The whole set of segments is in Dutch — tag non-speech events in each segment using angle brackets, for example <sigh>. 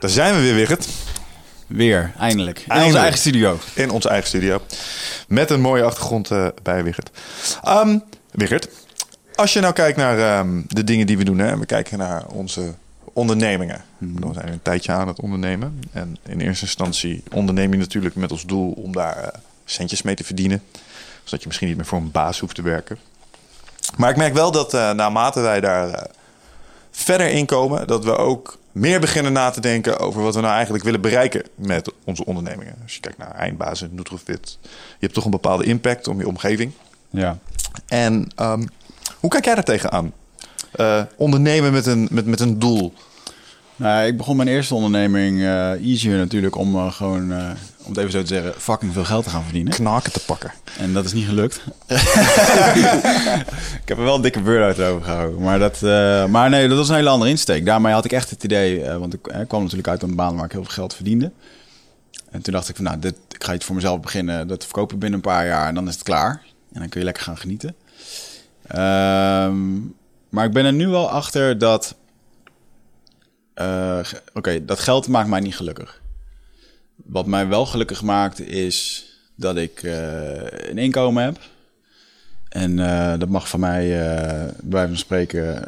Daar zijn we weer, Wigert. Weer, eindelijk. In Eindelijk. onze eigen studio. In onze eigen studio. Met een mooie achtergrond eh, bij Wigert. Ehm Wigert, als je nou kijkt naar ehm, de dingen die we doen... Hè, en we kijken naar onze ondernemingen. We zijn een tijdje aan het ondernemen. En in eerste instantie onderneem je natuurlijk met als doel... om daar eh, centjes mee te verdienen. Zodat je misschien niet meer voor een baas hoeft te werken. Maar ik merk wel dat eh, naarmate wij daar verder in komen... dat we ook meer beginnen na te denken over wat we nou eigenlijk willen bereiken met onze ondernemingen. Als je kijkt naar eindbazen, Nutrofit, je hebt toch een bepaalde impact om je omgeving. Ja. En ehm, hoe kijk jij daar tegenaan? Eh ondernemen met een, met, met een doel. Nou, ik begon mijn eerste onderneming eh, easier natuurlijk om eh, gewoon, om het even zo te zeggen, fucking veel geld te gaan verdienen. Knaken te pakken. En dat is niet gelukt. <laughs> ik heb er wel een dikke burn-out over gehouden. Maar, dat, eh, maar nee, dat was een hele andere insteek. Daarmee had ik echt het idee, eh, want ik eh, kwam natuurlijk uit een baan waar ik heel veel geld verdiende. En toen dacht ik van, nou, dit, ik ga iets voor mezelf beginnen. Dat verkopen binnen een paar jaar en dan is het klaar. En dan kun je lekker gaan genieten. Ehm, maar ik ben er nu wel achter dat... Oké, dat geld maakt mij niet gelukkig. Wat mij wel gelukkig maakt is dat ik eh, een inkomen heb. En eh, dat mag van mij, eh bij van spreken...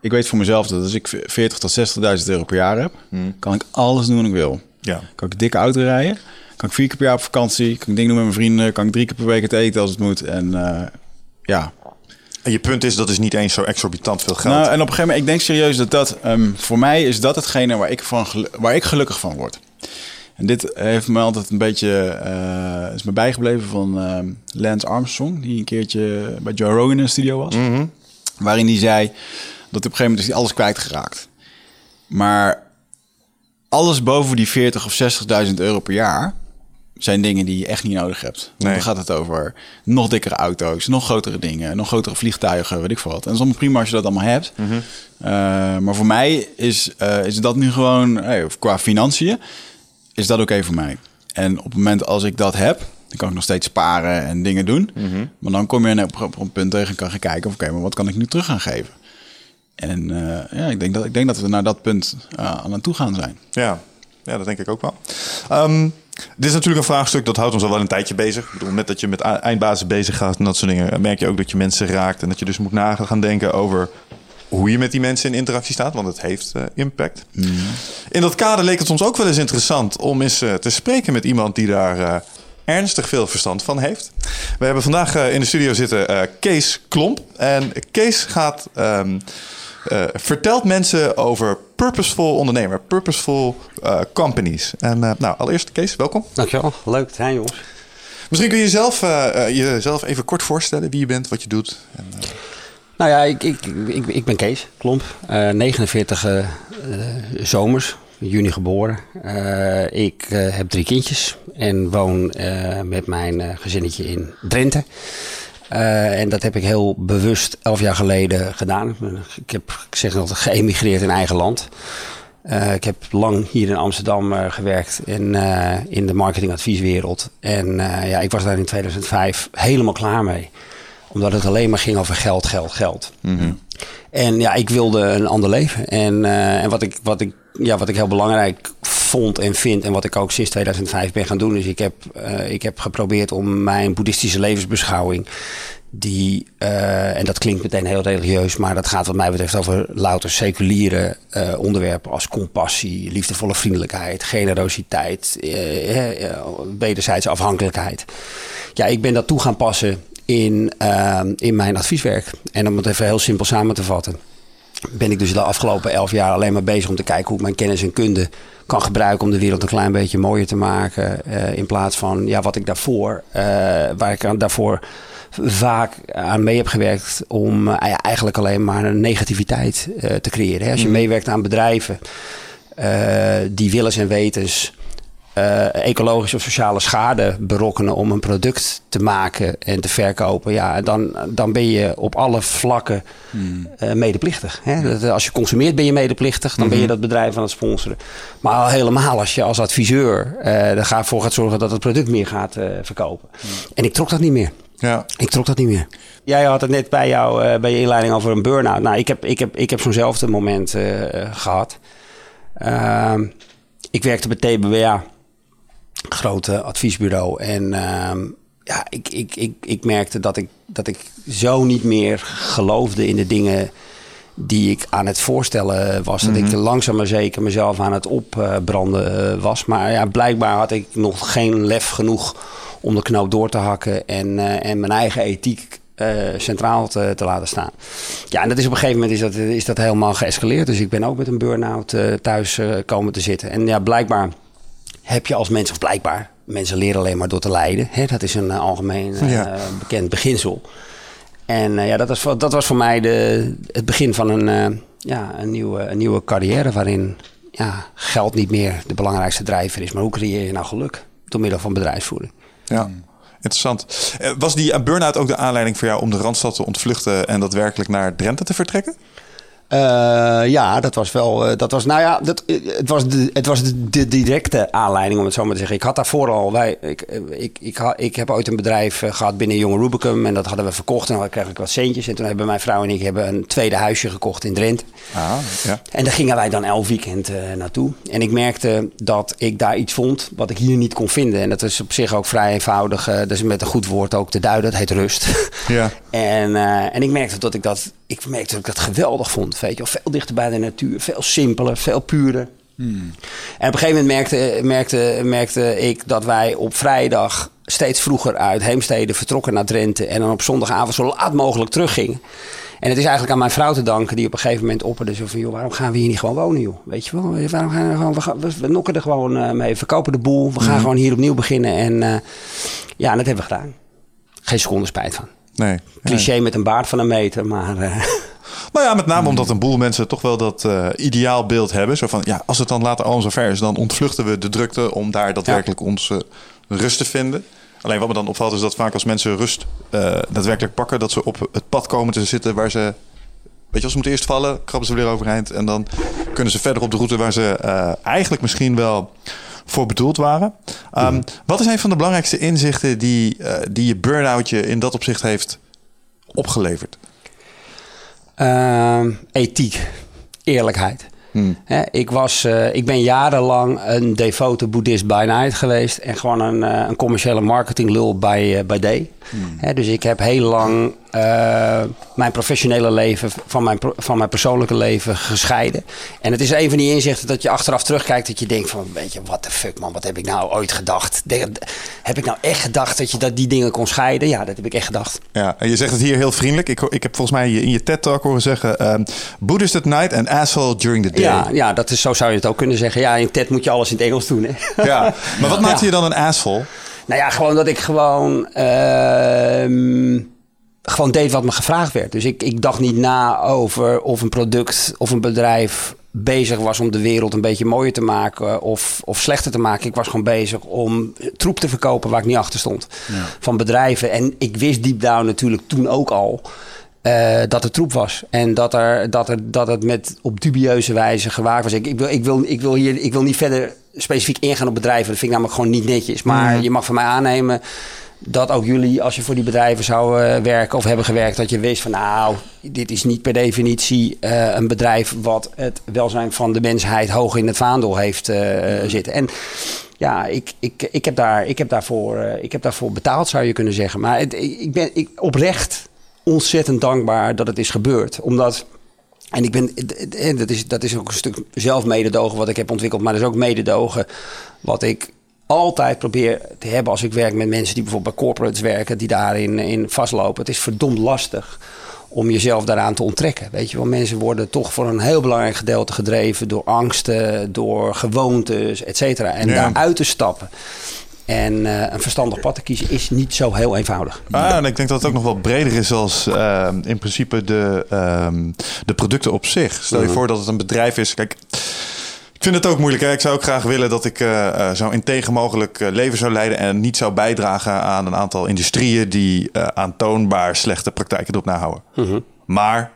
ik weet voor mezelf dat als ik 40 tot 60.000 euro per jaar heb... kan ik alles doen wat ik wil. Ja. Kan ik dikke auto rijden. Kan ik vier keer per jaar op vakantie. Kan ik dingen doen met mijn vrienden. Kan ik drie keer per week het eten als het moet. En ja, En je punt is, dat is niet eens zo exorbitant veel geld. nou, en op een gegeven moment, ik denk serieus dat dat, ehm, voor mij is dat hetgene waar ik, van, waar ik gelukkig van word. En dit heeft me altijd een beetje, eh, is me bijgebleven van ehm, Lance Armstrong, die een keertje bij Joe Rogan in de studio was. Waarin hij zei dat op een gegeven moment is hij alles kwijtgeraakt. Maar alles boven die 40 of 60.000 euro per jaar zijn dingen die je echt niet nodig hebt. Want Nee. Dan gaat het over nog dikkere auto's, nog grotere dingen, nog grotere vliegtuigen, weet ik veel wat. En dat is allemaal prima als je dat allemaal hebt. Eh, maar voor mij is, eh, is dat nu gewoon, hey, of qua financiën, is dat oké voor mij. En op het moment als ik dat heb, dan kan ik nog steeds sparen en dingen doen. Maar dan kom je op, een punt tegen en kan gaan kijken, of, oké, maar wat kan ik nu terug gaan geven? En eh, ja, ik denk, dat, ik denk dat we naar dat punt eh, aan toe gaan zijn. Ja. ja, dat denk ik ook wel. Ehm, dit is natuurlijk een vraagstuk dat houdt ons al wel een tijdje bezig. Ik bedoel, met dat je met eindbazen bezig gaat en dat soort dingen, merk je ook dat je mensen raakt. En dat je dus moet na gaan denken over hoe je met die mensen in interactie staat, want het heeft eh, impact. In dat kader leek het ons ook wel eens interessant om eens eh, te spreken met iemand die daar eh, ernstig veel verstand van heeft. We hebben vandaag in de studio zitten eh, Kees Klomp. En Kees gaat. ehm, eh, vertelt mensen over purposeful ondernemer, purposeful companies. En nou, allereerst Kees, welkom. Dankjewel, leuk te zijn jongens. Misschien kun je jezelf, jezelf even kort voorstellen wie je bent, wat je doet. En, eh, Nou ja, ik, ik, ik, ben Kees Klomp, eh 49 eh, eh, zomers, juni geboren. Ik heb drie kindjes en woon met mijn gezinnetje in Drenthe. En dat heb ik heel bewust elf jaar geleden gedaan. Ik heb, ik zeg altijd, geëmigreerd in eigen land. Ik heb lang hier in Amsterdam gewerkt in, in de marketingadvieswereld. En ja, ik was daar in 2005 helemaal klaar mee. Omdat het alleen maar ging over geld, geld, geld. En ja, ik wilde een ander leven. En, eh, en wat, ik, wat, ik, ja, wat ik heel belangrijk vond en vind... en wat ik ook sinds 2005 ben gaan doen... is ik heb, eh, ik heb geprobeerd om mijn boeddhistische levensbeschouwing... die, eh, en dat klinkt meteen heel religieus, maar dat gaat wat mij betreft over louter seculiere onderwerpen als compassie, liefdevolle vriendelijkheid, generositeit, wederzijdse afhankelijkheid. Ja, ik ben dat toe gaan passen in, in mijn advieswerk. En om het even heel simpel samen te vatten, ben ik dus de afgelopen elf jaar alleen maar bezig om te kijken hoe ik mijn kennis en kunde kan gebruiken om de wereld een klein beetje mooier te maken. in plaats van ja, wat ik daarvoor, waar ik daarvoor vaak aan mee heb gewerkt om uh, eigenlijk alleen maar een negativiteit te creëren. Hè? Als je mm. meewerkt aan bedrijven die willens en wetens ecologische of sociale schade berokkenen om een product te maken en te verkopen, ja, dan, dan ben je op alle vlakken mm. medeplichtig. Hè? Dat, als je consumeert ben je medeplichtig, dan ben je mm-hmm. dat bedrijf aan het sponsoren. Maar al helemaal als je als adviseur ervoor gaat zorgen dat het product meer gaat verkopen. Mm. En ik trok dat niet meer. Ja. Ik trok dat niet meer. Jij had het net bij, jou, uh, bij je inleiding over een burn-out. Nou, ik heb, ik heb, ik heb zo'nzelfde moment uh, gehad. Uh, ik werkte bij TBWA, grote adviesbureau. En ehm, ja, ik, ik, ik, ik merkte dat ik, dat ik zo niet meer geloofde in de dingen die ik aan het voorstellen was. Dat ik mhm. langzaam maar zeker mezelf aan het opbranden eh, was. Maar ja, blijkbaar had ik nog geen lef genoeg om de knoop door te hakken en, uh, en mijn eigen ethiek uh, centraal te, te, laten staan. Ja, en dat is op een gegeven moment is dat, is dat helemaal geëscaleerd. Dus ik ben ook met een burn-out uh, thuis komen te zitten. En ja, blijkbaar heb je als mens, of blijkbaar, mensen leren alleen maar door te lijden. Hè? Dat is een algemeen bekend beginsel. En ja, dat was, dat was voor mij de, het begin van een, ja, een, nieuwe, een nieuwe carrière waarin ja, geld niet meer de belangrijkste drijver is. Maar hoe creëer je nou geluk? Door middel van bedrijfsvoering. Ja. Interessant. Eh, was die burn-out ook de aanleiding voor jou om de Randstad te ontvluchten en daadwerkelijk naar Drenthe te vertrekken? Uh, ja, dat was wel. Uh, dat was, nou ja, dat, het was, de, het was de, de, directe aanleiding, om het zo maar te zeggen. Ik had daarvoor al. Wij, ik, ik, ik, ik heb ooit een bedrijf gehad binnen Jonge Rubicum. En dat hadden we verkocht. En dan kreeg ik wat centjes. En toen hebben mijn vrouw en ik hebben een tweede huisje gekocht in Drenthe. Ah, ja. En daar gingen wij dan elk weekend uh, naartoe. En ik merkte dat ik daar iets vond wat ik hier niet kon vinden. En dat is op zich ook vrij eenvoudig. dat is met een goed woord ook te duiden. Het heet rust. Ja. <laughs> en, en ik merkte dat ik dat ik merkte dat ik dat geweldig vond. Weet je, veel dichter bij de natuur, veel simpeler, veel puurder. Hmm. En op een gegeven moment merkte, merkte, merkte ik dat wij op vrijdag steeds vroeger uit Heemstede vertrokken naar Drenthe. En dan op zondagavond zo laat mogelijk teruggingen. En het is eigenlijk aan mijn vrouw te danken die op een gegeven moment opperde. Zo van, joh, waarom gaan we hier niet gewoon wonen, joh? Weet je wel, waarom gaan we gewoon, we, gaan, we, nokken er gewoon uh, mee, verkopen de boel. We gaan hmm. gewoon hier opnieuw beginnen. En uh, ja, dat hebben we gedaan. Geen seconde spijt van. Nee. Cliché met een baard van een meter, maar... Uh... <laughs> Nou ja, met name omdat een boel mensen toch wel dat uh, ideaalbeeld hebben. Zo van, ja, als het dan later al zo ver is, dan ontvluchten we de drukte om daar daadwerkelijk ja. onze rust te vinden. Alleen wat me dan opvalt is dat vaak als mensen rust uh, daadwerkelijk pakken, dat ze op het pad komen te zitten waar ze... Weet je, als ze moeten eerst vallen, krabben ze weer overeind. En dan kunnen ze verder op de route waar ze uh, eigenlijk misschien wel voor bedoeld waren. Um, Wat is een van de belangrijkste inzichten die, uh, die je burn-out je in dat opzicht heeft opgeleverd? Uh, ethiek, eerlijkheid. Hmm. ik, was, uh, ik ben jarenlang een devote boeddhist by night geweest en gewoon een, uh, een commerciële marketinglul bij, uh, bij day. Hmm. dus ik heb heel lang mijn professionele leven van mijn, van mijn persoonlijke leven gescheiden. En het is een van die inzichten dat je achteraf terugkijkt dat je denkt van, weet je, what the fuck man, wat heb ik nou ooit gedacht? De, heb ik nou echt gedacht dat je dat die dingen kon scheiden? Ja, dat heb ik echt gedacht. Ja, en je zegt het hier heel vriendelijk. Ik, ik heb volgens mij in je TED-talk horen zeggen, um, Buddhist at night and asshole during the day. Ja, ja dat is, zo zou je het ook kunnen zeggen. Ja, in TED moet je alles in het Engels doen. Hè? Ja, maar wat <laughs> maakt ja. je dan een asshole? Nou ja, gewoon dat ik gewoon... Uh, gewoon deed wat me gevraagd werd. Dus ik, ik dacht niet na over of een product of een bedrijf bezig was om de wereld een beetje mooier te maken of, of slechter te maken. Ik was gewoon bezig om troep te verkopen waar ik niet achter stond. Ja. Van bedrijven. En ik wist deep down natuurlijk toen ook al uh, dat het troep was. En dat, er, dat, er, dat het met op dubieuze wijze gewaagd was. Ik, ik, wil, ik, wil, ik, wil hier, ik wil niet verder specifiek ingaan op bedrijven. Dat vind ik namelijk gewoon niet netjes. Maar je mag van mij aannemen dat ook jullie, als je voor die bedrijven zou eh, werken of hebben gewerkt, dat je wist van nou, dit is niet per definitie eh, een bedrijf wat het welzijn van de mensheid hoog in het vaandel heeft eh, zitten. En ja, ik, ik, ik, heb daar, ik, heb daarvoor, eh, ik heb daarvoor betaald, zou je kunnen zeggen. Maar het, ik ben ik, oprecht ontzettend dankbaar dat het is gebeurd. Omdat. En ik ben, en dat is, dat is ook een stuk zelfmededogen wat ik heb ontwikkeld, maar dat is ook mededogen wat ik altijd probeer te hebben als ik werk met mensen die bijvoorbeeld bij corporates werken, die daarin in vastlopen. Het is verdomd lastig om jezelf daaraan te onttrekken. Weet je wel, mensen worden toch voor een heel belangrijk gedeelte gedreven door angsten, door gewoontes, et cetera. En Ja. daaruit te stappen en eh, een verstandig pad te kiezen is niet zo heel eenvoudig. Ah, en ik denk dat het ook nog wel breder is als ehm, in principe de, ehm, de producten op zich. Stel je voor dat het een bedrijf is. Kijk, ik vind het ook moeilijk. Hè? Ik zou ook graag willen dat ik eh, eh, zo integer mogelijk eh, leven zou leiden en niet zou bijdragen aan een aantal industrieën die eh, aantoonbaar slechte praktijken erop nahouden. Maar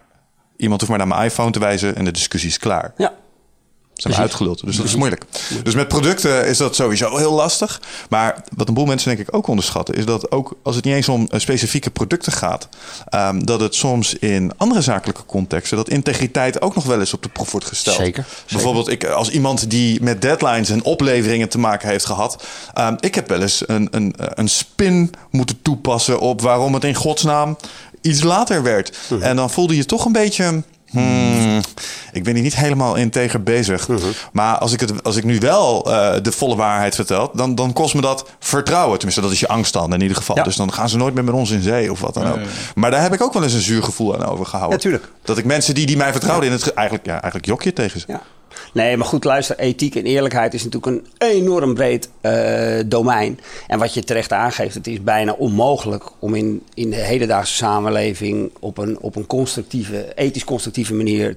iemand hoeft maar naar mijn iPhone te wijzen en de discussie is klaar. Ja, Zijn we uitgeluld. Dus dat is moeilijk. Dus met producten is dat sowieso heel lastig. Maar wat een boel mensen denk ik ook onderschatten... is dat ook als het niet eens om eh, specifieke producten gaat... ehm, dat het soms in andere zakelijke contexten... dat integriteit ook nog wel eens op de proef wordt gesteld. Zeker, Bijvoorbeeld ik, als iemand die met deadlines en opleveringen te maken heeft gehad... ehm, ik heb wel eens een, een, een spin moeten toepassen... op waarom het in godsnaam iets later werd. Mhm. En dan voelde je toch een beetje... Hmm, ik ben hier niet helemaal integer bezig. Mhm. Maar als ik, het, als ik nu wel eh, de volle waarheid vertel, dan, dan kost me dat vertrouwen. Tenminste, dat is je angst dan in ieder geval. Ja. Dus dan gaan ze nooit meer met ons in zee of wat dan ook. Maar daar heb ik ook wel eens een zuur gevoel aan overgehouden. Ja, tuurlijk. Dat ik mensen die, die mij vertrouwden in het... ge- Eigenlijk, ja, eigenlijk jok je tegen ze. Ja. Nee, maar goed, luister. Ethiek en eerlijkheid is natuurlijk een enorm breed eh, domein. En wat je terecht aangeeft, het is bijna onmogelijk om in, in de hedendaagse samenleving op een, op een constructieve, ethisch constructieve manier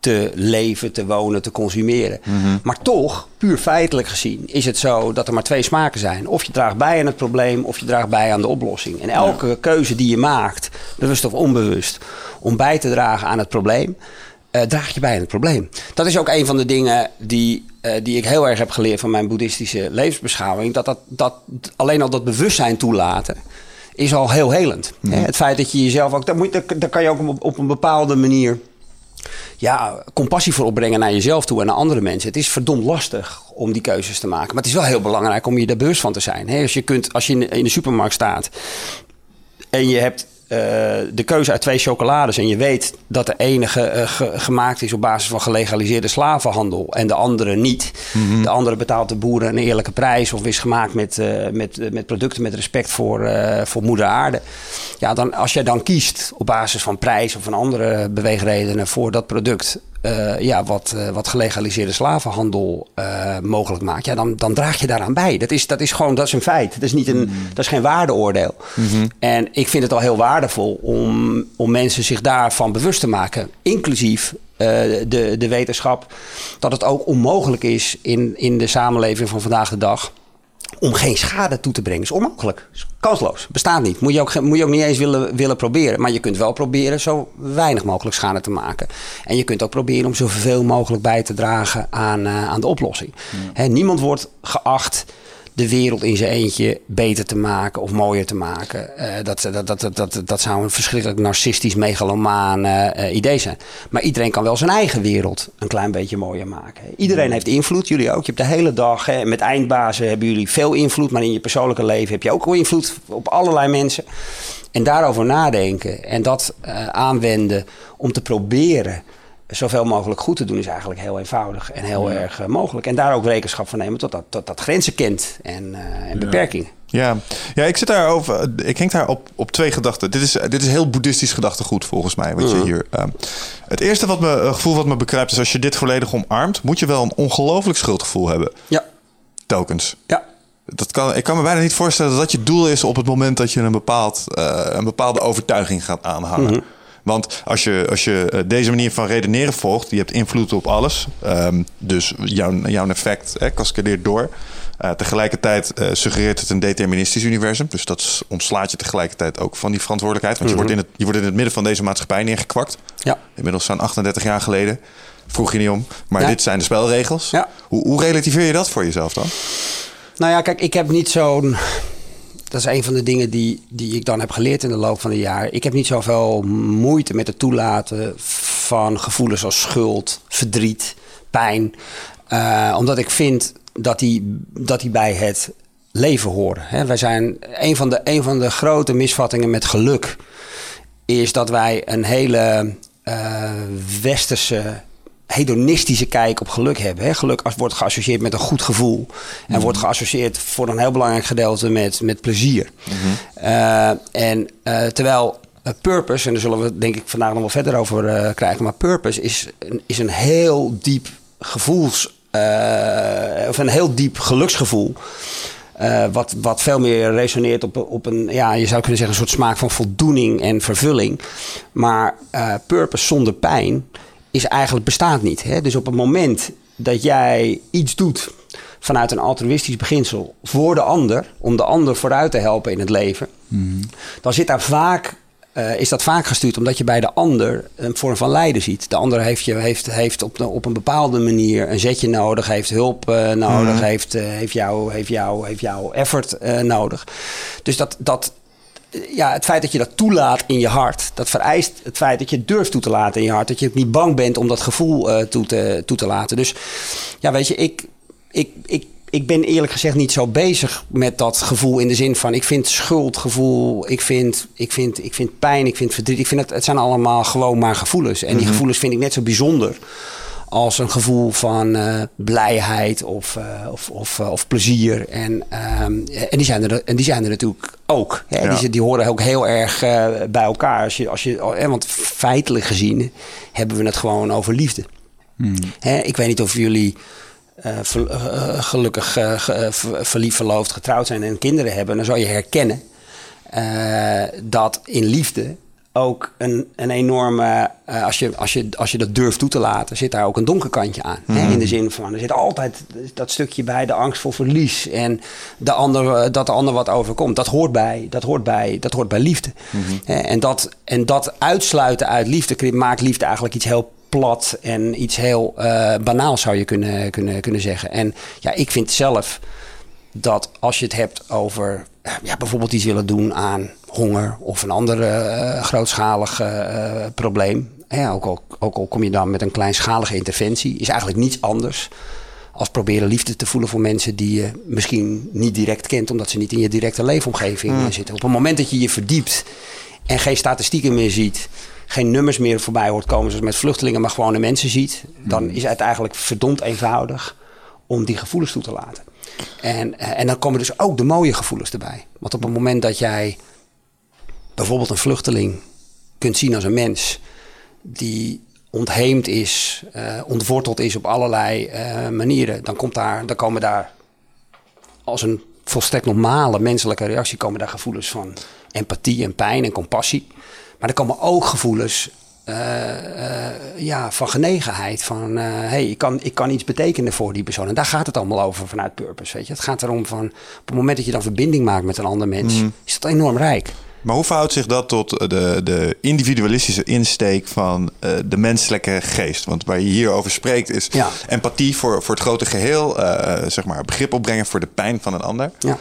te leven, te wonen, te consumeren. Maar toch, puur feitelijk gezien, is het zo dat er maar twee smaken zijn. Of je draagt bij aan het probleem, of je draagt bij aan de oplossing. En elke keuze die je maakt, bewust of onbewust, om bij te dragen aan het probleem, eh, draag je bij aan het probleem. Dat is ook een van de dingen die, eh, die ik heel erg heb geleerd van mijn boeddhistische levensbeschouwing. Dat, dat, dat alleen al dat bewustzijn toelaten is al heel helend. Hè? Het feit dat je jezelf ook... Daar, moet, daar, daar kan je ook op, op een bepaalde manier ja, compassie voor opbrengen naar jezelf toe en naar andere mensen. Het is verdomd lastig om die keuzes te maken. Maar het is wel heel belangrijk om je er bewust van te zijn. Hè? Als, je kunt, als je in de supermarkt staat en je hebt eh, de keuze uit twee chocolades en je weet dat de enige eh, ge- gemaakt is op basis van gelegaliseerde slavenhandel en de andere niet. De andere betaalt de boeren een eerlijke prijs of is gemaakt met, eh, met, met producten met respect voor, voor moeder aarde. Ja, dan, als jij dan kiest op basis van prijs of van andere beweegredenen voor dat product. Eh, ja, wat, eh, wat gelegaliseerde slavenhandel eh, mogelijk maakt, ja, dan, dan draag je daaraan bij. Dat is, dat is gewoon dat is een feit. Dat is, niet een, dat is geen waardeoordeel. En ik vind het al heel waardevol om, om mensen zich daarvan bewust te maken, inclusief de, de wetenschap, dat het ook onmogelijk is in, in de samenleving van vandaag de dag om geen schade toe te brengen. is onmogelijk. is kansloos. Bestaat niet. Moet je ook, moet je ook niet eens willen, willen proberen. Maar je kunt wel proberen zo weinig mogelijk schade te maken. En je kunt ook proberen om zoveel mogelijk bij te dragen aan, eh, aan de oplossing. Niemand wordt geacht de wereld in zijn eentje beter te maken of mooier te maken. Eh, dat, dat, dat, dat, dat, dat zou een verschrikkelijk narcistisch, megalomaan eh, eh, idee zijn. Maar iedereen kan wel zijn eigen wereld een klein beetje mooier maken. Iedereen heeft invloed, jullie ook. Je hebt de hele dag, hè, met eindbazen hebben jullie veel invloed, maar in je persoonlijke leven heb je ook invloed op allerlei mensen. En daarover nadenken en dat eh, aanwenden om te proberen zoveel mogelijk goed te doen is eigenlijk heel eenvoudig en heel erg eh, mogelijk. En daar ook rekenschap van nemen tot dat, tot dat grenzen kent en, eh, en beperkingen. Ja, ja ik zit daar over. Ik denk daar op, op twee gedachten. Dit is, dit is heel boeddhistisch gedachtegoed volgens mij. Wat je hier. ehm, het eerste wat me, eh, gevoel wat me bekruipt is als je dit volledig omarmt, moet je wel een ongelooflijk schuldgevoel hebben. Ja, Tokens. ja. Dat kan, ik kan me bijna niet voorstellen dat dat je doel is op het moment dat je een, bepaald, eh, een bepaalde overtuiging gaat aanhangen. Want als je, als je eh, deze manier van redeneren volgt, je hebt invloed op alles. Ehm, dus jouw, jouw effect hè, cascadeert door. Eh, tegelijkertijd eh, suggereert het een deterministisch universum. Dus dat ontslaat je tegelijkertijd ook van die verantwoordelijkheid. Want je, wordt in het, je wordt in het midden van deze maatschappij neergekwakt. Ja. Inmiddels zijn 38 jaar geleden. Vroeg je niet om. Maar Ja. dit zijn de spelregels. Ja. Hoe, hoe relativeer je dat voor jezelf dan? Nou ja, kijk, ik heb niet zo'n. Dat is een van de dingen die, die ik dan heb geleerd in de loop van de jaar. Ik heb niet zoveel moeite met het toelaten van gevoelens als schuld, verdriet, pijn. Uh, omdat ik vind dat die, dat die bij het leven horen. Hè. Wij zijn een van, de, een van de grote misvattingen met geluk. Is dat wij een hele uh, westerse hedonistische kijk op geluk hebben. Hè. Geluk wordt geassocieerd met een goed gevoel. En mhm. wordt geassocieerd voor een heel belangrijk gedeelte met, met plezier. Mhm. uh, en uh, terwijl purpose, en daar zullen we denk ik vandaag nog wel verder over krijgen, maar purpose is, is een heel diep gevoels, of een heel diep geluksgevoel. Uh, wat, wat veel meer resoneert op, op een, ja, je zou kunnen zeggen, een soort smaak van voldoening en vervulling. Maar uh, purpose zonder pijn is eigenlijk bestaat niet. Hè? Dus op het moment dat jij iets doet vanuit een altruïstisch beginsel voor de ander, om de ander vooruit te helpen in het leven, mm. dan zit daar vaak uh, is dat vaak gestuurd omdat je bij de ander een vorm van lijden ziet. De ander heeft, je, heeft, heeft op, op een bepaalde manier een zetje nodig, heeft hulp uh, nodig, mm. heeft, uh, heeft, jou, heeft, jou, heeft jouw effort nodig. Dus dat, dat, ja, het feit dat je dat toelaat in je hart, dat vereist het feit dat je het durft toe te laten in je hart. Dat je niet bang bent om dat gevoel toe, te, toe te laten. Dus ja, weet je, ik, ik, ik ik ben eerlijk gezegd niet zo bezig met dat gevoel in de zin van ik vind schuldgevoel, ik vind, ik vind, ik vind pijn, ik vind verdriet. Ik vind het, het zijn allemaal gewoon maar gevoelens. En die mhm. gevoelens vind ik net zo bijzonder als een gevoel van uh, blijheid of, uh, of, of, uh, of, plezier. En, ehm, en, die zijn er, en die zijn er natuurlijk ook. Hè? Ja. Die, die, horen ook heel erg bij elkaar. Als je, als je, want feitelijk gezien hebben we het gewoon over liefde. Hmm. Hè? Ik weet niet of jullie ver, gelukkig verliefd, verloofd, getrouwd zijn en kinderen hebben, dan zou je herkennen dat in liefde ook een, een enorme, als, je, als, je, als je dat durft toe te laten, zit daar ook een donker kantje aan. Mm hè? Mhm. In de zin van, er zit altijd dat stukje bij, de angst voor verlies en de ander, dat de ander wat overkomt. Dat hoort bij, dat hoort bij, dat hoort bij liefde. Mm -hmm. en, dat, en dat uitsluiten uit liefde maakt liefde eigenlijk iets heel plat en iets heel uh, banaals zou je kunnen, kunnen, kunnen zeggen. En ja, ik vind zelf dat als je het hebt over ja, bijvoorbeeld iets willen doen aan honger of een ander uh, grootschalig uh, probleem. Ja, ook, al, ook al kom je dan met een kleinschalige interventie, is eigenlijk niets anders als proberen liefde te voelen voor mensen die je misschien niet direct kent, omdat ze niet in je directe leefomgeving mm. zitten. Op het moment dat je je verdiept en geen statistieken meer ziet, geen nummers meer voorbij hoort komen zoals met vluchtelingen, maar gewoon de mensen ziet, dan hmm. is het eigenlijk verdomd eenvoudig om die gevoelens toe te laten. En, eh, en dan komen dus ook de mooie gevoelens erbij. Want op het moment dat jij bijvoorbeeld een vluchteling kunt zien als een mens die ontheemd is, uh, ontworteld is op allerlei uh, manieren, dan, komt daar, dan komen daar als een volstrekt normale menselijke reactie komen daar gevoelens van empathie en pijn en compassie. Maar er komen ook gevoelens ja, van genegenheid. Van, uh, hey, ik kan, ik kan iets betekenen voor die persoon. En daar gaat het allemaal over vanuit purpose. Weet je? Het gaat erom van, op het moment dat je dan verbinding maakt met een ander mens, mm. is dat enorm rijk. Maar hoe verhoudt zich dat tot de, de individualistische insteek van uh, de menselijke geest? Want waar je hier over spreekt is ja. empathie voor, voor het grote geheel. Uh, zeg maar begrip opbrengen voor de pijn van een ander. Ja.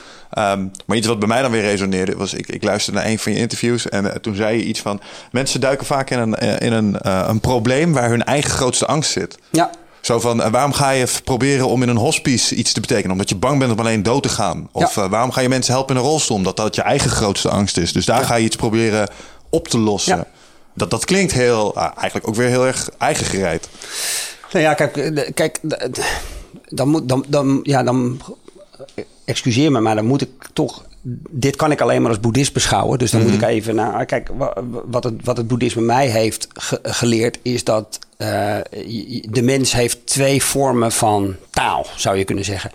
Um, maar iets wat bij mij dan weer resoneerde was... Ik, ik luisterde naar een van je interviews en uh, toen zei je iets van... mensen duiken vaak in een, in een, een probleem waar hun eigen grootste angst zit. Ja. Zo van, uh, waarom ga je proberen om in een hospice iets te betekenen? Omdat je bang bent om alleen dood te gaan. Of ja. uh, waarom ga je mensen helpen in een rolstoel? Omdat dat je eigen grootste angst is. Dus daar ja. ga je iets proberen op te lossen. Ja. Dat, dat klinkt heel, uh, eigenlijk ook weer heel erg eigen gereid. Nou ja, kijk, eh, kijk dan moet, dan, dan, ja, dan, excuseer me, maar dan moet ik toch dit kan ik alleen maar als boeddhist beschouwen. Dus dan mm -hmm. moet ik even naar. Kijk, wat het, wat het boeddhisme mij heeft ge geleerd, is dat uh, de mens heeft twee vormen van taal, zou je kunnen zeggen.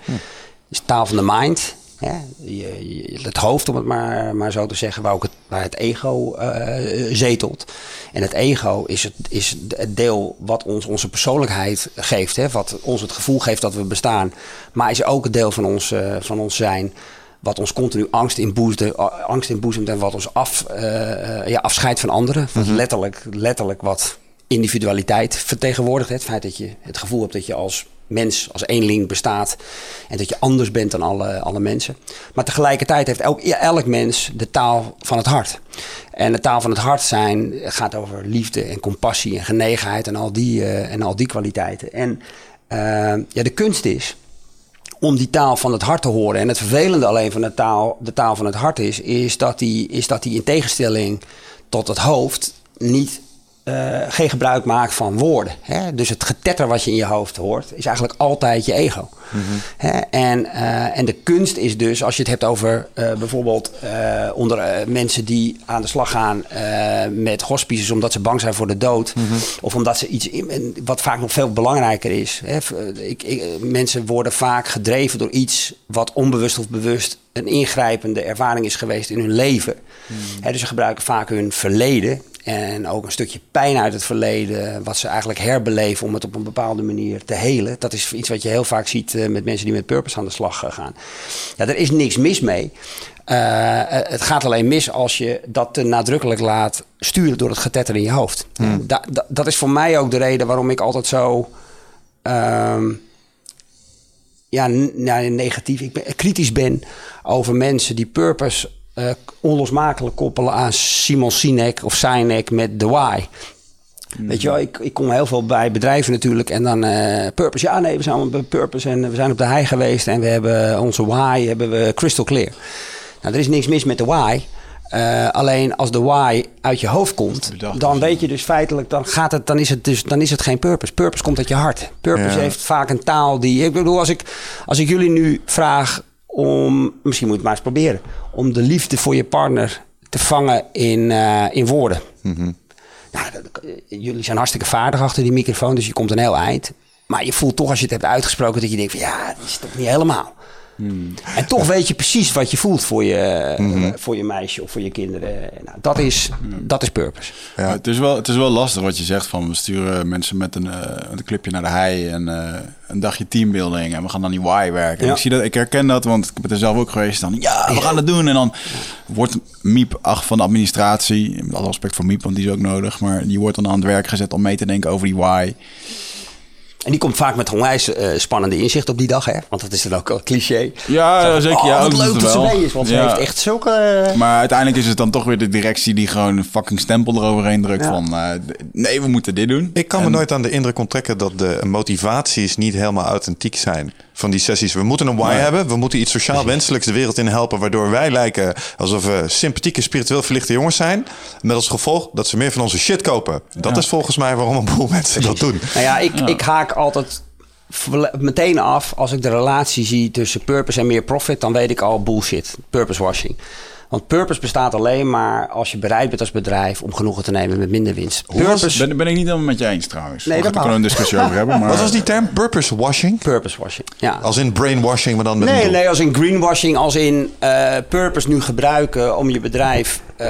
Dus taal van de mind, hè? Je, je, het hoofd, om het maar, maar zo te zeggen, waar ook het, waar het ego uh, zetelt. En het ego is het, is het deel wat ons onze persoonlijkheid geeft, hè? wat ons het gevoel geeft dat we bestaan, maar is ook het deel van ons, uh, van ons zijn wat ons continu angst inboezemt, angst inboezemt en wat ons af, uh, ja, afscheidt van anderen. -hmm. letterlijk, letterlijk wat individualiteit vertegenwoordigt. Het feit dat je het gevoel hebt dat je als mens als eenling bestaat en dat je anders bent dan alle, alle mensen. Maar tegelijkertijd heeft elk, elk mens de taal van het hart. En de taal van het hart zijn gaat over liefde en compassie en genegenheid en al die, uh, en al die kwaliteiten. En uh, ja, de kunst is om die taal van het hart te horen. En het vervelende alleen van de taal, de taal van het hart is, is dat die, is dat die in tegenstelling tot het hoofd niet uh, geen gebruik maakt van woorden. Hè? Dus het getetter wat je in je hoofd hoort, is eigenlijk altijd je ego. Mm -hmm. hè? En, uh, en de kunst is dus, als je het hebt over uh, bijvoorbeeld onder mensen die aan de slag gaan met hospices omdat ze bang zijn voor de dood, mm -hmm. of omdat ze iets, in, wat vaak nog veel belangrijker is. Hè? Ik, ik, mensen worden vaak gedreven door iets wat onbewust of bewust een ingrijpende ervaring is geweest in hun leven. Mm. Hè, dus ze gebruiken vaak hun verleden en ook een stukje pijn uit het verleden, wat ze eigenlijk herbeleven om het op een bepaalde manier te helen. Dat is iets wat je heel vaak ziet uh, met mensen die met purpose aan de slag gaan. Ja, er is niks mis mee. Uh, het gaat alleen mis als je dat te nadrukkelijk laat sturen door het getetter in je hoofd. Hmm. Da, da, dat is voor mij ook de reden waarom ik altijd zo. Um, ja, negatief, ik ben, kritisch ben over mensen die purpose uh, onlosmakelijk koppelen aan Simon Sinek of Sinek met The Why. Weet je wel, ik, ik kom heel veel bij bedrijven natuurlijk. En dan uh, Purpose. Ja, nee, we zijn bij Purpose. En we zijn op de hei geweest. En we hebben onze Why hebben we crystal clear. Nou, er is niks mis met de Why. Uh, alleen als de why uit je hoofd komt, dan weet je dus feitelijk, dan, gaat het, dan, is het dus, dan is het geen purpose. Purpose komt uit je hart. Purpose ja. heeft vaak een taal die. Ik bedoel, als ik, als ik jullie nu vraag om, misschien moet je het maar eens proberen, om de liefde voor je partner te vangen in, uh, in woorden. Mm -hmm. nou, jullie zijn hartstikke vaardig achter die microfoon, dus je komt een heel eind. Maar je voelt toch als je het hebt uitgesproken dat je denkt van ja, dat is toch niet helemaal. Hmm. En toch weet je precies wat je voelt voor je, mm-hmm. voor je meisje of voor je kinderen. Nou, dat, is, dat is purpose. Ja. Het, is wel, het is wel lastig wat je zegt van we sturen mensen met een, uh, een clipje naar de hei en uh, een dagje teambuilding en we gaan dan die why werken. Ja. Ik, zie dat, ik herken dat, want ik ben er zelf ook geweest. Dan ja, we gaan het doen. En dan wordt Miep ach, van de administratie, met alle respect voor Miep, want die is ook nodig, maar die wordt dan aan het werk gezet om mee te denken over die why. En die komt vaak met onwijs uh, spannende inzicht op die dag, hè? Want dat is dan ook een cliché. Ja, Zo, zeker. Oh, ja, wat leuk dat ze mee is, want ja. ze heeft echt zulke... Uh... Maar uiteindelijk is het dan toch weer de directie die gewoon een fucking stempel eroverheen drukt ja. van... Uh, nee, we moeten dit doen. Ik kan en... me nooit aan de indruk onttrekken dat de motivaties niet helemaal authentiek zijn van die sessies. We moeten een why hebben. We moeten iets sociaal wenselijks de wereld in helpen. Waardoor wij lijken alsof we sympathieke, spiritueel verlichte jongens zijn. Met als gevolg dat ze meer van onze shit kopen. Dat ja. is volgens mij waarom een boel mensen Precies. dat doen. Nou ja, ik, ja. ik haak altijd meteen af als ik de relatie zie tussen purpose en meer profit. Dan weet ik al bullshit. Purpose washing. Want purpose bestaat alleen maar als je bereid bent als bedrijf om genoegen te nemen met minder winst. Purpose... Ben, ben ik niet helemaal met je eens trouwens. Nee, dat kan een discussie over hebben. <laughs> Maar... Wat was die term? Purpose washing? Purpose washing, ja. Als in brainwashing, maar dan met Nee, nee, als in greenwashing, als in uh, purpose nu gebruiken om je bedrijf uh,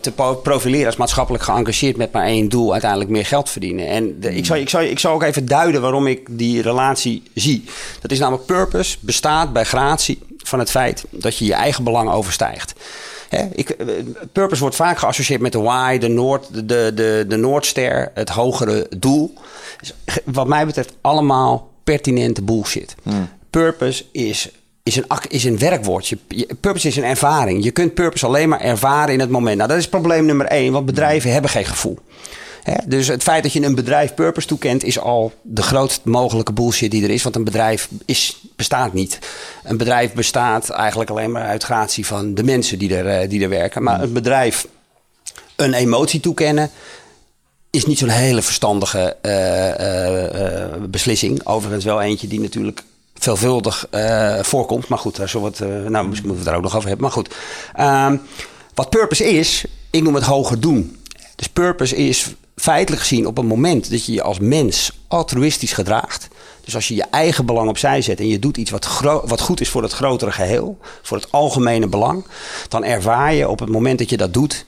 te profileren als maatschappelijk geëngageerd met maar één doel, uiteindelijk meer geld verdienen. En de, ik, zal, ik, zal, ik zal ook even duiden waarom ik die relatie zie. Dat is namelijk purpose bestaat bij gratie van het feit dat je je eigen belang overstijgt. Hè, ik, purpose wordt vaak geassocieerd met de why, de, Noord, de, de, de Noordster, het hogere doel. Dus, wat mij betreft allemaal pertinente bullshit. Hmm. Purpose is is een, is een werkwoordje. Purpose is een ervaring. Je kunt purpose alleen maar ervaren in het moment. Nou, dat is probleem nummer één, want bedrijven hebben geen gevoel. Dus het feit dat je een bedrijf purpose toekent, is al de grootst mogelijke bullshit die er is. Want een bedrijf is, bestaat niet. Een bedrijf bestaat eigenlijk alleen maar uit gratie van de mensen die er, die er werken. Maar een bedrijf een emotie toekennen is niet zo'n hele verstandige uh, uh, uh, beslissing. Overigens wel eentje die natuurlijk veelvuldig voorkomt. Maar goed, daar zullen we het, nou, misschien moeten we het daar ook nog over hebben. Maar goed, ehm, wat purpose is, ik noem het hoger doen. Dus purpose is feitelijk gezien op een moment dat je je als mens altruïstisch gedraagt. Dus als je je eigen belang opzij zet en je doet iets wat, wat goed is voor het grotere geheel, voor het algemene belang, dan ervaar je op het moment dat je dat doet,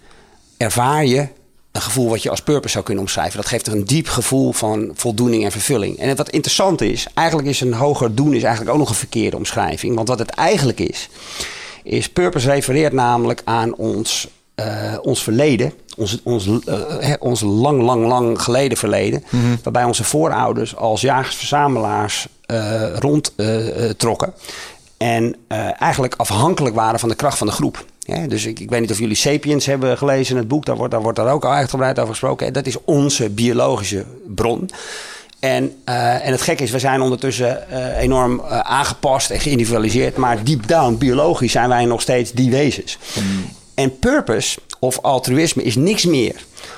ervaar je een gevoel wat je als purpose zou kunnen omschrijven. Dat geeft er een diep gevoel van voldoening en vervulling. En wat interessant is, eigenlijk is een hoger doen is eigenlijk ook nog een verkeerde omschrijving. Want wat het eigenlijk is, is purpose refereert namelijk aan ons eh, ons verleden, ons, ons, eh, ons lang, lang, lang geleden verleden, waarbij onze voorouders als jagers-verzamelaars eh rondtrokken. en eigenlijk afhankelijk waren van de kracht van de groep. Ja, dus ik, ik weet niet of jullie Sapiens hebben gelezen, het boek, daar wordt daar, wordt daar ook al uitgebreid over gesproken. Dat is onze biologische bron. En, en het gekke is, we zijn ondertussen enorm aangepast en geïndividualiseerd. Maar deep down, biologisch, zijn wij nog steeds die wezens. En purpose of altruïsme is niks meer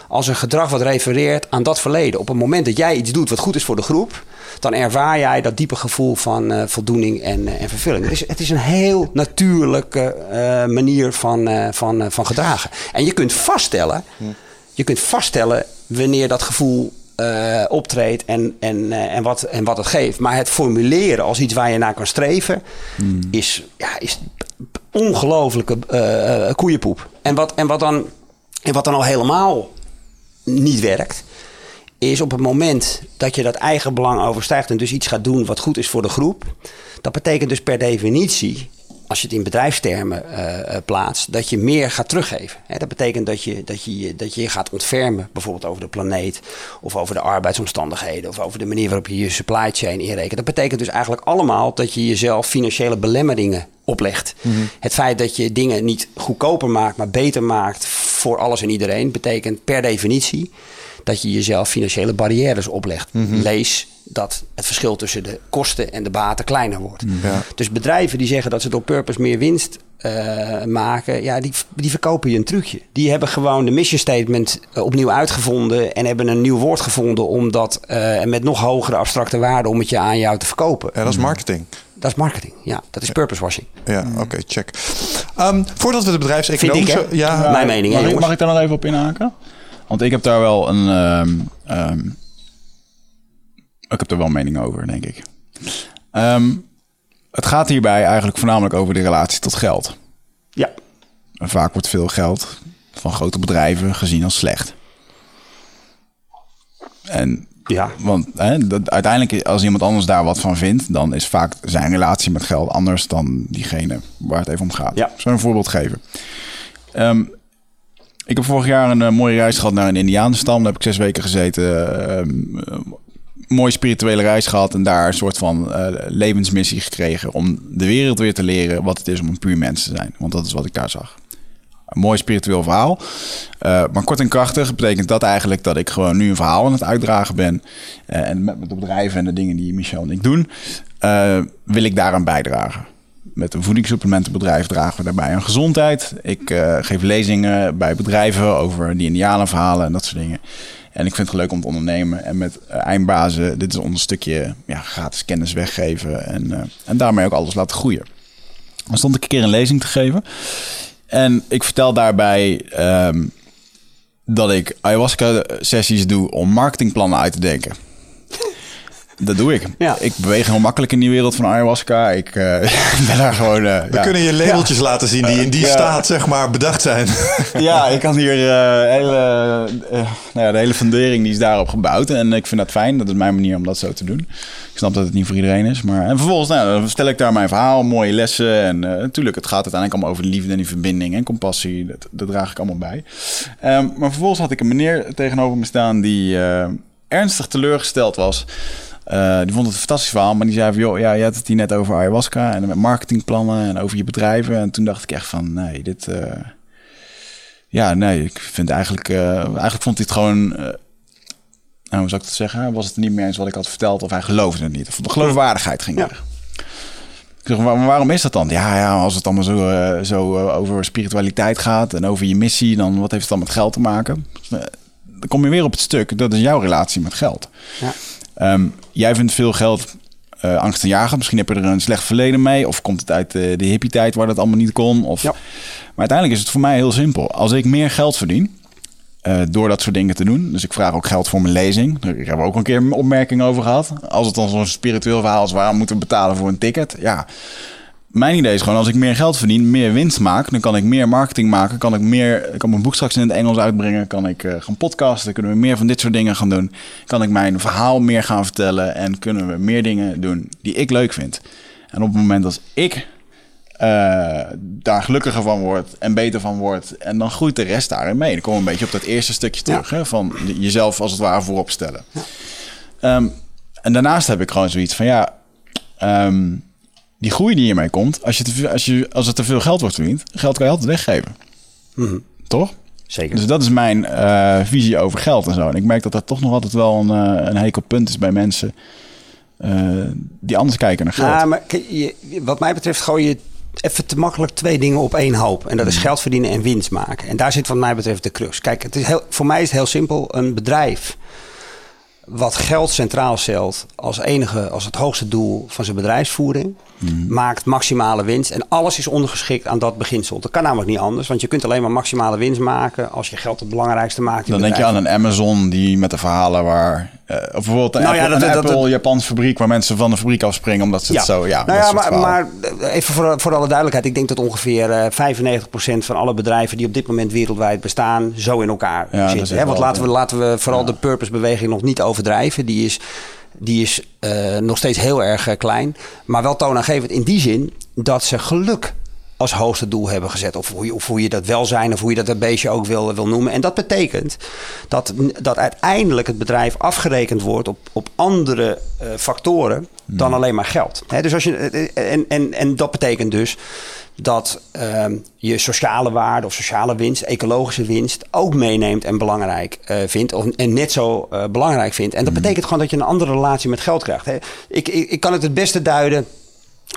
als een gedrag wat refereert aan dat verleden. Op het moment dat jij iets doet wat goed is voor de groep, dan ervaar jij dat diepe gevoel van eh, voldoening en, eh, en vervulling. Het is, het is een heel natuurlijke eh, manier van, van, van gedragen. En je kunt vaststellen, je kunt vaststellen wanneer dat gevoel optreedt en, en, en, wat, en wat het geeft. Maar het formuleren als iets waar je naar kan streven, is, ja, is ongelooflijke eh, eh, koeienpoep. En wat, en, wat dan, en wat dan al helemaal niet werkt, is op het moment dat je dat eigen belang overstijgt en dus iets gaat doen wat goed is voor de groep. Dat betekent dus per definitie, als je het in bedrijfstermen eh, eh, plaatst, dat je meer gaat teruggeven. Dat betekent dat je, dat, je, dat je je gaat ontfermen, bijvoorbeeld over de planeet, of over de arbeidsomstandigheden, of over de manier waarop je je supply chain inrekent. Dat betekent dus eigenlijk allemaal dat je jezelf financiële belemmeringen oplegt. Het feit dat je dingen niet goedkoper maakt, maar beter maakt voor alles en iedereen, betekent per definitie dat je jezelf financiële barrières oplegt. Lees dat het verschil tussen de kosten en de baten kleiner wordt. Ja. Dus bedrijven die zeggen dat ze door purpose meer winst eh, maken, ja, die, die verkopen je een trucje. Die hebben gewoon de mission statement eh, opnieuw uitgevonden en hebben een nieuw woord gevonden om dat eh, met nog hogere abstracte waarde om het je aan jou te verkopen. Ja, dat is marketing. Dat is marketing, ja. Dat is purpose washing. Ja, oké, check. Ehm, voordat we de bedrijfseconomische... Vind ik, ja, Mijn mening, hè, mag, ik, mag ik daar nog even op inhaken? Want ik heb daar wel een. ehm, ehm, ik heb er wel mening over, denk ik. Ehm, het gaat hierbij eigenlijk voornamelijk over de relatie tot geld. Ja, En vaak wordt veel geld van grote bedrijven gezien als slecht. En ja. want hè, dat, uiteindelijk, als iemand anders daar wat van vindt, dan is vaak zijn relatie met geld anders dan diegene waar het even om gaat. Ja. Ik zal een voorbeeld geven. Ehm, ik heb vorig jaar een eh, mooie reis gehad naar een Indianenstam. Daar heb ik zes weken gezeten. Eh, mooie spirituele reis gehad en daar een soort van eh, levensmissie gekregen om de wereld weer te leren wat het is om een puur mens te zijn. Want dat is wat ik daar zag. Een mooi spiritueel verhaal. Maar kort en krachtig betekent dat eigenlijk dat ik gewoon nu een verhaal aan het uitdragen ben. En met, met de bedrijven en de dingen die Michel en ik doen, wil ik daaraan bijdragen. Met een voedingssupplementenbedrijf dragen we daarbij aan gezondheid. Ik eh, geef lezingen bij bedrijven over die indianenverhalen en dat soort dingen. En ik vind het leuk om te ondernemen. En met eh, eindbazen, dit is ons stukje ja, gratis kennis weggeven. En, eh, en daarmee ook alles laten groeien. Dan stond ik een keer een lezing te geven. En ik vertel daarbij ehm, dat ik ayahuasca-sessies doe om marketingplannen uit te denken. Dat doe ik. Ja. Ik beweeg heel makkelijk in die wereld van ayahuasca. Ik eh, <laughs> ben daar gewoon... eh, We ja. kunnen je labeltjes laten zien die in die staat zeg maar bedacht zijn. <laughs> Ja, ik kan hier eh, hele, eh, nou ja, de hele fundering die is daarop gebouwd. En ik vind dat fijn. Dat is mijn manier om dat zo te doen. Ik snap dat het niet voor iedereen is. Maar, en vervolgens nou, dan stel ik daar mijn verhaal, mooie lessen. En eh, natuurlijk, het gaat uiteindelijk allemaal over de liefde en die verbinding en compassie. Dat, dat draag ik allemaal bij. Ehm, maar vervolgens had ik een meneer tegenover me staan die eh, ernstig teleurgesteld was. Eh, die vond het een fantastisch verhaal, maar die zei van... joh, ja, je had het hier net over ayahuasca en met marketingplannen en over je bedrijven. En toen dacht ik echt van, nee, dit... eh, ja, nee, ik vind eigenlijk... eh, eigenlijk vond hij het gewoon... nou, hoe zou ik dat zeggen? Was het niet meer eens wat ik had verteld of hij geloofde het niet? Of de geloofwaardigheid ging Ja. er. Ik zeg, "Waar- maar waarom is dat dan? Ja, ja als het allemaal zo, zo over spiritualiteit gaat en over je missie, dan wat heeft het dan met geld te maken? Dan kom je weer op het stuk, dat is jouw relatie met geld. Ja. Ehm, jij vindt veel geld eh angst en jagen. Misschien heb je er een slecht verleden mee. Of komt het uit eh, de hippie-tijd waar dat allemaal niet kon. Of... Ja. Maar uiteindelijk is het voor mij heel simpel. Als ik meer geld verdien, eh, door dat soort dingen te doen. Dus ik vraag ook geld voor mijn lezing. Daar hebben we ook een keer een opmerking over gehad. Als het dan zo'n spiritueel verhaal is, waarom moeten we betalen voor een ticket? Ja, mijn idee is gewoon, als ik meer geld verdien, meer winst maak, dan kan ik meer marketing maken. Kan ik meer, ik kan mijn boek straks in het Engels uitbrengen. Kan ik eh, gaan podcasten. Kunnen we meer van dit soort dingen gaan doen. Kan ik mijn verhaal meer gaan vertellen. En kunnen we meer dingen doen die ik leuk vind. En op het moment dat ik eh, daar gelukkiger van wordt en beter van wordt. En dan groeit de rest daarin mee. Dan komen we een beetje op dat eerste stukje terug. Hè, van jezelf als het ware voorop stellen. Ehm, en daarnaast heb ik gewoon zoiets van ja. ehm, die groei die hiermee komt, als, je te veel, als, je, als er te veel geld wordt verdiend, geld kan je altijd weggeven. Toch? Zeker. Dus dat is mijn eh, visie over geld en zo. En ik merk dat dat toch nog altijd wel een, eh, een hekel punt is bij mensen eh, die anders kijken naar geld. Ja, maar je, wat mij betreft gooi je even te makkelijk twee dingen op één hoop. En dat is geld verdienen en winst maken. En daar zit wat mij betreft de crux. Kijk, het is heel, voor mij is het heel simpel. Een bedrijf wat geld centraal stelt als enige, als het hoogste doel van zijn bedrijfsvoering, maakt maximale winst. En alles is ondergeschikt aan dat beginsel. Dat kan namelijk niet anders, want je kunt alleen maar maximale winst maken als je geld het belangrijkste maakt. Dan denk je aan een Amazon die met de verhalen waar... eh, bijvoorbeeld een Nou ja, dat- een dat- Apple dat- Japanse fabriek... waar mensen van de fabriek afspringen omdat ze het zo... Ja, nou ja, maar, maar even voor, voor alle duidelijkheid. Ik denk dat ongeveer eh 95% van alle bedrijven die op dit moment wereldwijd bestaan, zo in elkaar Ja, zitten. Hè? Want wel, laten we, laten we vooral de purpose-beweging nog niet overdrijven. Die is, die is eh, nog steeds heel erg eh, klein. Maar wel toonaangevend in die zin dat ze geluk als hoogste doel hebben gezet. Of hoe je, of hoe je dat welzijn of hoe je dat een beestje ook wil, wil noemen. En dat betekent dat, dat uiteindelijk het bedrijf afgerekend wordt op, op andere eh, factoren dan alleen maar geld. Dus als je, eh, en, en, en dat betekent dus dat ehm, je sociale waarde of sociale winst, ecologische winst ook meeneemt en belangrijk eh, vindt. Of, en net zo eh, belangrijk vindt. En dat betekent gewoon dat je een andere relatie met geld krijgt. Hè. Ik, ik, ik kan het het beste duiden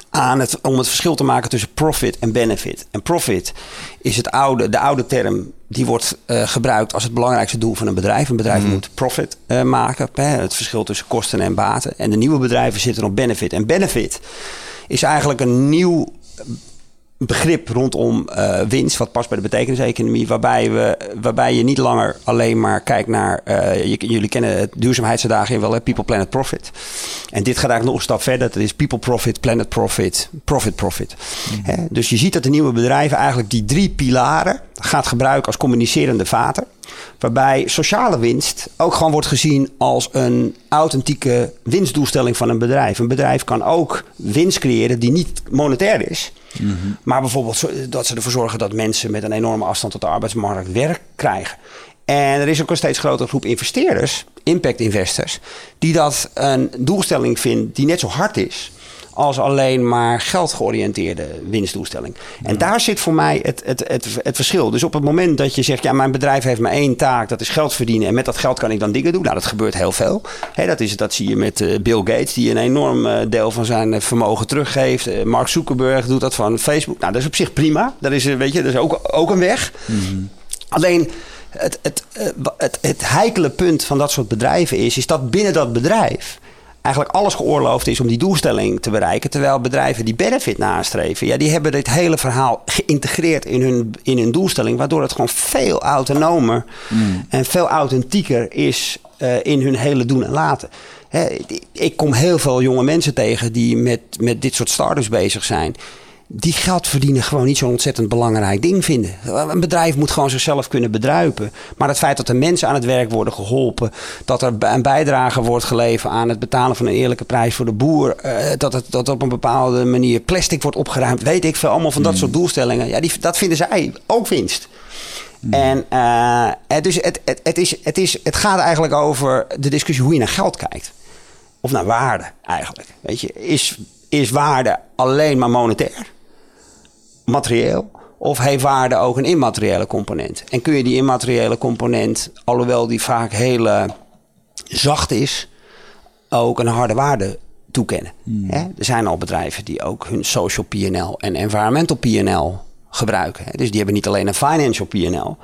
aan het, om het verschil te maken tussen profit en benefit. En profit is het oude, de oude term die wordt eh, gebruikt als het belangrijkste doel van een bedrijf. Een bedrijf moet profit eh, maken, hè, het verschil tussen kosten en baten. En de nieuwe bedrijven zitten op benefit. En benefit is eigenlijk een nieuw begrip rondom eh, winst, wat past bij de betekeniseconomie, waarbij, we, waarbij je niet langer alleen maar kijkt naar, eh, je- jullie kennen het duurzaamheidsdagen wel, hè, people, planet, profit. En dit gaat eigenlijk nog een stap verder, dat is people, profit, planet, profit, profit, profit. Hè, dus je ziet dat de nieuwe bedrijven eigenlijk die drie pilaren gaat gebruiken als communicerende vaten. Waarbij sociale winst ook gewoon wordt gezien als een authentieke winstdoelstelling van een bedrijf. Een bedrijf kan ook winst creëren die niet monetair is. Maar bijvoorbeeld zo- dat ze ervoor zorgen dat mensen met een enorme afstand tot de arbeidsmarkt werk krijgen. En er is ook een steeds grotere groep investeerders, impact investors, die dat een doelstelling vindt die net zo hard is als alleen maar geldgeoriënteerde winstdoelstelling. En daar zit voor mij het, het, het, het verschil. Dus op het moment dat je zegt, ja, mijn bedrijf heeft maar één taak, dat is geld verdienen. En met dat geld kan ik dan dingen doen. Nou, dat gebeurt heel veel. Hè, dat, is, dat zie je met eh, Bill Gates, die een enorm eh, deel van zijn eh, vermogen teruggeeft. Mark Zuckerberg doet dat van Facebook. Nou, dat is op zich prima. Dat is, weet je, dat is ook, ook een weg. Alleen het, het, het, het heikele punt van dat soort bedrijven is, is dat binnen dat bedrijf eigenlijk alles geoorloofd is om die doelstelling te bereiken. Terwijl bedrijven die benefit nastreven, ja, die hebben dit hele verhaal geïntegreerd in hun, in hun doelstelling. Waardoor het gewoon veel autonomer en veel authentieker is eh, in hun hele doen en laten. Hè, ik kom heel veel jonge mensen tegen die met, met dit soort startups bezig zijn die geld verdienen gewoon niet zo'n ontzettend belangrijk ding vinden. Een bedrijf moet gewoon zichzelf kunnen bedruipen. Maar het feit dat er mensen aan het werk worden geholpen, dat er een bijdrage wordt geleverd aan het betalen van een eerlijke prijs voor de boer, eh, dat het dat op een bepaalde manier plastic wordt opgeruimd, weet ik veel, allemaal van dat soort doelstellingen. Ja, die, dat vinden zij ook winst. En eh, het, dus het, het, het, is, het, is, het gaat eigenlijk over de discussie hoe je naar geld kijkt. Of naar waarde eigenlijk. Weet je, is, is waarde alleen maar monetair? Materieel? Of heeft waarde ook een immateriële component? En kun je die immateriële component, alhoewel die vaak heel zacht is, ook een harde waarde toekennen? Hè? Er zijn al bedrijven die ook hun social PNL en environmental PNL gebruiken. Hè? Dus die hebben niet alleen een financial PNL,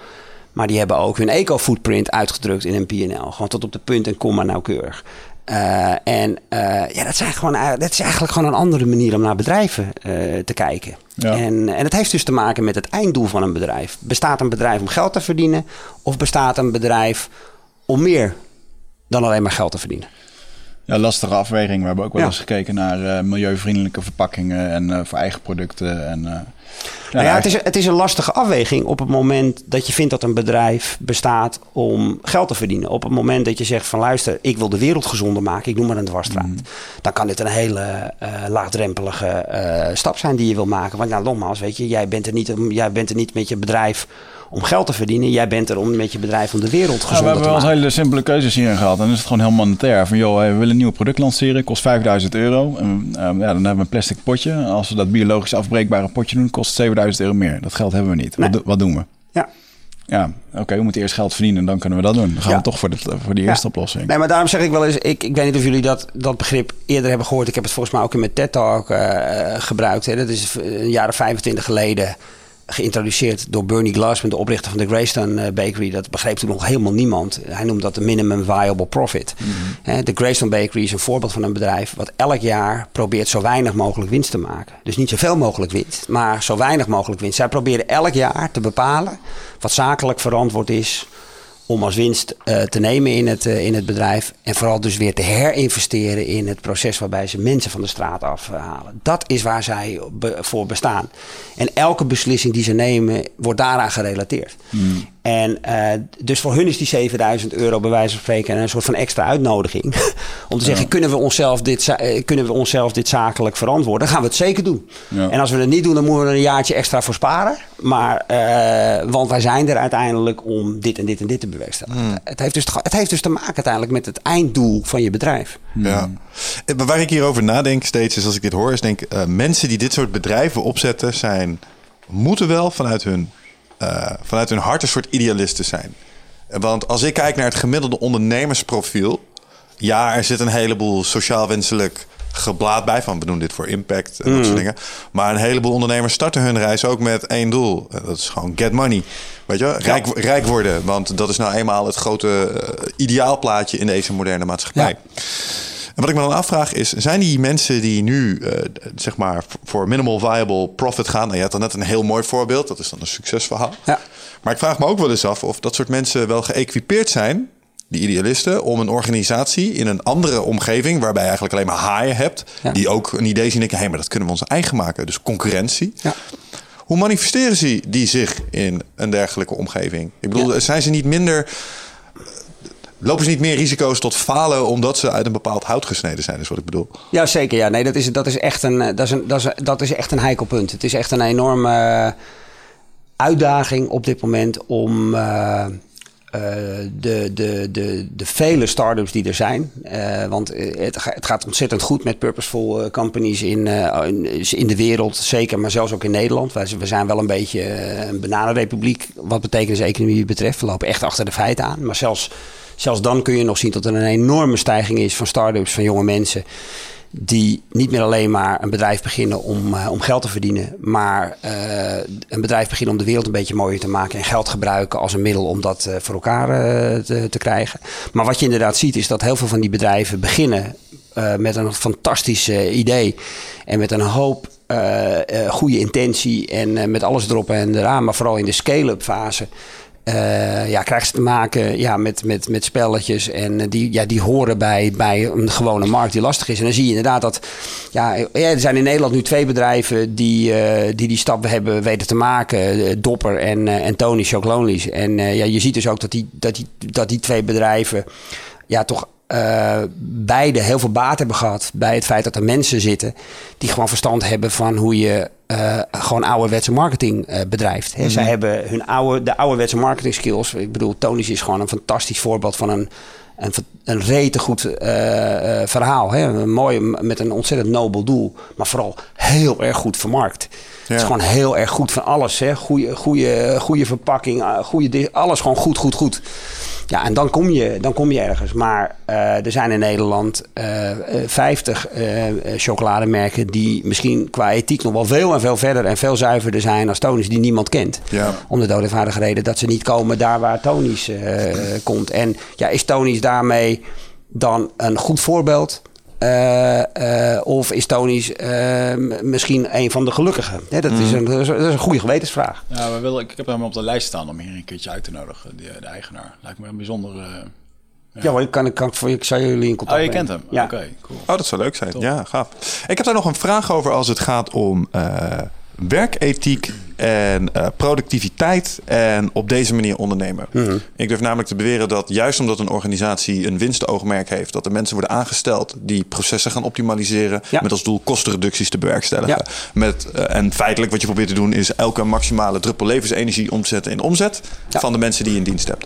maar die hebben ook hun eco-footprint uitgedrukt in een PNL. Gewoon tot op de punt en komma nauwkeurig. Eh, en eh, ja, dat, zijn gewoon, eh, dat is eigenlijk gewoon een andere manier om naar bedrijven te kijken. Ja. En, en het heeft dus te maken met het einddoel van een bedrijf. Bestaat een bedrijf om geld te verdienen? Of bestaat een bedrijf om meer dan alleen maar geld te verdienen? Ja, lastige afweging. We hebben ook wel Ja. eens gekeken naar eh, milieuvriendelijke verpakkingen en eh, voor eigen producten. En, eh, Nou ja, het, is, het is een lastige afweging op het moment dat je vindt dat een bedrijf bestaat om geld te verdienen. Op het moment dat je zegt van luister, ik wil de wereld gezonder maken, ik noem maar een dwarsstraat. Dan kan dit een hele laagdrempelige stap zijn die je wil maken. Want nou, nogmaals, weet je, jij bent, er niet, om- jij bent er niet met je bedrijf om geld te verdienen. Jij bent er om met je bedrijf om de wereld Ja, we gezonder hebben te wel maken. hele simpele keuzes hierin gehad. En dan is het gewoon heel monetair. Van joh, we willen een nieuw product lanceren, kost 5000 euro. En, eh, ja, dan hebben we een plastic potje. Als we dat biologisch afbreekbare potje doen, kost het 7000 euro meer. Dat geld hebben we niet. Nee. Wat, do- wat doen we? Ja. Ja, oké, we moeten eerst geld verdienen en dan kunnen we dat doen. Dan gaan Ja. we toch voor, de, voor die eerste Ja. oplossing. Nee, maar daarom zeg ik wel eens, ik, ik weet niet of jullie dat, dat begrip eerder hebben gehoord. Ik heb het volgens mij ook in mijn TED-talk eh, gebruikt. Hè. Dat is een jaar of 25 geleden geïntroduceerd door Bernie Glassman, de oprichter van de Greystone eh, Bakery. Dat begreep toen nog helemaal niemand. Hij noemt dat de minimum viable profit. Hè, De Greystone Bakery is een voorbeeld van een bedrijf wat elk jaar probeert zo weinig mogelijk winst te maken. Dus niet zoveel mogelijk winst, maar zo weinig mogelijk winst. Zij proberen elk jaar te bepalen wat zakelijk verantwoord is om als winst eh, te nemen in het, eh, in het bedrijf. En vooral dus weer te herinvesteren in het proces waarbij ze mensen van de straat afhalen. Dat is waar zij voor bestaan. En elke beslissing die ze nemen wordt daaraan gerelateerd. En eh, dus voor hun is die 7000 euro bij wijze van spreken een soort van extra uitnodiging. <laughs> Om te zeggen, kunnen, we onszelf dit, eh, kunnen we onszelf dit zakelijk verantwoorden? Dan gaan we het zeker doen. Ja. En als we het niet doen, dan moeten we er een jaartje extra voor sparen. Maar, eh, want wij zijn er uiteindelijk om dit en dit en dit te bewerkstelligen. Het, heeft dus, te- het heeft dus te maken uiteindelijk met het einddoel van je bedrijf. Ja. Maar Waar ik hierover nadenk steeds is als ik dit hoor, is denk eh, mensen die dit soort bedrijven opzetten zijn, moeten wel vanuit hun, eh, vanuit hun hart een soort idealisten zijn. Want als ik kijk naar het gemiddelde ondernemersprofiel, ja, er zit een heleboel sociaal wenselijk geblaad bij van we doen dit voor impact en dat soort dingen. Maar een heleboel ondernemers starten hun reis ook met één doel. En dat is gewoon get money. Weet je, rijk, rijk worden. Want dat is nou eenmaal het grote eh, ideaalplaatje in deze moderne maatschappij. Ja. En wat ik me dan afvraag is, zijn die mensen die nu eh, zeg maar voor minimal viable profit gaan? Nou, je had dan net een heel mooi voorbeeld, dat is dan een succesverhaal. Ja. Maar ik vraag me ook wel eens af of dat soort mensen wel geëquipeerd zijn, die idealisten, om een organisatie in een andere omgeving, waarbij je eigenlijk alleen maar haaien hebt, Ja. die ook een idee zien en denken, hé, maar dat kunnen we ons eigen maken. Dus concurrentie. Ja. Hoe manifesteren ze die zich in een dergelijke omgeving? Ik bedoel, Ja. zijn ze niet minder. Lopen ze niet meer risico's tot falen omdat ze uit een bepaald hout gesneden zijn, is wat ik bedoel. Ja, zeker. Ja. Nee, dat, is, dat, is echt een, eh, dat, is een, dat, is, dat is echt een heikel punt. Het is echt een enorme eh, uitdaging op dit moment om eh, de, de, de, de vele start-ups die er zijn. want het, het gaat ontzettend goed met purposeful companies in, in, de wereld, zeker, maar zelfs ook in Nederland. We zijn wel een beetje een bananenrepubliek wat betekenis-economie betreft. We lopen echt achter de feiten aan. Maar zelfs, zelfs dan kun je nog zien dat er een enorme stijging is van start-ups, van jonge mensen die niet meer alleen maar een bedrijf beginnen om, eh, om geld te verdienen, maar eh, een bedrijf beginnen om de wereld een beetje mooier te maken en geld gebruiken als een middel om dat eh, voor elkaar te, te krijgen. Maar wat je inderdaad ziet is dat heel veel van die bedrijven beginnen met een fantastisch idee en met een hoop goede intentie en met alles erop en eraan, maar vooral in de scale-up fase. Eh, ja, krijgen ze te maken ja, met, met, met spelletjes. En eh, die, ja, die horen bij, bij een gewone markt die lastig is. En dan zie je inderdaad dat. Ja, ja, er zijn in Nederland nu twee bedrijven die eh, die, die stap hebben weten te maken: eh, Dopper en, eh, en Tony Chocolonely's. En eh, ja, je ziet dus ook dat die, dat die, dat die twee bedrijven. Ja, toch eh, beide heel veel baat hebben gehad bij het feit dat er mensen zitten die gewoon verstand hebben van hoe je eh, gewoon ouderwetse marketing eh, bedrijft. Zij hebben hun oude, de ouderwetse marketing skills. Ik bedoel, Tony's is gewoon een fantastisch voorbeeld van een, een, een rete goed eh, verhaal. Hè. Een mooi, met een ontzettend nobel doel, maar vooral heel erg goed vermarkt. Het is gewoon heel erg goed van alles. Hè. Goede, goede, goede verpakking, goede, alles gewoon goed, goed, goed. Ja, en dan kom je, dan kom je ergens. Maar eh, er zijn in Nederland eh, eh, 50 eh, eh, chocolademerken die misschien qua ethiek nog wel veel en veel verder en veel zuiverder zijn als Tony's die niemand kent. Ja. Om de doodeenvoudige reden dat ze niet komen daar waar Tony's komt. En ja, is Tony's daarmee dan een goed voorbeeld? Eh, eh, of is Tony's eh, misschien een van de gelukkigen? Hè, dat, is een, dat is een- dat is een goede gewetensvraag. Ja, we willen, ik heb hem op de lijst staan om hier een keertje uit te nodigen, de, de eigenaar. Lijkt me een bijzonder, eh, Ja, maar ik, kan, ik, kan, voor, ik zou jullie in contact Oh, je brengen. kent hem? Ja. Oké, cool. Oh, dat zou leuk zijn. Ja, gaaf. Ik heb daar nog een vraag over als het gaat om eh, werkethiek en eh, productiviteit en op deze manier ondernemen. Mhm. Ik durf namelijk te beweren dat juist omdat een organisatie een winstoogmerk heeft, dat er mensen worden aangesteld die processen gaan optimaliseren Ja. met als doel kostenreducties te bewerkstelligen. Ja. Met, eh, en feitelijk wat je probeert te doen is elke maximale druppel levensenergie omzetten in omzet Ja. van de mensen die je in dienst hebt.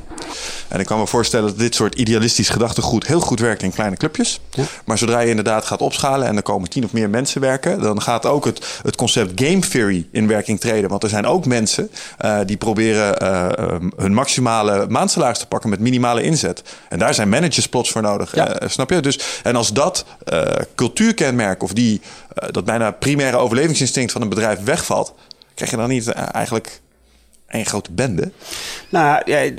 En ik kan me voorstellen dat dit soort idealistisch gedachtegoed heel goed werkt in kleine clubjes. Maar zodra je inderdaad gaat opschalen en er komen tien of meer mensen werken, dan gaat ook het, het concept game theory in werking treden. Want er zijn ook mensen eh, die proberen eh, um, hun maximale maandsalaris te pakken met minimale inzet. En daar zijn managers plots voor nodig. Ja. Eh, snap je? Dus, en als dat cultuurkenmerk of die, dat bijna primaire overlevingsinstinct van een bedrijf wegvalt, krijg je dan niet eigenlijk één grote bende? Nou ja,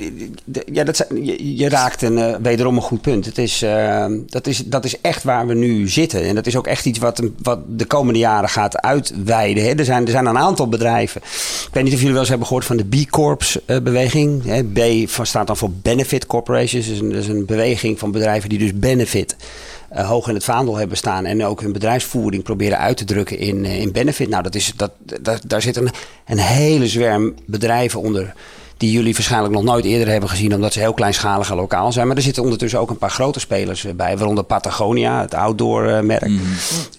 ja dat je, je raakt een, eh, wederom een goed punt. Het is, eh, dat, is, dat is echt waar we nu zitten. En dat is ook echt iets wat, wat de komende jaren gaat uitweiden. Hè. Er, zijn, er zijn een aantal bedrijven. Ik weet niet of jullie wel eens hebben gehoord van de B Corps eh. B van- staat dan voor Benefit Corporations. Een, dat is een beweging van bedrijven die dus benefit eh, hoog in het vaandel hebben staan. En ook hun bedrijfsvoering proberen uit te drukken in, eh, in benefit. Nou, dat is, dat, dat, daar zit een, een hele zwerm bedrijven onder die jullie waarschijnlijk nog nooit eerder hebben gezien, omdat ze heel kleinschalig en lokaal zijn. Maar er zitten ondertussen ook een paar grote spelers eh, bij, waaronder Patagonia, het outdoor-merk.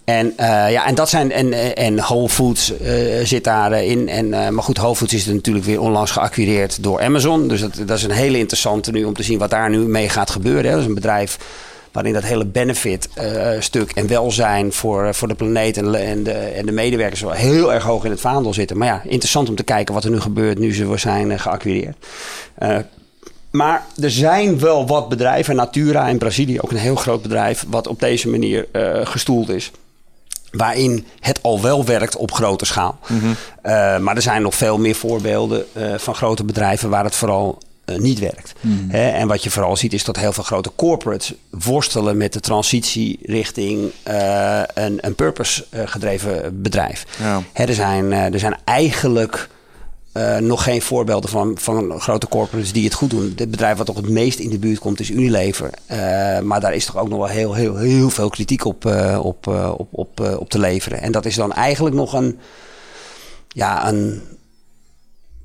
En, eh, ja, en dat zijn en, en Whole Foods eh, zit daarin. En, maar goed, Whole Foods is natuurlijk weer onlangs geacquireerd door Amazon. Dus dat, dat is een hele interessante nu om te zien wat daar nu mee gaat gebeuren. Hè. Dat is een bedrijf waarin dat hele benefit-stuk en welzijn voor, voor de planeet en, en, de, en de medewerkers wel heel erg hoog in het vaandel zitten. Maar ja, interessant om te kijken wat er nu gebeurt nu ze zijn eh, geacquireerd. Eh, maar er zijn wel wat bedrijven, Natura in Brazilië, ook een heel groot bedrijf, wat op deze manier eh, gestoeld is. Waarin het al wel werkt op grote schaal. Eh, maar er zijn nog veel meer voorbeelden eh, van grote bedrijven waar het vooral eh, niet werkt. Hè, en wat je vooral ziet is dat heel veel grote corporates worstelen met de transitie richting eh, een, een purpose-gedreven bedrijf. Ja. Er, zijn, eh, er zijn eigenlijk eh, nog geen voorbeelden van, van grote corporates die het goed doen. Het bedrijf wat toch het meest in de buurt komt is Unilever. Eh, maar daar is toch ook nog wel heel, heel, heel veel kritiek op, eh, op, eh, op, op, eh, op te leveren. En dat is dan eigenlijk nog een, ja, een,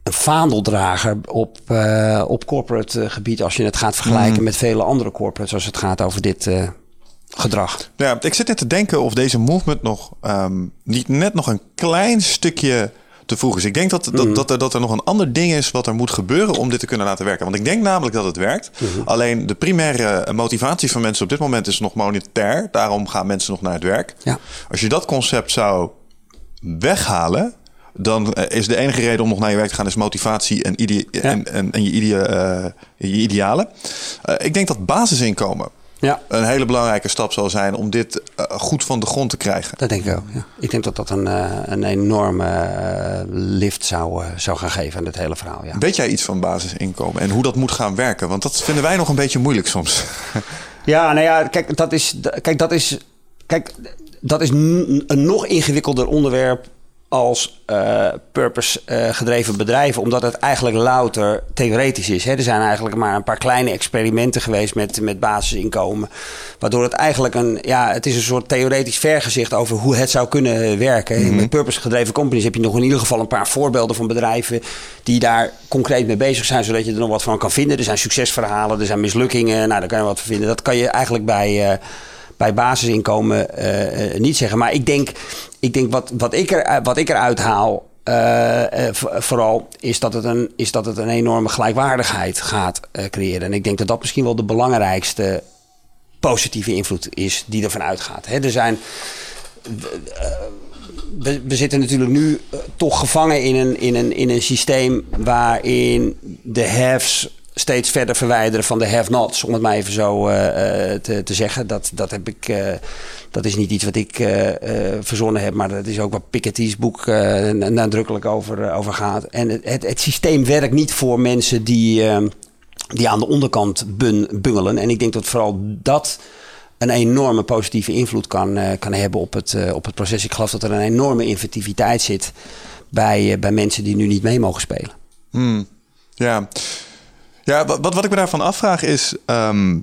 een vaandeldrager op, eh, op corporate eh, gebied... als je het gaat vergelijken met vele andere corporates... als het gaat over dit eh, gedrag. Ja, ik zit net te denken of deze movement nog ehm, niet net nog een klein stukje te vroeg is. Ik denk dat, dat, dat, er, dat er nog een ander ding is wat er moet gebeuren om dit te kunnen laten werken. Want ik denk namelijk dat het werkt. Alleen de primaire motivatie van mensen op dit moment is nog monetair. Daarom gaan mensen nog naar het werk. Ja. Als je dat concept zou weghalen, dan eh, is de enige reden om nog naar je werk te gaan is motivatie en, en, en, en je, eh, je idealen. Eh, ik denk dat basisinkomen Ja, een hele belangrijke stap zal zijn om dit goed van de grond te krijgen. dat denk ik ook. Ja. Ik denk dat dat een, een enorme lift zou, zou gaan geven aan dit hele verhaal. Ja. Weet jij iets van basisinkomen en hoe dat moet gaan werken? Want dat vinden wij nog een beetje moeilijk soms. <laughs> Ja, nou ja, kijk, dat is, kijk, dat is, kijk, dat is een nog ingewikkelder onderwerp als eh, purpose-gedreven bedrijven, omdat het eigenlijk louter theoretisch is. Hè. Er zijn eigenlijk maar een paar kleine experimenten geweest met, met basisinkomen, waardoor het eigenlijk een, ja, het is een soort theoretisch vergezicht over hoe het zou kunnen werken. Met purpose-gedreven companies heb je nog in ieder geval een paar voorbeelden van bedrijven die daar concreet mee bezig zijn, zodat je er nog wat van kan vinden. Er zijn succesverhalen, er zijn mislukkingen, nou, daar kan je wat van vinden. Dat kan je eigenlijk bij. eh, bij basisinkomen eh, eh, niet zeggen. Maar ik denk, ik denk wat, wat, ik er, wat ik eruit haal. eh, eh, vo- vooral is dat, het een, is dat het een enorme gelijkwaardigheid gaat eh, creëren. En ik denk dat dat misschien wel de belangrijkste positieve invloed is die ervan uitgaat. Hè, er zijn. We, we zitten natuurlijk nu eh, toch gevangen in een, in, een, in een systeem waarin de haves steeds verder verwijderen van de have-nots, om het maar even zo eh, eh, te, te zeggen. Dat, dat, heb ik, eh, dat is niet iets wat ik verzonnen heb, maar dat is ook wat Piketty's boek nadrukkelijk over, over gaat. En het, het, systeem werkt niet voor mensen die, die aan de onderkant bun, bungelen. En ik denk dat vooral dat een enorme positieve invloed kan, kan hebben op het, op het proces. Ik geloof dat er een enorme inventiviteit zit bij, bij mensen die nu niet mee mogen spelen. Hmm. Ja, ja wat, wat ik me daarvan afvraag is... ehm,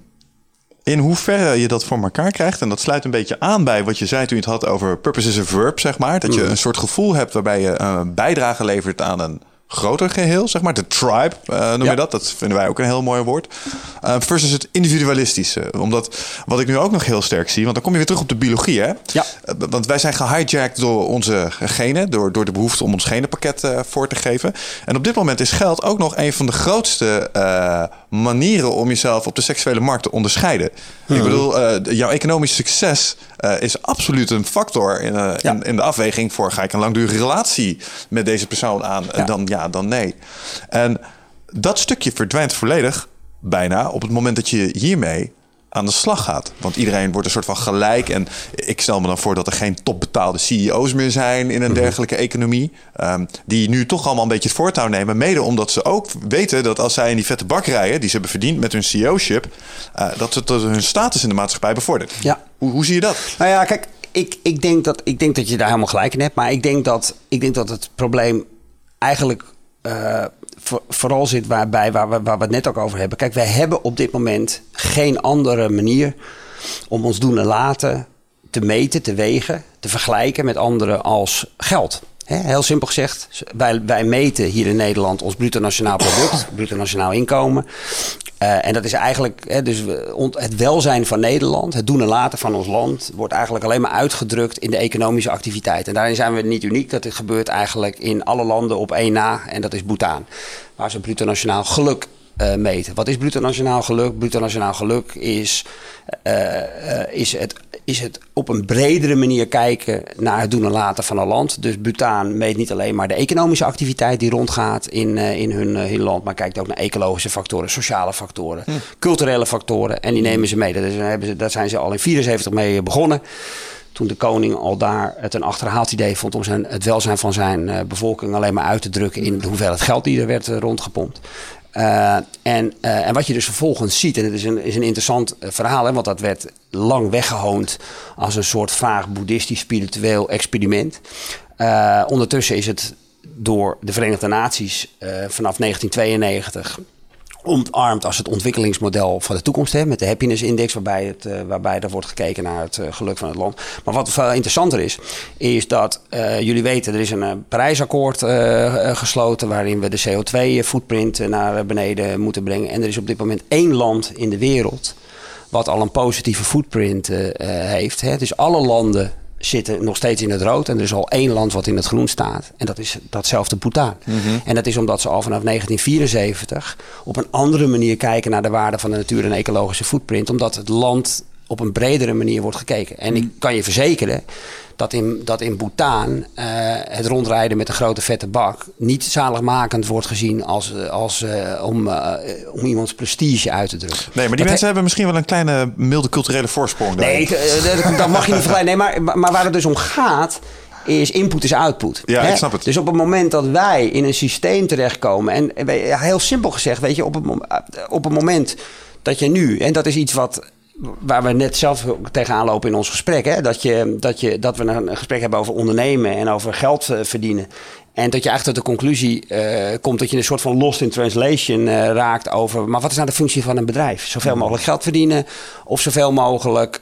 in hoeverre je dat voor elkaar krijgt. En dat sluit een beetje aan bij wat je zei toen je het had over purpose is a verb, zeg maar. Dat je Mm. een soort gevoel hebt waarbij je een bijdrage levert aan een groter geheel, zeg maar. De tribe eh, noem Ja. je dat. Dat vinden wij ook een heel mooi woord. Eh, versus het individualistische. Omdat wat ik nu ook nog heel sterk zie, want dan kom je weer terug op de biologie, hè? Ja. Eh, Want wij zijn gehijacked door onze genen, door, door de behoefte om ons genenpakket voor te geven. En op dit moment is geld ook nog een van de grootste manieren om jezelf op de seksuele markt te onderscheiden. Ik bedoel, eh, jouw economisch succes eh, is absoluut een factor in, eh, Ja. in, in de afweging voor ga ik een langdurige relatie met deze persoon aan, en Ja. dan ja, dan nee. En dat stukje verdwijnt volledig bijna op het moment dat je hiermee aan de slag gaat. Want iedereen wordt een soort van gelijk. En ik stel me dan voor dat er geen topbetaalde CEO's meer zijn in een dergelijke economie. ehm, die nu toch allemaal een beetje het voortouw nemen. Mede omdat ze ook weten dat als zij in die vette bak rijden, die ze hebben verdiend met hun CEO-ship, eh, dat het hun status in de maatschappij bevordert. Ja. Hoe, hoe zie je dat? Nou ja, kijk, ik, ik, denk dat, ik denk dat je daar helemaal gelijk in hebt. Maar ik denk dat, ik denk dat het probleem eigenlijk voor- vooral zit waarbij waar we, waar we het net ook over hebben. Kijk, wij hebben op dit moment geen andere manier om ons doen en laten te meten, te wegen, te vergelijken met anderen als geld. Heel simpel gezegd, wij, wij meten hier in Nederland ons bruto nationaal product, <clears throat> bruto nationaal inkomen. Eh, en dat is eigenlijk, hè, dus het welzijn van Nederland, het doen en laten van ons land, wordt eigenlijk alleen maar uitgedrukt in de economische activiteit. En daarin zijn we niet uniek. Dat gebeurt eigenlijk in alle landen op één na, en dat is Bhutan. Waar ze bruto nationaal geluk eh, meten. Wat is bruto nationaal geluk? Bruto nationaal geluk is, eh, eh, is, het, is het op een bredere manier kijken naar het doen en laten van een land. Dus Bhutan meet niet alleen maar de economische activiteit die rondgaat in, in hun, hun land, maar kijkt ook naar ecologische factoren, sociale factoren, culturele factoren. En die nemen ze mee. Is- daar zijn ze al in 74 mee begonnen. Toen de koning al daar het een achterhaald idee vond om zijn, het welzijn van zijn bevolking alleen maar uit te drukken in de hoeveelheid geld die er werd rondgepompt. Eh, en, eh, en wat je dus vervolgens ziet, en het is een, is een interessant eh, verhaal, hè, want dat werd lang weggehoond als een soort vaag boeddhistisch spiritueel experiment. Ondertussen is het door de Verenigde Naties vanaf 1992 omarmd als het ontwikkelingsmodel van de toekomst. Hè, met de happiness index, waarbij, het, eh, waarbij er wordt gekeken naar het eh, geluk van het land. Maar wat veel interessanter is, is dat eh, jullie weten, er is een Parijsakkoord gesloten waarin we de CO2-footprint naar beneden moeten brengen. En er is op dit moment één land in de wereld wat al een positieve footprint heeft. Hè. Dus alle landen zitten nog steeds in het rood. En er is al één land wat in het groen staat. En dat is datzelfde Bhutan. En dat is omdat ze al vanaf 1974 op een andere manier kijken naar de waarde van de natuur en ecologische footprint. Omdat het land op een bredere manier wordt gekeken. En ik kan je verzekeren dat in, dat in Bhutan eh, het rondrijden met een grote vette bak niet zaligmakend wordt gezien als, eh, als, eh, om, om iemands prestige uit te drukken. Nee, maar die Dat mensen hebben misschien wel een kleine milde culturele voorsprong. Nee, daarin. dat, dat mag je niet <laughs> vergelijken. Nee, maar, maar waar het dus om gaat, is input is output. Ja, Hè? ik snap het. Dus op het moment dat wij in een systeem terechtkomen... en heel simpel gezegd, weet je, op het, op het moment dat je nu... en dat is iets wat... Waar we net zelf tegenaan lopen in ons gesprek. Hè? Dat, je, dat, je, dat we een gesprek hebben over ondernemen en over geld eh, verdienen. En dat je eigenlijk tot de conclusie eh, komt dat je een soort van lost in translation eh, raakt over. Maar wat is nou de functie van een bedrijf? Zoveel mogelijk geld verdienen of zoveel mogelijk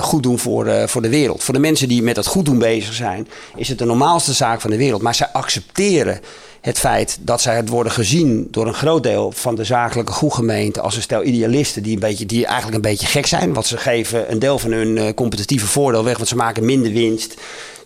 goed doen voor, voor de wereld. Voor de mensen die met dat goed doen bezig zijn, is het de normaalste zaak van de wereld. Maar zij accepteren het feit dat zij het worden gezien door een groot deel van de zakelijke goedgemeente als een stel idealisten die, een beetje, die eigenlijk een beetje gek zijn. Want ze geven een deel van hun eh, competitieve voordeel weg, want ze maken minder winst.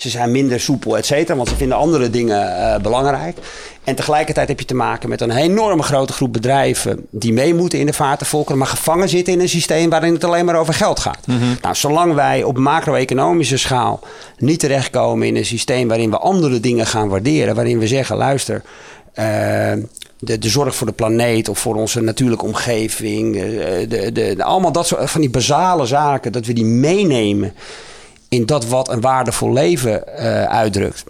Ze zijn minder soepel, et cetera, want ze vinden andere dingen eh, belangrijk. En tegelijkertijd heb je te maken met een enorme grote groep bedrijven die mee moeten in de vaartenvolkeren, maar gevangen zitten in een systeem waarin het alleen maar over geld gaat. Nou, zolang wij op macro-economische schaal niet terechtkomen in een systeem waarin we andere dingen gaan waarderen, waarin we zeggen, luister, eh, de, de zorg voor de planeet of voor onze natuurlijke omgeving, eh, de, de, de- allemaal dat soort van die basale zaken, dat we die meenemen in dat wat een waardevol leven eh, uitdrukt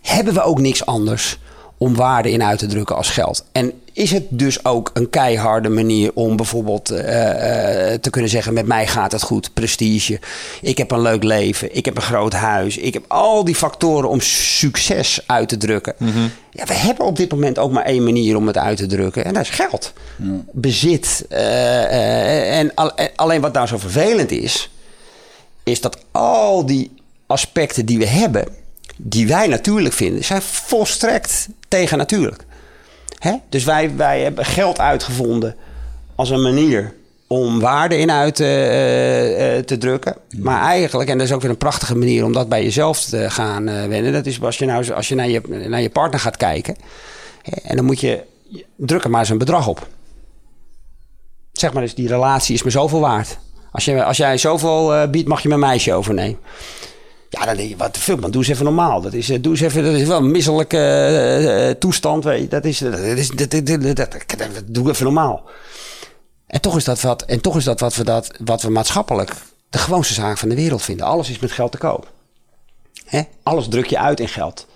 hebben we ook niks anders om waarde in uit te drukken als geld. En is het dus ook een keiharde manier om bijvoorbeeld eh, eh, te kunnen zeggen: met mij gaat het goed, prestige, ik heb een leuk leven, ik heb een groot huis, ik heb al die factoren om succes uit te drukken. Ja, we hebben op dit moment ook maar één manier om het uit te drukken en dat is geld, bezit. en al- en alleen wat nou zo vervelend is, is dat al die aspecten die we hebben, die wij natuurlijk vinden, zijn volstrekt tegennatuurlijk. Hè? Dus wij, wij hebben geld uitgevonden als een manier om waarde in uit eh, eh, te drukken. Maar eigenlijk, en dat is ook weer een prachtige manier om dat bij jezelf te gaan eh wennen. Dat is als je, nou, als je naar, je naar je partner gaat kijken. Hè, en dan moet je, druk er maar eens een bedrag op. Zeg maar eens, die relatie is me zoveel waard. Als, je, als jij zoveel eh, biedt, mag je mijn meisje overnemen. Ja, dan denk je, wat de fuck man, doe eens even normaal. Dat is, eh, doe eens even, dat is wel een misselijke eh, toestand. Weet je. Dat is, dat is, dat, dat, doe even normaal. En toch is dat wat, en toch is dat wat we, dat, wat we maatschappelijk de gewoonste zaak van de wereld vinden. Alles is met geld te koop. Alles druk je uit in geld.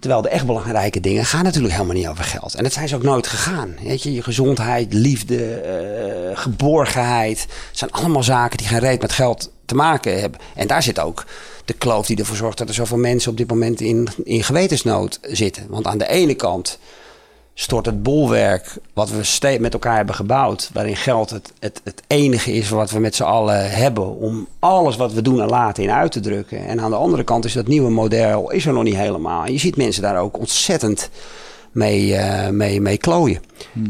Terwijl de echt belangrijke dingen gaan natuurlijk helemaal niet over geld. En dat zijn ze ook nooit gegaan. Weet je, je gezondheid, liefde, eh, geborgenheid. Zijn allemaal zaken die geen reet met geld te maken hebben. En daar zit ook de kloof die ervoor zorgt dat er zoveel mensen op dit moment in, in gewetensnood zitten. Want aan de ene kant stort het bolwerk wat we ste- met elkaar hebben gebouwd, waarin geld het, het, het enige is wat we met z'n allen hebben om alles wat we doen en laten in uit te drukken. En aan de andere kant is dat nieuwe model is er nog niet helemaal. En je ziet mensen daar ook ontzettend mee, eh, mee, mee klooien.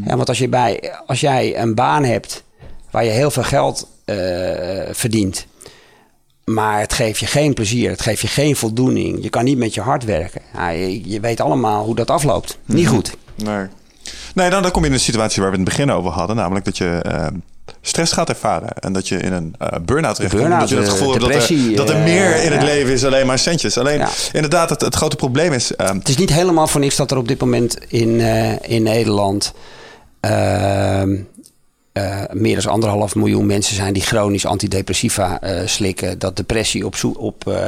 Ja, want als, je bij, als jij een baan hebt waar je heel veel geld eh, verdient, maar het geeft je geen plezier, het geeft je geen voldoening. Je kan niet met je hart werken. Ja, je, je weet allemaal hoe dat afloopt. Niet goed. Nee. Nee, dan, dan kom je in een situatie waar we het in het begin over hadden. Namelijk dat je eh, stress gaat ervaren. En dat je in een eh burn-out terechtkomt. Burn-out, dat je het eh, gevoel hebt dat er, depressie, dat er eh, meer in het ja. leven is alleen maar centjes. Alleen Ja. inderdaad, het, het grote probleem is... ehm, Het is niet helemaal voor niks dat er op dit moment in, eh, in Nederland ehm, eh, meer dan anderhalf miljoen mensen zijn die chronisch antidepressiva eh, slikken. Dat depressie op, op, eh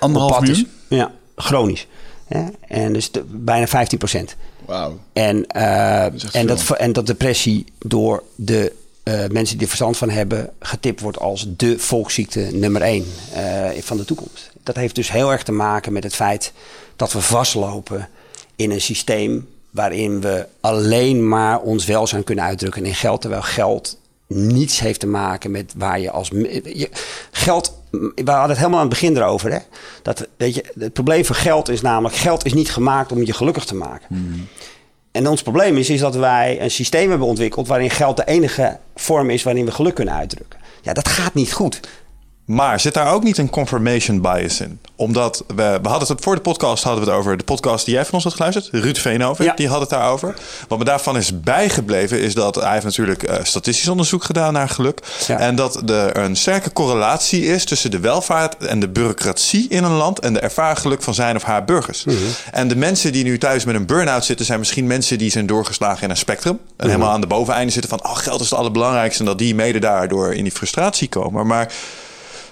Anderhalf op pad is. miljoen? Ja, chronisch. Hè? En dus de- bijna 15 procent. Wauw. En, eh, is echt en, dat, en dat depressie door de eh, mensen die er verstand van hebben getipt wordt als de volksziekte nummer één eh, van de toekomst. Dat heeft dus heel erg te maken met het feit dat we vastlopen in een systeem waarin we alleen maar ons welzijn kunnen uitdrukken in geld, terwijl geld niets heeft te maken met waar je als je, geld. We hadden het helemaal aan het begin erover. Hè? Dat, weet je, het probleem van geld is namelijk: geld is niet gemaakt om je gelukkig te maken. En ons probleem is, is dat wij een systeem hebben ontwikkeld waarin geld de enige vorm is waarin we geluk kunnen uitdrukken. Ja, dat gaat niet goed. Maar zit daar ook niet een confirmation bias in? Omdat we, we hadden het voor de podcast hadden we het over de podcast die jij van ons had geluisterd, Ruud Veenhoven, Ja. die had het daarover. Wat me daarvan is bijgebleven is dat hij heeft natuurlijk eh, statistisch onderzoek gedaan naar geluk Ja. en dat er een sterke correlatie is tussen de welvaart en de bureaucratie in een land en de ervaren geluk van zijn of haar burgers. En de mensen die nu thuis met een burn-out zitten, zijn misschien mensen die zijn doorgeslagen in een spectrum en helemaal aan de boveneinde zitten van, oh geld is het allerbelangrijkste en dat die mede daardoor in die frustratie komen. Maar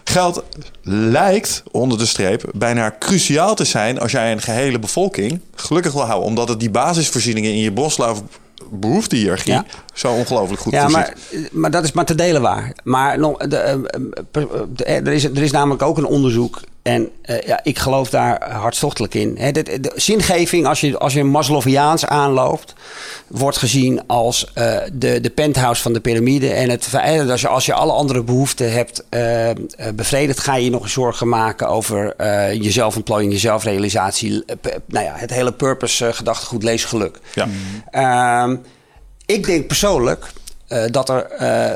Geld lijkt onder de streep bijna cruciaal te zijn als jij een gehele bevolking gelukkig wil houden. Omdat het die basisvoorzieningen in je Boslav behoeftehiërarchie Ja. zo ongelooflijk goed ja, maar, maar dat is maar te delen waar. Maar de, eh, eh, de- er, is, er is namelijk ook een onderzoek. En eh, ja, ik geloof daar hartstochtelijk in. Hè, de, de zingeving, als je, als je Maslowiaans aanloopt, wordt gezien als eh, de, de penthouse van de piramide. En het, als, je, als je alle andere behoeften hebt eh, bevredigd, ga je je nog zorgen maken over je zelfontplooiing, je zelfrealisatie. nou ja, het hele purpose gedachtegoed, lees geluk. Ja. Ehm, ik denk persoonlijk eh, dat er eh,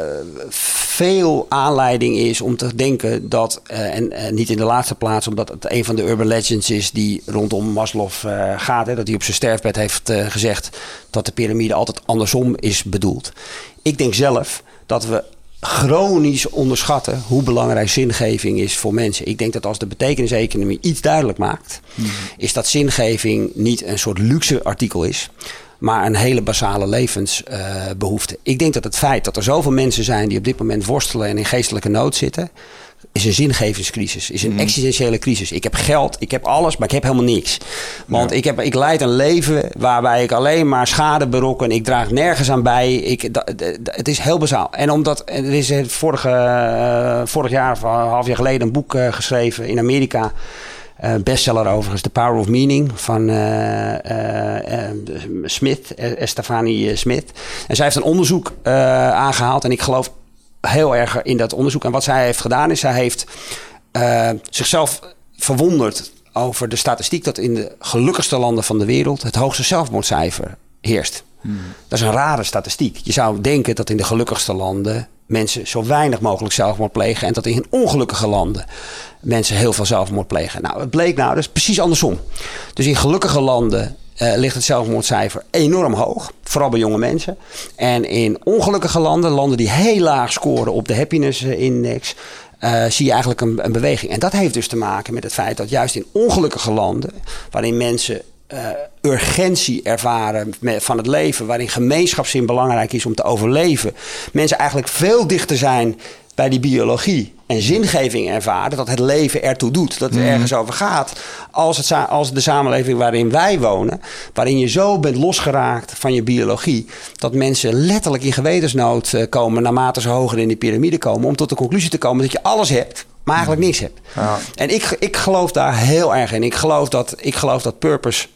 veel aanleiding is om te denken dat, eh, en eh, niet in de laatste plaats omdat het een van de urban legends is die rondom Maslow gaat, hè, dat hij op zijn sterfbed heeft gezegd dat de piramide altijd andersom is bedoeld. Ik denk zelf dat we chronisch onderschatten hoe belangrijk zingeving is voor mensen. Ik denk dat als de betekeniseconomie iets duidelijk maakt, is dat zingeving niet een soort luxe artikel is, maar een hele basale levensbehoefte. ik denk dat het feit dat er zoveel mensen zijn die op dit moment worstelen en in geestelijke nood zitten, is een zingevingscrisis, is een existentiële crisis. Ik heb geld, ik heb alles, maar ik heb helemaal niks. Want ik, heb, ik leid een leven waarbij ik alleen maar schade berokken. Ik draag nergens aan bij. Ik, da- het is heel bazaal. En omdat er is vorige, eh, vorig jaar of een half jaar geleden een boek eh, geschreven in Amerika. Eh, bestseller overigens, The Power of Meaning van eh, eh, Smith, Stefanie eh, Smith. En zij heeft een onderzoek eh, aangehaald en ik geloof heel erg in dat onderzoek. En wat zij heeft gedaan is, zij heeft zichzelf verwonderd over de statistiek dat in de gelukkigste landen van de wereld het hoogste zelfmoordcijfer heerst. Dat is een rare statistiek. Je zou denken dat in de gelukkigste landen mensen zo weinig mogelijk zelfmoord plegen. En dat in ongelukkige landen mensen heel veel zelfmoord plegen. Nou, het bleek nou, is precies andersom. Dus in gelukkige landen eh, ligt het zelfmoordcijfer enorm hoog. Vooral bij jonge mensen. En in ongelukkige landen, landen die heel laag scoren op de happiness eh, index. eh, zie je eigenlijk een, een beweging. En dat heeft dus te maken met het feit dat juist in ongelukkige landen, waarin mensen eh, urgentie ervaren van het leven, waarin gemeenschapszin belangrijk is om te overleven, mensen eigenlijk veel dichter zijn bij die biologie en zingeving ervaren, dat het leven ertoe doet, dat het ergens over gaat, als, het, als de samenleving waarin wij wonen, waarin je zo bent losgeraakt van je biologie, dat mensen letterlijk in gewetensnood eh, komen naarmate ze hoger in die piramide komen, om tot de conclusie te komen dat je alles hebt, maar eigenlijk niks hebt. En ik, ik geloof daar heel erg in. Ik geloof dat, ik geloof dat purpose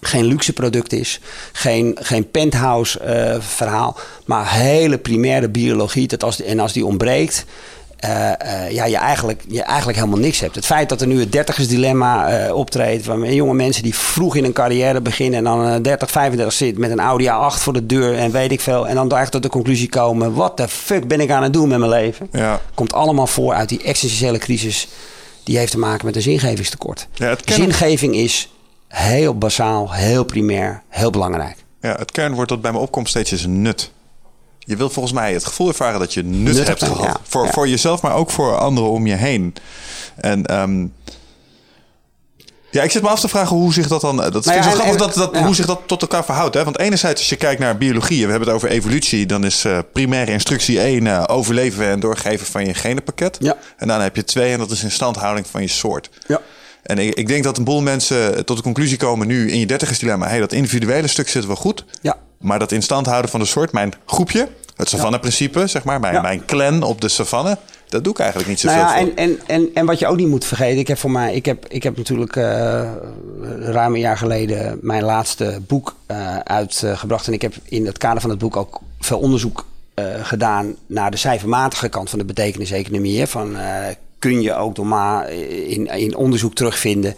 geen luxe product is, geen, geen penthouse eh, verhaal, maar hele primaire biologie. Dat als, en als die ontbreekt, eh, eh, ja, je, eigenlijk, je eigenlijk helemaal niks hebt. Het feit dat er nu het dertigersdilemma eh optreedt, waarmee jonge mensen die vroeg in een carrière beginnen en dan eh, 30, 35 zit met een Audi A8 voor de deur en weet ik veel, en dan eigenlijk tot de conclusie komen: wat de fuck ben ik aan het doen met mijn leven? Ja. Komt allemaal voor uit die existentiële crisis. Die heeft te maken met een zingevingstekort. Ja, Zingeving is heel basaal, heel primair, heel belangrijk. Ja, het kernwoord dat bij me opkomt steeds is nut. Je wil volgens mij het gevoel ervaren dat je nut, Nut hebt gehad. ja. Voor, Ja. voor jezelf, maar ook voor anderen om je heen. En ehm, ja, ik zit me af te vragen hoe zich dat dan... Dat vind ik ja, zo grappig en- dat, dat, ja. hoe zich dat tot elkaar verhoudt. Hè? Want enerzijds als je kijkt naar biologie... en we hebben het over evolutie... dan is eh, primaire instructie 1 eh, overleven en doorgeven van je genenpakket. Ja. En dan heb je 2 en dat is instandhouding van je soort. Ja. En ik, ik denk dat een boel mensen tot de conclusie komen nu in je dertigers dilemma. Hey, dat individuele stuk zit wel goed. Ja. Maar dat in stand houden van de soort, mijn groepje, het savanne-principe, zeg maar, mijn, Ja. mijn clan op de savanne, dat doe ik eigenlijk niet zoveel Nou ja, en, en, en, en wat je ook niet moet vergeten, ik heb voor mij, ik heb, ik heb natuurlijk eh, ruim een jaar geleden mijn laatste boek eh, uitgebracht. En ik heb in het kader van het boek ook veel onderzoek eh, gedaan naar de cijfermatige kant van de betekeniseconomie. Van kun je ook door maar in, in onderzoek terugvinden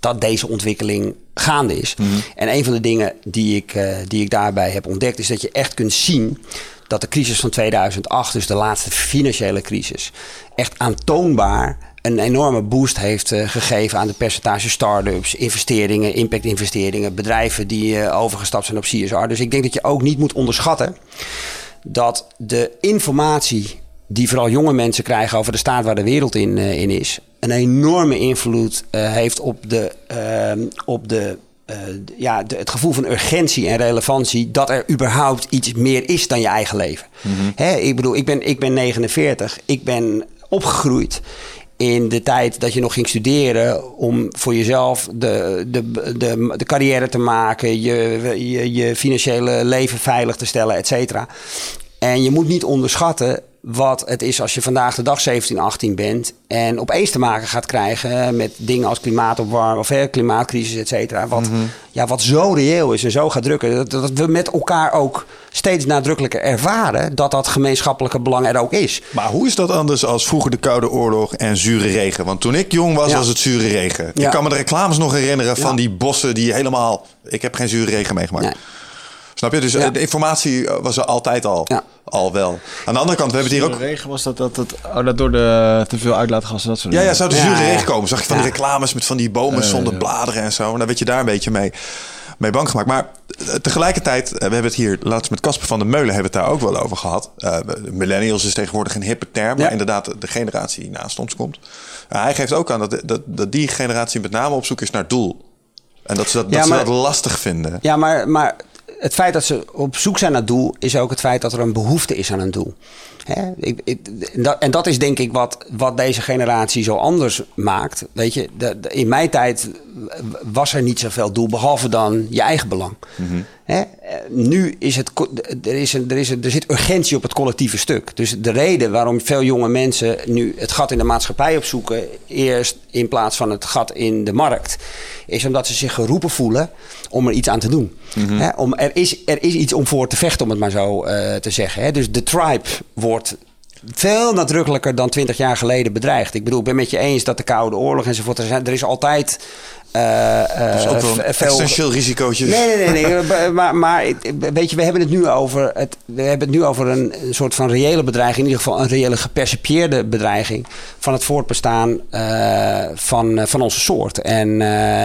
dat deze ontwikkeling gaande is. En een van de dingen die ik, eh, die ik daarbij heb ontdekt, is dat je echt kunt zien dat de crisis van 2008, dus de laatste financiële crisis, echt aantoonbaar een enorme boost heeft eh, gegeven aan de percentage start-ups, investeringen, impact-investeringen, bedrijven die eh, overgestapt zijn op CSR. Dus ik denk dat je ook niet moet onderschatten dat de informatie die vooral jonge mensen krijgen over de staat waar de wereld in, eh, in is, een enorme invloed eh, heeft op, de, ehm, op de, eh, ja, de- het gevoel van urgentie en relevantie dat er überhaupt iets meer is dan je eigen leven. Hè, ik bedoel, ik ben, ik ben 49, ik ben opgegroeid in de tijd dat je nog ging studeren om voor jezelf de, de, de, de carrière te maken, je, je, je financiële leven veilig te stellen, et cetera. En je moet niet onderschatten wat het is als je vandaag de dag 17, 18 bent en opeens te maken gaat krijgen met dingen als klimaatopwarming of hè, klimaatcrisis, et cetera. Wat, ja, wat zo reëel is en zo gaat drukken. Dat, dat we met elkaar ook steeds nadrukkelijker ervaren dat dat gemeenschappelijke belang er ook is. Maar hoe is dat anders als vroeger de Koude Oorlog en zure regen? Want toen ik jong was, Ja. was het zure regen. Ja. Ik kan me de reclames nog herinneren van Ja. die bossen die helemaal... Ik heb geen zure regen meegemaakt. Nee. Snap je? Dus Ja. eh, de informatie eh, was er altijd al. Ja. Al wel. Aan de andere kant, we hebben het hier ook... De regen was dat, dat, dat, oh, dat door de te veel uitlaatgassen, dat soort Ja, ja, zou de zure ja. regen komen. Zag je van die Ja. reclames met van die bomen zonder bladeren en zo. En dan werd je daar een beetje mee, mee bang gemaakt. Maar eh, tegelijkertijd, we hebben het hier laatst met Casper van der Meulen hebben we het daar ook wel over gehad. Eh, millennials is tegenwoordig een hippe term. Ja. Maar inderdaad, de generatie die naast ons komt. Hij geeft ook aan dat, dat, dat die generatie met name op zoek is naar doel. En dat ze dat, Ja, dat, maar- ze dat lastig vinden. Ja, maar, maar het feit dat ze op zoek zijn naar doel, is ook het feit dat er een behoefte is aan een doel. Hè? En, dat, is denk ik wat, wat deze generatie zo anders maakt. Weet je, in mijn tijd was er niet zoveel doel, behalve dan je eigen belang. Hè? Nu is het, er, is een, er, is een, er zit urgentie op het collectieve stuk. Dus de reden waarom veel jonge mensen nu het gat in de maatschappij opzoeken, eerst in plaats van het gat in de markt, is omdat ze zich geroepen voelen om er iets aan te doen. Hè? Om, er, is, er is iets om voor te vechten, om het maar zo eh, te zeggen. Hè? Dus de tribe wordt veel nadrukkelijker dan twintig jaar geleden bedreigd. Ik bedoel, ik ben met je eens dat de Koude Oorlog enzovoort, er, zijn, er is altijd. eh, is eh, ook wel een veel- essentieel risicootje. Nee, nee, nee. nee. <laughs> Maar- maar, weet je, we hebben het nu over, het, we hebben het nu over een, een soort van reële bedreiging. In ieder geval een reële gepercipieerde bedreiging van het voortbestaan eh, van, van onze soort. En,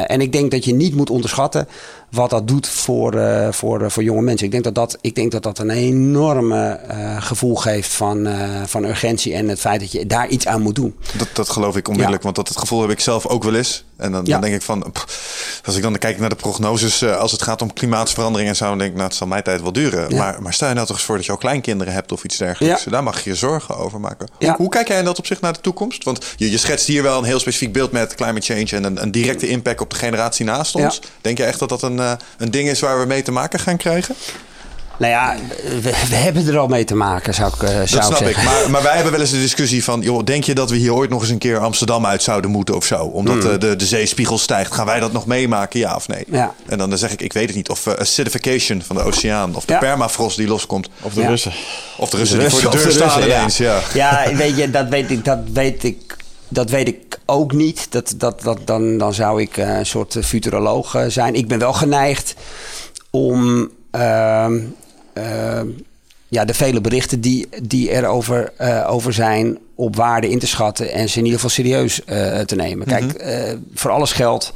en ik denk dat je niet moet onderschatten wat dat doet voor, eh, voor, eh, voor jonge mensen. Ik denk dat dat, ik denk dat, dat een enorme eh, gevoel geeft van, van urgentie en het feit dat je daar iets aan moet doen. Dat, dat geloof ik onmiddellijk, Ja. want dat het gevoel heb ik zelf ook wel eens. En dan, Ja. dan denk ik van, pff, als ik dan kijk naar de prognoses, eh, als het gaat om klimaatsverandering en zo, dan denk ik, nou, het zal mijn tijd wel duren. Ja. Maar, maar stel je nou toch eens voor dat je al kleinkinderen hebt of iets dergelijks. Ja. Daar mag je je zorgen over maken. Hoe, kijk jij in dat opzicht naar de toekomst? Want je, je schetst hier wel een heel specifiek beeld met climate change en een, een directe impact op de generatie naast ons. Denk je echt dat dat een, eh, een ding is waar we mee te maken gaan krijgen? Nou ja, we, we hebben er al mee te maken, zou ik, eh, zou Dat ik snap ik. zeggen. Maar, maar wij hebben wel eens de discussie van... Joh, denk je dat we hier ooit nog eens een keer Amsterdam uit zouden moeten of zo? Omdat Hmm. eh, de, de zeespiegel stijgt. Gaan wij dat nog meemaken, ja of nee? Ja. En dan, dan zeg ik, ik weet het niet. Of eh, acidification van de oceaan. Of de Ja. permafrost die loskomt. Of de Ja. Russen. Of de Russen die Russen voor de of deur de staan Russen, ineens. Ja. Ja, weet je, dat weet ik, dat weet ik, dat weet ik ook niet. Dat, dat, dat, dan, dan zou ik eh, een soort futuroloog zijn. Ik ben wel geneigd om ja, de vele berichten die, die er over, eh, over zijn op waarde in te schatten en ze in ieder geval serieus eh, te nemen. Kijk, eh, voor alles geldt,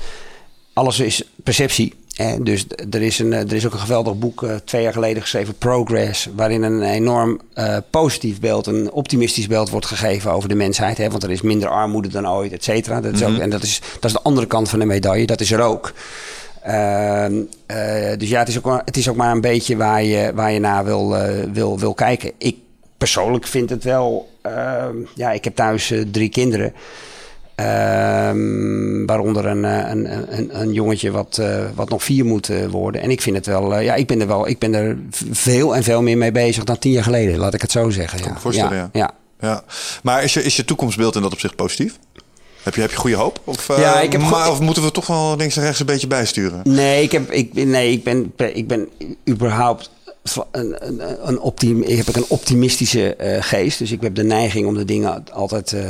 alles is perceptie. Hè? Dus er is, een, er is ook een geweldig boek twee jaar geleden geschreven, Progress, waarin een enorm positief beeld, een optimistisch beeld wordt gegeven over de mensheid. Hè? Want er is minder armoede dan ooit, et cetera. Dat is ook, en dat is, dat is de andere kant van de medaille, dat is er ook. Ehm, eh, dus ja, het is, ook maar, het is ook maar een beetje waar je, waar je naar wil, eh, wil, wil kijken. Ik persoonlijk vind het wel. ehm, ja, ik heb thuis eh, drie kinderen. Ehm, waaronder een, een, een, een jongetje wat, wat nog vier moet worden. En ik vind het wel, ja, ik ben er wel, ik ben er veel en veel meer mee bezig dan tien jaar geleden, laat ik het zo zeggen. Ja. me voorstellen, ja. ja. Ja. Maar is je, is je toekomstbeeld in dat opzicht positief? Heb je, heb je goede hoop? Of, eh, Ja, ik heb maar, of moeten we toch wel links en rechts een beetje bijsturen? Nee, ik, heb, ik, ben- nee, ik, ben, ik ben überhaupt een, een, een, optim, ik heb een optimistische eh, geest. Dus ik heb de neiging om de dingen altijd eh,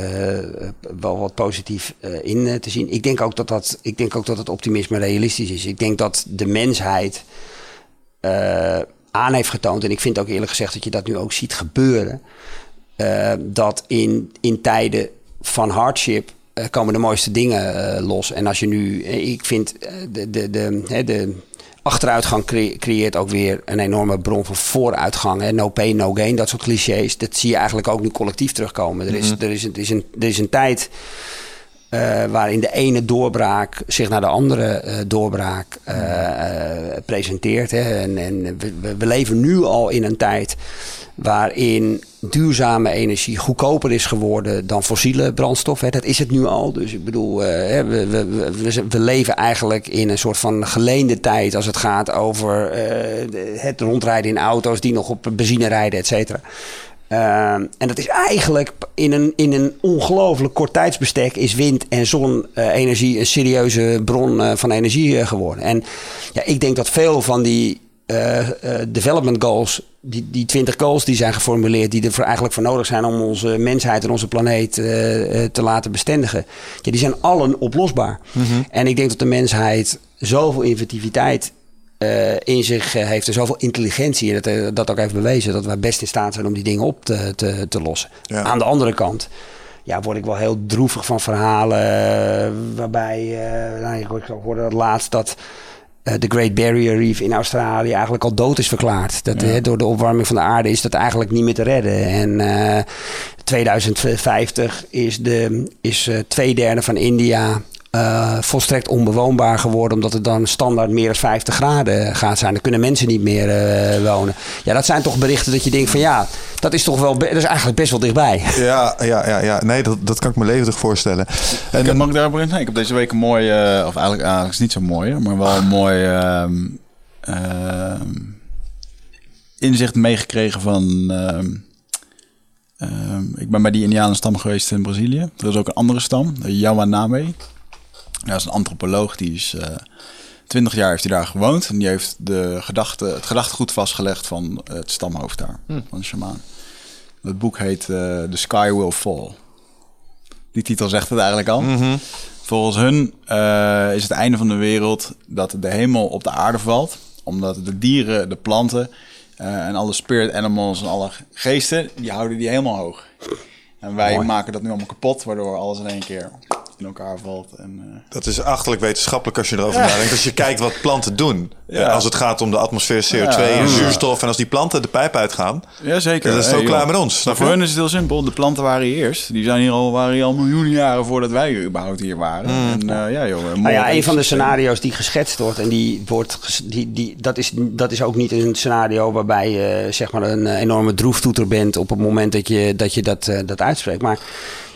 wel wat positief in te zien. Ik denk, ook dat dat, ik denk ook dat het optimisme realistisch is. Ik denk dat de mensheid aan heeft getoond. En ik vind ook eerlijk gezegd dat je dat nu ook ziet gebeuren. dat in, in tijden van hardship komen de mooiste dingen eh, los. En als je nu, eh, ik vind eh, de, de, de, de achteruitgang cre- creëert ook weer een enorme bron van vooruitgang. Hè. No pain, no gain, dat soort clichés. Dat zie je eigenlijk ook nu collectief terugkomen. Er is, er is, er is, een, er is een tijd eh, waarin de ene doorbraak zich naar de andere eh, doorbraak eh, presenteert. Hè. En, en we, leven nu al in een tijd waarin duurzame energie goedkoper is geworden dan fossiele brandstof. Hè. Dat is het nu al. Dus ik bedoel, we, we, we, leven eigenlijk in een soort van geleende tijd als het gaat over het rondrijden in auto's die nog op benzine rijden, et cetera. Ehm, en dat is eigenlijk in een, in een ongelooflijk kort tijdsbestek is wind- en zonne-energie een serieuze bron eh, van energie eh, geworden. En ja, ik denk dat veel van die eh, eh, development goals, die, die 20 goals die zijn geformuleerd, die er voor, eigenlijk voor nodig zijn om onze mensheid en onze planeet eh, eh, te laten bestendigen, ja, die zijn allen oplosbaar. En ik denk dat de mensheid zoveel inventiviteit eh, in zich eh, heeft en zoveel intelligentie. En dat, dat ook heeft bewezen dat wij best in staat zijn om die dingen op te, te, te lossen. Ja. Aan de andere kant ja, word ik wel heel droevig van verhalen eh, waarbij, eh nou, ik hoorde dat laatst dat de Great Barrier Reef in Australië eigenlijk al dood is verklaard. Dat, door de opwarming van de aarde is dat eigenlijk niet meer te redden. En eh 2050 is, de, is eh, twee derde van India eh, volstrekt onbewoonbaar geworden. Omdat het dan standaard meer dan 50 graden gaat zijn. Dan kunnen mensen niet meer eh, wonen. Ja, dat zijn toch berichten dat je denkt van ja, dat is toch wel, dat is eigenlijk best wel dichtbij. Ja, ja, ja, ja. Nee, dat, dat kan ik me levendig voorstellen. En, Ik heb, mag ik daarop in? Nee, ik heb deze week een mooi, eh, of eigenlijk, eigenlijk is het niet zo mooi, maar wel een mooi ehm, ehm, inzicht meegekregen van. ehm, ehm, ik ben bij die Indianenstam geweest in Brazilië. Er is ook een andere stam, de Yawaname. Dat is een antropoloog die is. eh 20 jaar heeft hij daar gewoond en die heeft de gedachte, het gedachtegoed vastgelegd van het stamhoofd daar, van de shamaan. Het boek heet eh, The Sky Will Fall. Die titel zegt het eigenlijk al. Volgens hun eh, is het einde van de wereld dat de hemel op de aarde valt. Omdat de dieren, de planten eh, en alle spirit animals en alle geesten, die houden die helemaal hoog. En wij Mooi. maken dat nu allemaal kapot, waardoor alles in één keer in elkaar valt. En, eh, Dat is achterlijk wetenschappelijk als je erover nadenkt. Als je kijkt wat planten doen. Ja. Als het gaat om de atmosfeer, CO2 Ja. en zuurstof. En als die planten de pijp uitgaan. Ja, zeker. Dat is toch klaar met ons, Maar voor hun is het heel simpel. De planten waren hier eerst. Die zijn hier al, waren hier al miljoenen jaren voordat wij überhaupt hier waren. Mm. En eh, ja, joh. Nou ja, een van de scenario's die geschetst wordt, en die wordt, ges- die, die, dat, is, dat is ook niet een scenario waarbij je zeg maar een eh, enorme droeftoeter bent op het moment dat je dat, je dat, eh, dat uitspreekt. Maar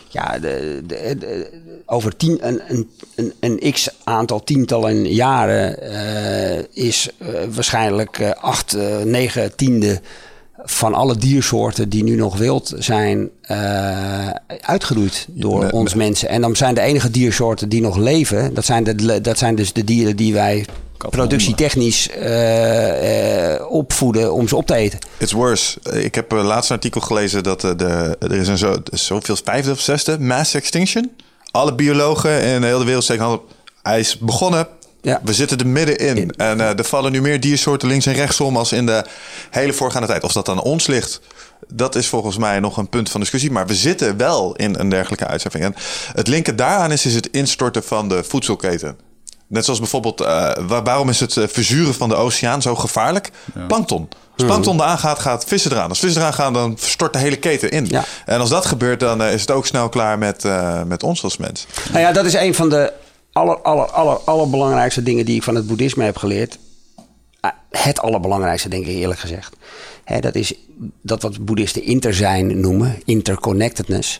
ja, de, de, de- over tien, een, een, een, een x aantal tientallen jaren eh, is eh, waarschijnlijk eh, acht, negen tiende van alle diersoorten die nu nog wild zijn, uitgeroeid door Nee, ons mensen. En dan zijn de enige diersoorten die nog leven, dat zijn, de, dat zijn dus de dieren die wij productietechnisch opvoeden om ze op te eten. It's worse. Ik heb eh, laatst een artikel gelezen dat de, er is een zo, zoveel vijfde of zesde mass extinction. Alle biologen in de hele wereld handen op. Hij is begonnen. Ja. We zitten er middenin. In. En eh, er vallen nu meer diersoorten links en rechtsom als in de hele voorgaande tijd. Of dat aan ons ligt, dat is volgens mij nog een punt van discussie. Maar we zitten wel in een dergelijke uitzetting. En het linken daaraan is, is het instorten van de voedselketen. Net zoals bijvoorbeeld, eh, waar- waarom is het eh, verzuren van de oceaan zo gevaarlijk? Plankton. Als plankton eraan gaat, gaat vissen eraan. Als vissen eraan gaan, dan stort de hele keten in. Ja. En als dat gebeurt, dan eh, is het ook snel klaar met, eh, met ons als mens. Nou ja, dat is een van de aller, aller, aller, allerbelangrijkste dingen die ik van het boeddhisme heb geleerd. Ah, Het allerbelangrijkste, denk ik eerlijk gezegd. Dat is dat wat boeddhisten interzijn noemen, interconnectedness.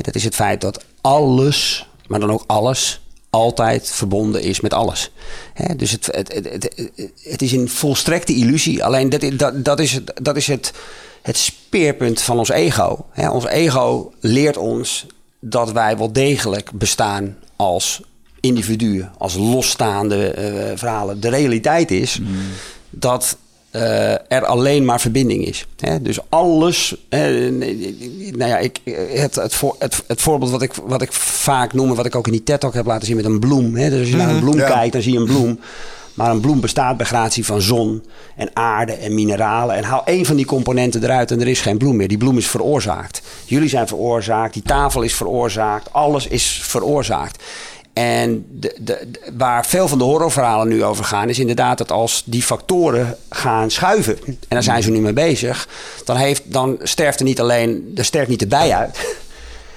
Dat is het feit dat alles, maar dan ook alles, altijd verbonden is met alles. Dus het, het, het, het, het is een volstrekte illusie. Alleen dat, dat, dat is, het, dat is het, het speerpunt van ons ego. Ons ego leert ons dat wij wel degelijk bestaan als individuen, als losstaande eh, verhalen. De realiteit is dat eh, er alleen maar verbinding is. Hè? Dus alles. eh, nou ja, ik, het, het, voor, het, het voorbeeld wat ik, wat ik vaak noem, en wat ik ook in die TED-talk heb laten zien met een bloem. Hè? Dus als je naar een bloem ja. kijkt, dan zie je een bloem. Maar een bloem bestaat bij gratie van zon en aarde en mineralen. En haal één van die componenten eruit en er is geen bloem meer. Die bloem is veroorzaakt. Jullie zijn veroorzaakt, die tafel is veroorzaakt, alles is veroorzaakt. En de, waar veel van de horrorverhalen nu over gaan, is inderdaad dat als die factoren gaan schuiven, en daar zijn ze nu mee bezig, dan, heeft, dan sterft er niet alleen, er sterft niet de bij uit.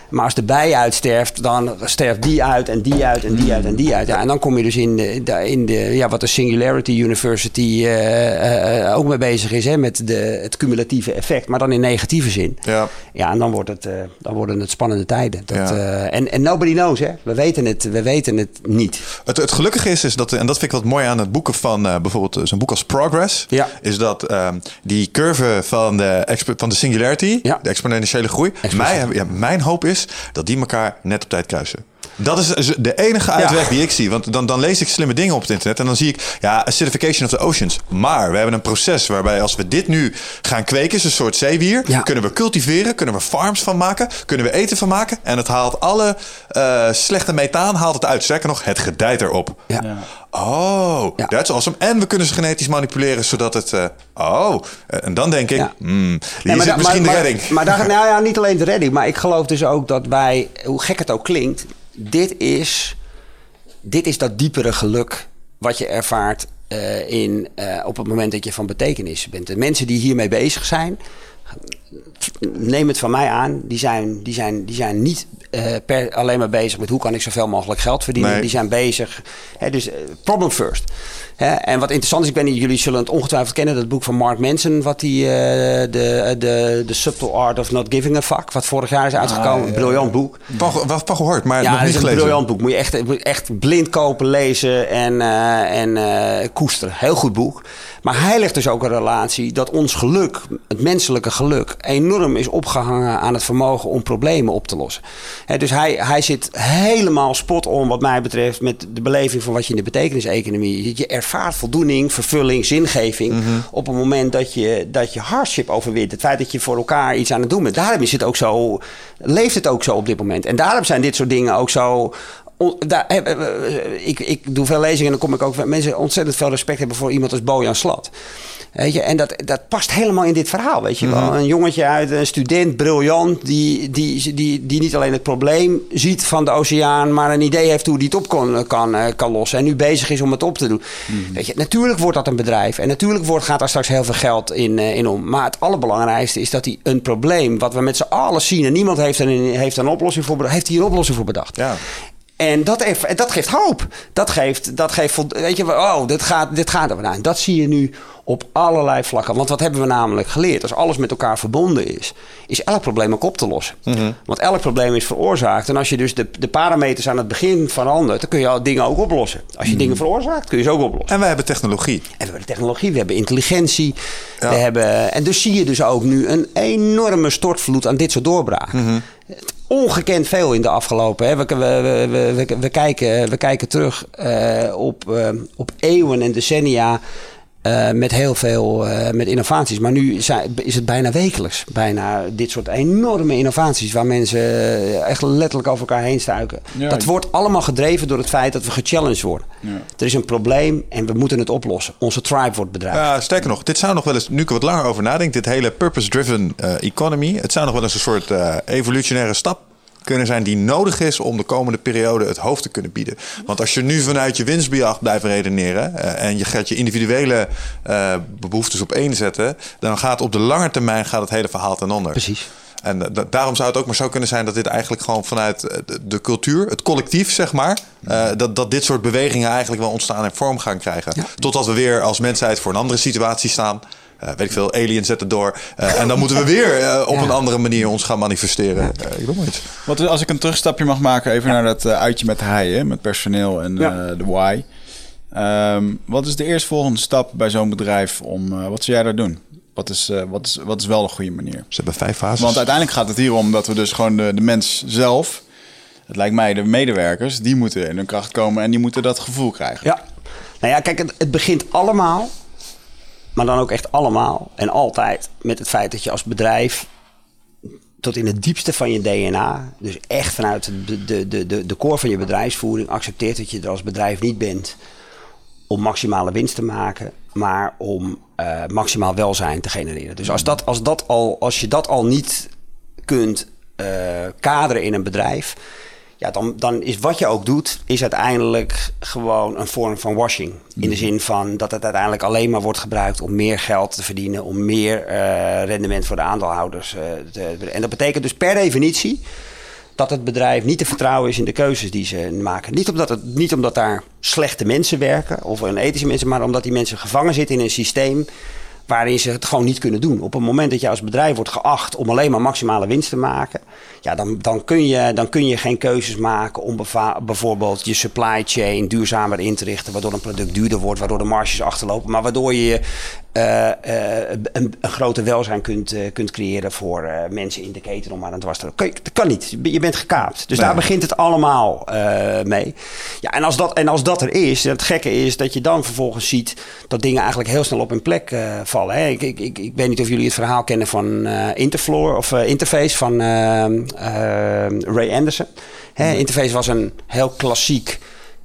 Maar als de bij uitsterft, dan sterft die uit en die uit en die uit en die uit. Ja, en dan kom je dus in, de, in de, ja, wat de Singularity University eh, eh, eh, ook mee bezig is, hè, met de, het cumulatieve effect, maar dan in negatieve zin. Ja. Ja, en dan, wordt het, dan worden het spannende tijden. Dat, Ja. en, en nobody knows, hè? We weten het, we weten het niet. Het, het gelukkige is, is dat, en dat vind ik wat mooi aan het boeken van bijvoorbeeld zo'n boek als Progress, Ja. is dat ehm, die curve van de, van de singularity, Ja. de exponentiële groei, mij, ja, mijn hoop is dat die elkaar net op tijd kruisen. Dat is de enige uitweg die ik zie. Want dan, dan lees ik slimme dingen op het internet. En dan zie ik, ja, acidification of the oceans. Maar we hebben een proces waarbij als we dit nu gaan kweken, is een soort zeewier. Ja. Kunnen we cultiveren, kunnen we farms van maken, kunnen we eten van maken. En het haalt alle eh, slechte methaan haalt het uit. Sterker nog, het gedijt erop. Ja. Oh, Ja. that's awesome. En we kunnen ze genetisch manipuleren zodat het... eh, oh, en dan denk ik, Ja. hmm, Nee, zit da- misschien maar, de maar- redding. Maar, daar, <laughs> nou ja, niet alleen de redding, maar ik geloof dus ook dat wij, hoe gek het ook klinkt, dit is, dit is dat diepere geluk wat je ervaart eh, in, eh, op het moment dat je van betekenis bent. De mensen die hiermee bezig zijn, neem het van mij aan, die zijn, die zijn, die zijn niet eh, per, alleen maar bezig met hoe kan ik zoveel mogelijk geld verdienen. Nee. Die zijn bezig. Hè, dus eh, problem first. Hè, en wat interessant is, ik ben jullie zullen het ongetwijfeld kennen, dat boek van Mark Manson, wat die, eh, de, de, de Subtle Art of Not Giving a Fuck, wat vorig jaar is uitgekomen. ja, Een briljant boek. Wat van gehoord, maar Ja, nog niet is een gelezen. briljant boek. Moet je echt, echt blind kopen, lezen en, en koesteren. Heel goed boek. Maar hij legt dus ook een relatie dat ons geluk, het menselijke geluk, enorm is opgehangen aan het vermogen om problemen op te lossen. Dus hij, hij zit helemaal spot on, wat mij betreft, met de beleving van wat je in de betekeniseconomie. Je ervaart voldoening, vervulling, zingeving. op het moment dat je, dat je hardship overwint. Het feit dat je voor elkaar iets aan het doen bent. Daarom is het ook zo, leeft het ook zo op dit moment. En daarom zijn dit soort dingen ook zo daar, ik, ik doe veel lezingen en dan kom ik ook mensen ontzettend veel respect hebben voor iemand als Bojan Slat. Weet je, en dat, dat past helemaal in dit verhaal, weet je wel. Een jongetje uit, een student, briljant, die, die, die, die niet alleen het probleem ziet van de oceaan, maar een idee heeft hoe die het op kan, kan, eh, kan lossen. En nu bezig is om het op te doen. Weet je, natuurlijk wordt dat een bedrijf. En natuurlijk wordt, gaat daar straks heel veel geld in, eh, in om. Maar het allerbelangrijkste is dat hij een probleem, wat we met z'n allen zien, en niemand heeft er een, heeft er een oplossing voor bedacht, heeft hij een oplossing voor bedacht. Ja. En dat, heeft, dat geeft hoop. Dat geeft, dat geeft weet je, oh, dit gaat, dit gaat er nou, Dat zie je nu op allerlei vlakken. Want wat hebben we namelijk geleerd? Als alles met elkaar verbonden is, is elk probleem ook op te lossen. Want elk probleem is veroorzaakt. En als je dus de, de parameters aan het begin verandert, dan kun je al dingen ook oplossen. Als je dingen veroorzaakt, kun je ze ook oplossen. En wij hebben technologie. En we hebben technologie, we hebben intelligentie. Ja. We hebben, en dus zie je dus ook nu een enorme stortvloed aan dit soort doorbraken. Het- Ongekend veel in de afgelopen. Hè. We, we, we, we, kijken, we kijken terug eh, op, eh, op eeuwen en decennia. Eh, met heel veel eh, met innovaties. Maar nu zijn, is het bijna wekelijks. Bijna dit soort enorme innovaties. Waar mensen eh, echt letterlijk over elkaar heen stuiken. Ja, dat wordt allemaal gedreven door het feit dat we gechallenged worden. Ja. Er is een probleem en we moeten het oplossen. Onze tribe wordt bedreigd. Ja, sterker nog, dit zou nog wel eens, nu ik er wat langer over nadenk, dit hele purpose-driven economy, het zou nog wel eens een soort evolutionaire stap kunnen zijn die nodig is om de komende periode het hoofd te kunnen bieden. Want als je nu vanuit je winstbejag blijft redeneren eh, en je gaat je individuele eh, behoeftes op één zetten, dan gaat op de lange termijn gaat het hele verhaal ten onder. Precies. En eh, da- daarom zou het ook maar zo kunnen zijn dat dit eigenlijk gewoon vanuit de, cultuur, het collectief zeg maar, dat, dat dit soort bewegingen eigenlijk wel ontstaan en vorm gaan krijgen. Totdat we weer als mensheid voor een andere situatie staan. Eh, weet ik veel, aliens zetten door. Eh, en dan moeten we <laughs> weer eh, op Ja. een andere manier ons gaan manifesteren. Ik noem maar iets. Wat, als ik een terugstapje mag maken, even naar dat uitje met hij, hè, met personeel en Ja. de why. Ehm, wat is de eerstvolgende stap bij zo'n bedrijf om, wat zou jij daar doen? Wat is, wat, is, wat is wel de goede manier? Ze hebben vijf fases. Want uiteindelijk gaat het hier om dat we dus gewoon de, de mens zelf, het lijkt mij de medewerkers, die moeten in hun kracht komen en die moeten dat gevoel krijgen. Ja. Nou ja, kijk, het, het begint allemaal, maar dan ook echt allemaal en altijd met het feit dat je als bedrijf tot in het diepste van je DNA, dus echt vanuit de, de, de, de, de core van je bedrijfsvoering, accepteert dat je er als bedrijf niet bent om maximale winst te maken, maar om eh, maximaal welzijn te genereren. Dus als, dat, als, dat al, als je dat al niet kunt eh, kaderen in een bedrijf, ja, dan, dan is wat je ook doet, is uiteindelijk gewoon een vorm van washing. In de zin van dat het uiteindelijk alleen maar wordt gebruikt om meer geld te verdienen, om meer eh, rendement voor de aandeelhouders. eh, te, en dat betekent dus per definitie dat het bedrijf niet te vertrouwen is in de keuzes die ze maken. Niet omdat, het, niet omdat daar slechte mensen werken of een ethische mensen, maar omdat die mensen gevangen zitten in een systeem waarin ze het gewoon niet kunnen doen. Op het moment dat je als bedrijf wordt geacht om alleen maar maximale winst te maken, ja, dan, dan, kun, je, dan kun je geen keuzes maken om bijvoorbeeld je supply chain duurzamer in te richten, waardoor een product duurder wordt, waardoor de marges achterlopen, maar waardoor je eh, eh, een, een groter welzijn kunt, eh, kunt creëren voor mensen in de keten om aan het was te lopen. Dat kan niet. Je bent gekaapt. Dus Nee. daar begint het allemaal mee. Ja, en als, dat, en als dat er is, het gekke is dat je dan vervolgens ziet dat dingen eigenlijk heel snel op hun plek vallen. Hè. Ik, ik, ik, ik weet niet of jullie het verhaal kennen van Interfloor of Interface van eh, eh, Ray Anderson. Hè, Interface was een heel klassiek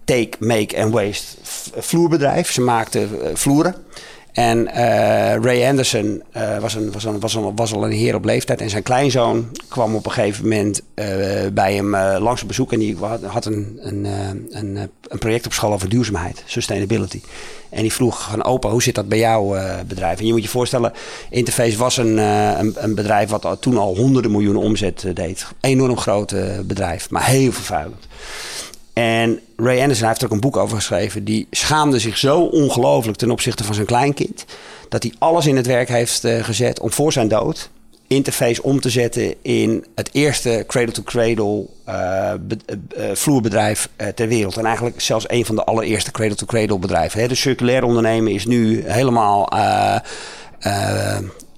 take, make en waste v- vloerbedrijf. Ze maakten vloeren. En eh, Ray Anderson uh, was, een, was, een, was, een, was al een heer op leeftijd. En zijn kleinzoon kwam op een gegeven moment uh, bij hem langs op bezoek. En die had een, een, een, project op school over duurzaamheid, sustainability. En die vroeg van opa, hoe zit dat bij jouw bedrijf? En je moet je voorstellen, Interface was een, een, een, bedrijf wat toen al honderden miljoenen omzet deed. Enorm groot bedrijf, maar heel vervuilend. En Ray Anderson heeft er ook een boek over geschreven. Die schaamde zich zo ongelooflijk ten opzichte van zijn kleinkind. Dat hij alles in het werk heeft uh, gezet om voor zijn dood interface om te zetten in het eerste cradle-to-cradle uh, uh, vloerbedrijf ter wereld. En eigenlijk zelfs een van de allereerste cradle-to-cradle bedrijven. Hè. De circulair ondernemen is nu helemaal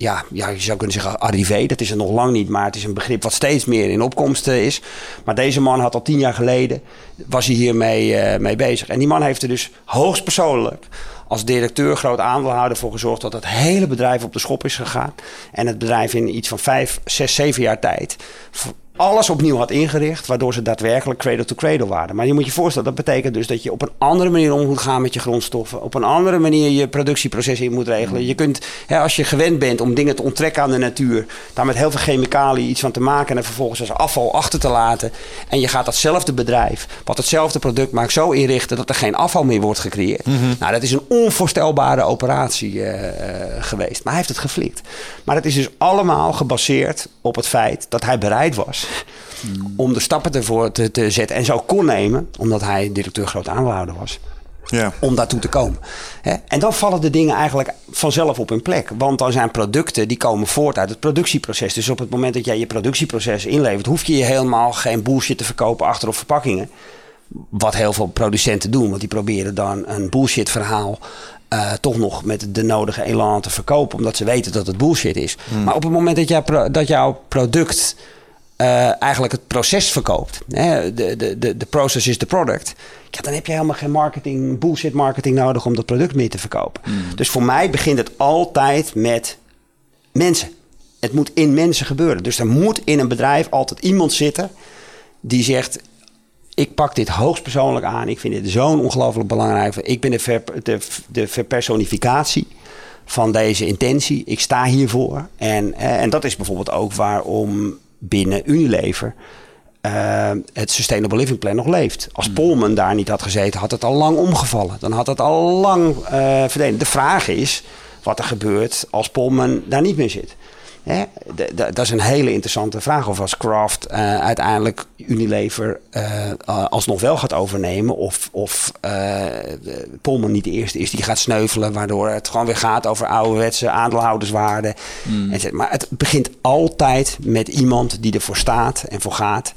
ja, ja, je zou kunnen zeggen arrivé. Dat is er nog lang niet, maar het is een begrip wat steeds meer in opkomst eh, is. Maar deze man had al tien jaar geleden, was hij hiermee uh, mee bezig. En die man heeft er dus hoogstpersoonlijk als directeur, groot aandeelhouder voor gezorgd dat het hele bedrijf op de schop is gegaan. En het bedrijf in iets van vijf, zes, zeven jaar tijd alles opnieuw had ingericht, waardoor ze daadwerkelijk cradle-to-cradle waren. Maar je moet je voorstellen, dat betekent dus dat je op een andere manier om moet gaan met je grondstoffen, op een andere manier je productieprocessen in moet regelen. Je kunt, hè, als je gewend bent om dingen te onttrekken aan de natuur, daar met heel veel chemicaliën iets van te maken en vervolgens als afval achter te laten. En je gaat datzelfde bedrijf, wat hetzelfde product maakt, zo inrichten dat er geen afval meer wordt gecreëerd. Mhm. Nou, dat is een onvoorstelbare operatie uh, geweest. Maar hij heeft het geflikt. Maar het is dus allemaal gebaseerd op het feit dat hij bereid was om de stappen ervoor te, te zetten. En zo kon nemen, omdat hij directeur groot aandeelhouder was. Ja. Om daartoe te komen. En dan vallen de dingen eigenlijk vanzelf op hun plek. Want dan zijn producten die komen voort uit het productieproces. Dus op het moment dat jij je productieproces inlevert, hoef je je helemaal geen bullshit te verkopen achter op verpakkingen. Wat heel veel producenten doen, want die proberen dan een bullshit verhaal uh, toch nog met de nodige elan te verkopen, omdat ze weten dat het bullshit is. Hmm. Maar op het moment dat, jij, dat jouw product uh, eigenlijk het proces verkoopt. Hè? De, de, de, de process is de product. Ja, dan heb je helemaal geen marketing, bullshit marketing nodig om dat product meer te verkopen. Hmm. Dus voor mij begint het altijd met mensen. Het moet in mensen gebeuren. Dus er moet in een bedrijf altijd iemand zitten die zegt: Ik pak dit hoogstpersoonlijk aan. Ik vind dit zo'n ongelooflijk belangrijk. Ik ben de, ver, de, de verpersonificatie van deze intentie. Ik sta hiervoor. En, en dat is bijvoorbeeld ook waarom binnen Unilever uh, het Sustainable Living Plan nog leeft. Als hmm. Polman daar niet had gezeten, had het al lang omgevallen. Dan had het al lang uh, verdwenen. De vraag is wat er gebeurt als Polman daar niet meer zit. Hè? dat is een hele interessante vraag. Of als Kraft uh, uiteindelijk Unilever uh, alsnog wel gaat overnemen. Of, of uh, Polman niet de eerste is die gaat sneuvelen. Waardoor het gewoon weer gaat over ouderwetse aandeelhouderswaarden. Mm. Maar het begint altijd met iemand die ervoor staat en voor gaat.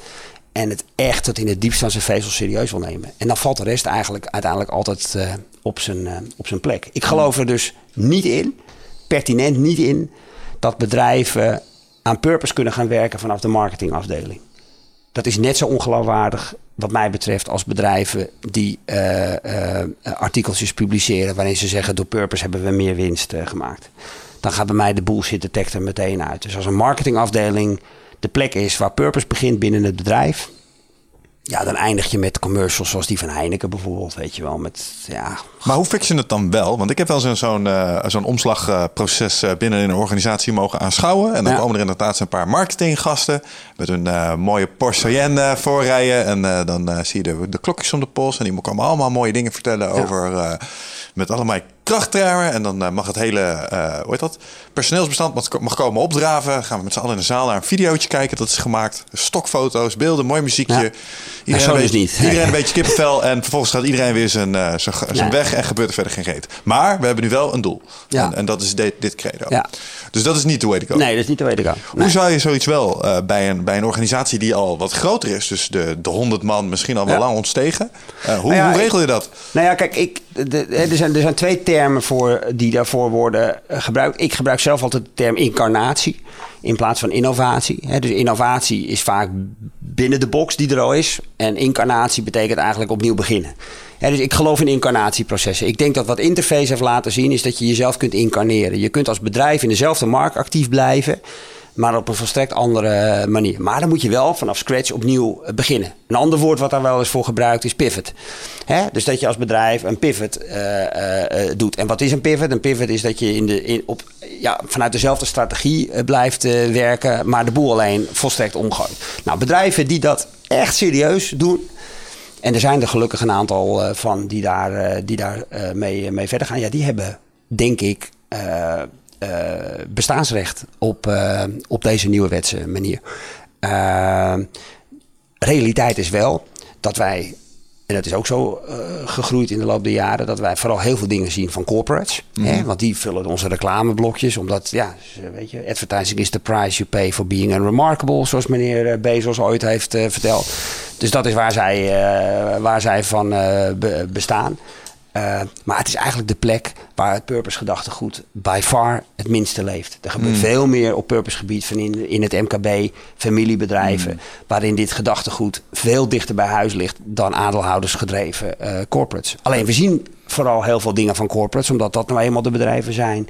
En het echt tot in het diepst van zijn vezel serieus wil nemen. En dan valt de rest eigenlijk uiteindelijk altijd op, zijn, op zijn plek. Ik geloof er dus niet in, pertinent niet in dat bedrijven aan purpose kunnen gaan werken vanaf de marketingafdeling. Dat is net zo ongeloofwaardig wat mij betreft als bedrijven die uh, uh, artikeltjes publiceren waarin ze zeggen door purpose hebben we meer winst uh, gemaakt. Dan gaat bij mij de bullshit detector meteen uit. Dus als een marketingafdeling de plek is waar purpose begint binnen het bedrijf, ja, dan eindig je met commercials zoals die van Heineken bijvoorbeeld, weet je wel. Met, ja. Maar hoe fix je het dan wel? Want ik heb wel zo'n zo'n uh, zo'n omslagproces uh, binnen in een organisatie mogen aanschouwen. En dan komen er inderdaad een paar marketinggasten met een uh, mooie Porsche voorrijden. En dan zie je de, de klokjes om de pols. En die komen allemaal mooie dingen vertellen over met allemaal krachttermen. En dan mag het hele, hoe heet dat, personeelsbestand mag, mag komen opdraven. Gaan we met z'n allen in de zaal naar een videootje kijken. Dat is gemaakt. Stokfoto's, beelden, mooi muziekje. Iedereen, een beetje, niet. iedereen <laughs> een beetje kippenvel. En vervolgens gaat iedereen weer zijn, uh, zijn, zijn weg en gebeurt er verder geen reet. Maar we hebben nu wel een doel. Ja. En, en, dat is dit, dit credo. Ja. Dus dat is niet de way to go. Nee, dat is niet de way to go. Hoe zou je zoiets wel uh, bij, een, bij een organisatie die al wat groter is, dus de, de 100 man misschien al wel lang ontstegen. Uh, hoe, nou hoe, regel je dat? Nou ja, kijk, ik, de, er, zijn, er zijn twee termen voor die daarvoor worden gebruikt. Ik gebruik zelf altijd de term incarnatie in plaats van innovatie. Dus innovatie is vaak binnen de box die er al is. En incarnatie betekent eigenlijk opnieuw beginnen. Dus ik geloof in incarnatieprocessen. Ik denk dat wat Interface heeft laten zien is dat je jezelf kunt incarneren. Je kunt als bedrijf in dezelfde markt actief blijven. maar op een volstrekt andere manier. Maar dan moet je wel vanaf scratch opnieuw eh, beginnen. Een ander woord wat daar wel eens voor gebruikt is pivot. Dus dat je als bedrijf een pivot uh, doet. En wat is een pivot? Een pivot is dat je in de, op, ja, vanuit dezelfde strategie blijft werken, maar de boel alleen volstrekt omgooit. Nou, bedrijven die dat echt serieus doen, en er zijn er gelukkig een aantal van die daar, die daar mee, mee verder gaan. Ja, die hebben, denk ik, bestaansrecht op, op deze nieuwe wetse manier. realiteit is wel dat wij en dat is ook zo uh, gegroeid in de loop der jaren. Dat wij vooral heel veel dingen zien van corporates. Mm hè? Mhm. Want die vullen onze reclameblokjes. Omdat, ja, weet je, advertising is the price you pay for being unremarkable. Zoals meneer eh, Bezos ooit heeft uh, verteld. Dus dat is waar zij, uh, waar zij van be bestaan. Uh, maar het is eigenlijk de plek waar het purpose-gedachtegoed by far het minste leeft. Er gebeurt mm. veel meer op purpose-gebied van in, in het MKB, familiebedrijven, mm. waarin dit gedachtegoed veel dichter bij huis ligt dan aandeelhoudersgedreven uh, corporates. Alleen we zien vooral heel veel dingen van corporates, omdat dat nou eenmaal de bedrijven zijn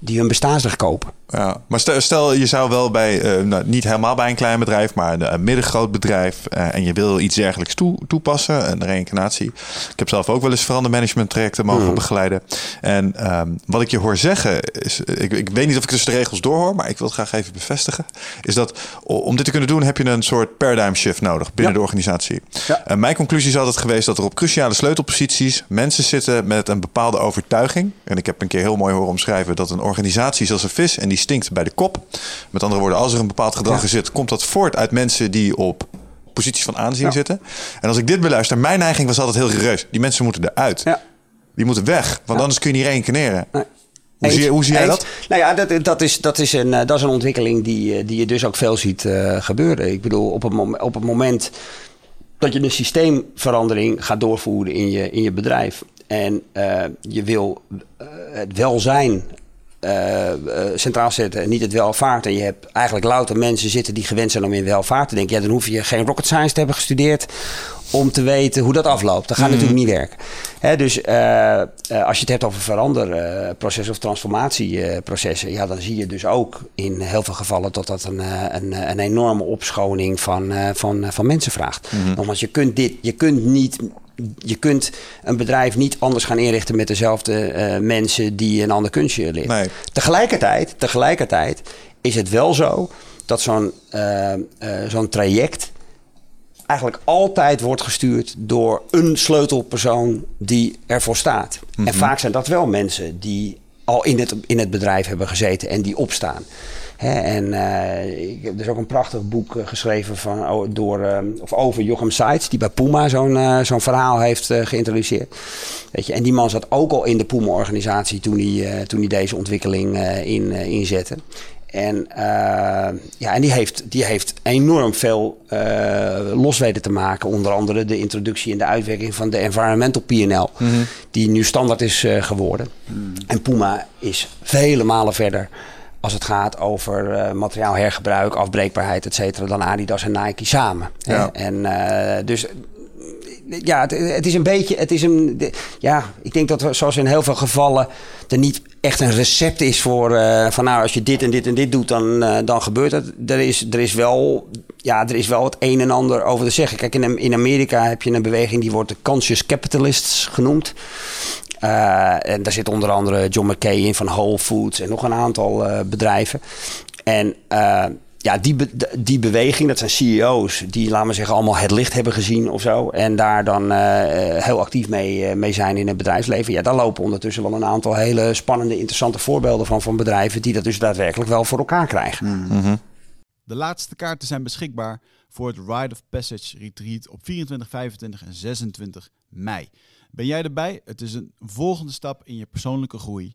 die hun bestaansrecht kopen. Ja, maar stel, stel je zou wel bij, uh, nou, niet helemaal bij een klein bedrijf, maar een, middengroot bedrijf uh, en je wil iets dergelijks toe, toepassen, een reïncarnatie. Ik heb zelf ook wel eens verandermanagement trajecten mogen mm. begeleiden. En um, wat ik je hoor zeggen, is, ik, ik weet niet of ik tussen de regels doorhoor, maar ik wil het graag even bevestigen, is dat om dit te kunnen doen heb je een soort paradigm shift nodig binnen de organisatie. Ja. En mijn conclusie is altijd geweest dat er op cruciale sleutelposities mensen zitten met een bepaalde overtuiging. En ik heb een keer heel mooi horen omschrijven dat een organisatie is als een vis en die stinkt bij de kop. Met andere woorden, als er een bepaald gedrag ja. zit, komt dat voort uit mensen die op posities van aanzien zitten. En als ik dit beluister, mijn neiging was altijd heel gereus. Die mensen moeten eruit. Ja. Die moeten weg, want anders kun je niet reïncarneren. Nee. Hoe, zie, hoe zie jij dat? Nou ja, dat, dat, is, dat, is een, eh, dat is een ontwikkeling die, eh, die je dus ook veel ziet uh, gebeuren. Ik bedoel, op het, op het moment dat je een systeemverandering gaat doorvoeren in je, in je bedrijf. En uh, je wil uh, het welzijn uh, centraal zetten en niet het welvaart. En je hebt eigenlijk louter mensen zitten die gewend zijn om in welvaart te denken. Ja, dan hoef je geen rocket science te hebben gestudeerd om te weten hoe dat afloopt. Dat gaat mm. natuurlijk niet werken. Hè, dus uh, als je het hebt over veranderprocessen of transformatieprocessen, ja, dan zie je dus ook in heel veel gevallen dat dat een, een, een enorme opschoning van, van, van mensen vraagt. Mm. Nogmaals, je kunt dit, je kunt niet je kunt een bedrijf niet anders gaan inrichten met dezelfde uh, mensen die een ander kunstje leren. Nee. Tegelijkertijd, tegelijkertijd is het wel zo dat zo'n uh, uh, zo'n traject eigenlijk altijd wordt gestuurd door een sleutelpersoon die ervoor staat. En mhm. vaak zijn dat wel mensen die al in het, in het bedrijf hebben gezeten en die opstaan en uh, ik heb dus ook een prachtig boek uh, geschreven van, oh, door, uh, of over Jochem Seitz, die bij Puma zo'n zo'n verhaal heeft geïntroduceerd. Weet je, en die man zat ook al in de Puma-organisatie toen hij, toen hij deze ontwikkeling in, inzette. En, ja, en die, heeft, die heeft enorm veel los weten te maken. Onder andere de introductie en de uitwerking van de environmental PNL, mm -hmm. die nu standaard is geworden. Mm. En Puma is vele malen verder als het gaat over uh, materiaalhergebruik, afbreekbaarheid, et cetera, dan Adidas en Nike samen. Ja. En uh, dus ja, het, is een beetje, het is een, ja, ik denk dat we, zoals in heel veel gevallen er niet echt een recept is voor uh, van nou als je dit en dit en dit doet dan, dan gebeurt het. Er is, er is wel, ja, er is wel het een en ander over te zeggen. Kijk, in, in Amerika heb je een beweging die wordt de conscious capitalists genoemd. Uh, en daar zit onder andere John McKay in van Whole Foods en nog een aantal bedrijven. En ja, die, be die beweging, dat zijn CEO's die, laten we zeggen, allemaal het licht hebben gezien of zo. En daar dan heel actief mee, mee zijn in het bedrijfsleven. Ja, daar lopen ondertussen wel een aantal hele spannende, interessante voorbeelden van, van bedrijven die dat dus daadwerkelijk wel voor elkaar krijgen. Mm -hmm. De laatste kaarten zijn beschikbaar voor het Ride of Passage Retreat op 24, 25 en 26 mei. Ben jij erbij? Het is een volgende stap in je persoonlijke groei.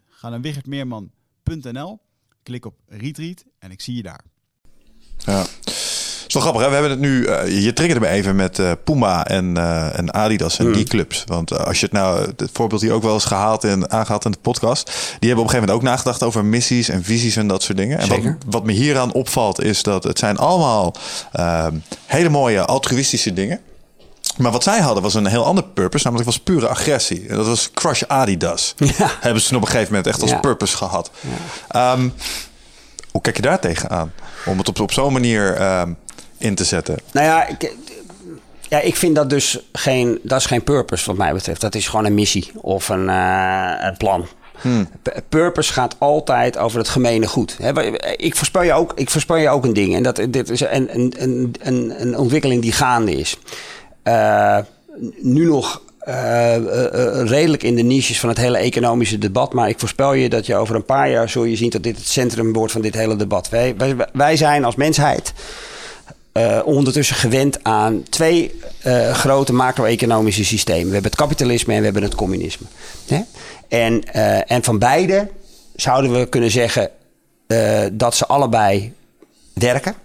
Ga naar wichertmeerman.nl, klik op Retreat en ik zie je daar. Ja. Het is wel grappig, hè? we hebben het nu. eh, je triggerde me even met eh, Puma en, eh, en Adidas en die clubs. Want als je het nou, het voorbeeld hier ook wel eens gehaald en aangehaald in de podcast. Die hebben op een gegeven moment ook nagedacht over missies en visies en dat soort dingen. En wat, Zeker. wat me hieraan opvalt is dat het zijn allemaal ehm, hele mooie altruïstische dingen. Maar wat zij hadden was een heel ander purpose, namelijk was pure agressie. En dat was Crush Adidas. Ja. Hebben ze op een gegeven moment echt als Ja. purpose gehad. Ehm, hoe kijk je daar tegenaan? Om het op, op zo'n manier ehm, in te zetten. Nou ja, ik, ja, ik vind dat dus geen, dat is geen purpose wat mij betreft. Dat is gewoon een missie of een, eh, een plan. P- Purpose gaat altijd over het gemene goed. Ik, voorspel je ook, ik voorspel je ook een ding. En dat dit is een, een, een, een ontwikkeling die gaande is. Eh, nu nog eh, eh, redelijk in de niches van het hele economische debat. Maar ik voorspel je dat je over een paar jaar zul je zien dat dit het centrum wordt van dit hele debat. Wij, wij, wij zijn als mensheid ondertussen gewend aan twee grote macro-economische systemen. We hebben het kapitalisme en we hebben het communisme. En, en van beide zouden we kunnen zeggen dat ze allebei werken.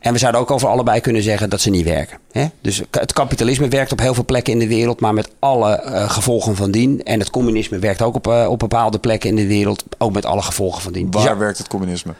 En we zouden ook over allebei kunnen zeggen dat ze niet werken. Hè? Dus het kapitalisme werkt op heel veel plekken in de wereld, maar met alle eh, gevolgen van dien. En het communisme werkt ook op, eh, op bepaalde plekken in de wereld, ook met alle gevolgen van dien. Waar Ja. werkt het communisme?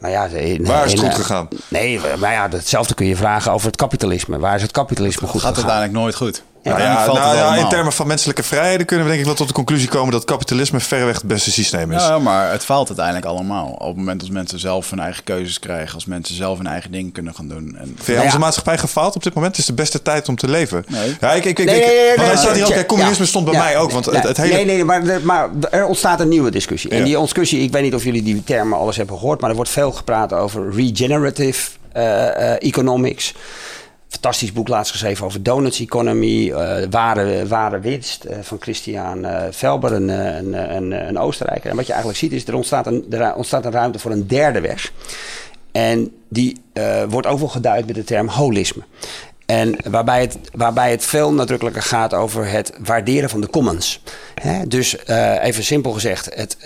Nou ja, in- Waar is het in, goed eh, gegaan? Nee, maar ja, hetzelfde kun je vragen over het kapitalisme. Waar is het kapitalisme goed gaat gegaan? uiteindelijk nooit goed. Nou ja, nou in termen van menselijke vrijheden kunnen we denk ik wel tot de conclusie komen dat kapitalisme verreweg het beste systeem is. Ja, maar het faalt uiteindelijk allemaal. Op het moment dat mensen zelf hun eigen keuzes krijgen, als mensen zelf hun eigen ding kunnen gaan doen. En Vind je ja. onze maatschappij gefaald op dit moment? Het is de beste tijd om te leven. Nee. Ja, ik, ik, ik, Nee, ik- nee, nee, want nee, hij staat hier ook, ja, hè, communisme stond bij ja, mij ook. Want ja, het, het hele... Nee, nee, maar, maar er ontstaat een nieuwe discussie. En Ja. die discussie, ik weet niet of jullie die termen alles hebben gehoord, maar er wordt veel gepraat over regenerative eh, eh, economics. Fantastisch boek laatst geschreven over donuts economy, eh, ware, ware winst eh, van Christian eh, Felber, een, een, een, een Oostenrijker. En wat je eigenlijk ziet is, er ontstaat een, er ontstaat een ruimte voor een derde weg. En die wordt ook geduid met de term holisme. En waarbij het, waarbij het veel nadrukkelijker gaat over het waarderen van de commons. Dus even simpel gezegd, het,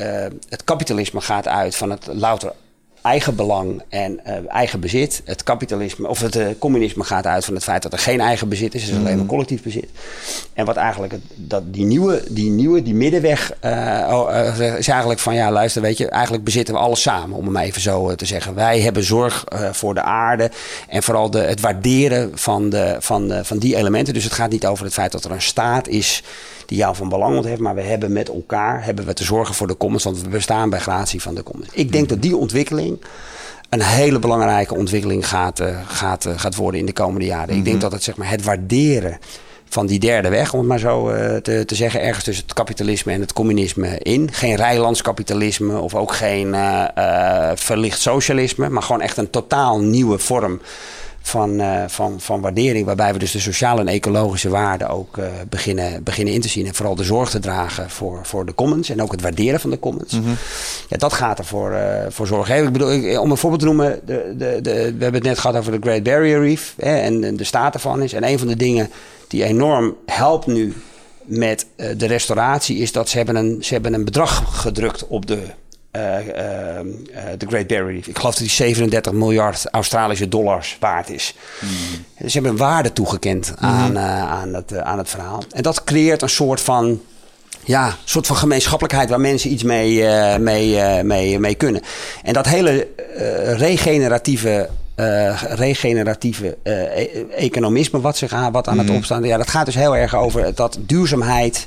het kapitalisme gaat uit van het louter eigen belang en eh, eigen bezit. Het kapitalisme of het eh, communisme gaat uit van het feit dat er geen eigen bezit is, het is alleen maar collectief bezit. En wat eigenlijk het, dat die nieuwe, die nieuwe, die middenweg eh, oh, is eigenlijk van ja, luister, weet je, eigenlijk bezitten we alles samen, om hem even zo te zeggen. Wij hebben zorg voor de aarde en vooral de, het waarderen van, de, van, de, van die elementen. Dus het gaat niet over het feit dat er een staat is die jou van belang heeft, maar we hebben met elkaar hebben we te zorgen voor de commons, want we bestaan bij gratie van de commons. Ik denk dat die ontwikkeling een hele belangrijke ontwikkeling gaat, eh, gaat, eh, gaat worden in de komende jaren. Ik denk dat het, zeg maar, het waarderen van die derde weg, om het maar zo eh, te, te zeggen, ergens tussen het kapitalisme en het communisme in. Geen rijlandskapitalisme of ook geen verlicht socialisme, maar gewoon echt een totaal nieuwe vorm van, eh, van, van waardering. Waarbij we dus de sociale en ecologische waarden ook eh, beginnen, beginnen in te zien. En vooral de zorg te dragen voor, voor de commons. En ook het waarderen van de commons. Ja, dat gaat ervoor eh voor zorgen. Ik bedoel, ik- om een voorbeeld te noemen. De, de, de, we hebben het net gehad over de Great Barrier Reef. Hè, en, en de staat ervan is. En een van de dingen die enorm helpt nu met de restauratie... is dat ze hebben een, ze hebben een bedrag gedrukt op de de Great Barrier Reef. Ik geloof dat die 37 miljard Australische dollars waard is. Ze hebben een waarde toegekend aan, eh, aan, het, eh, aan het verhaal. En dat creëert een soort van, ja, soort van gemeenschappelijkheid waar mensen iets mee, eh, mee, eh, mee, mee kunnen. En dat hele eh, regeneratieve. eh, regeneratieve eh, e- economisme wat, zich aan, wat aan het opstaan. Ja, dat gaat dus heel erg over dat duurzaamheid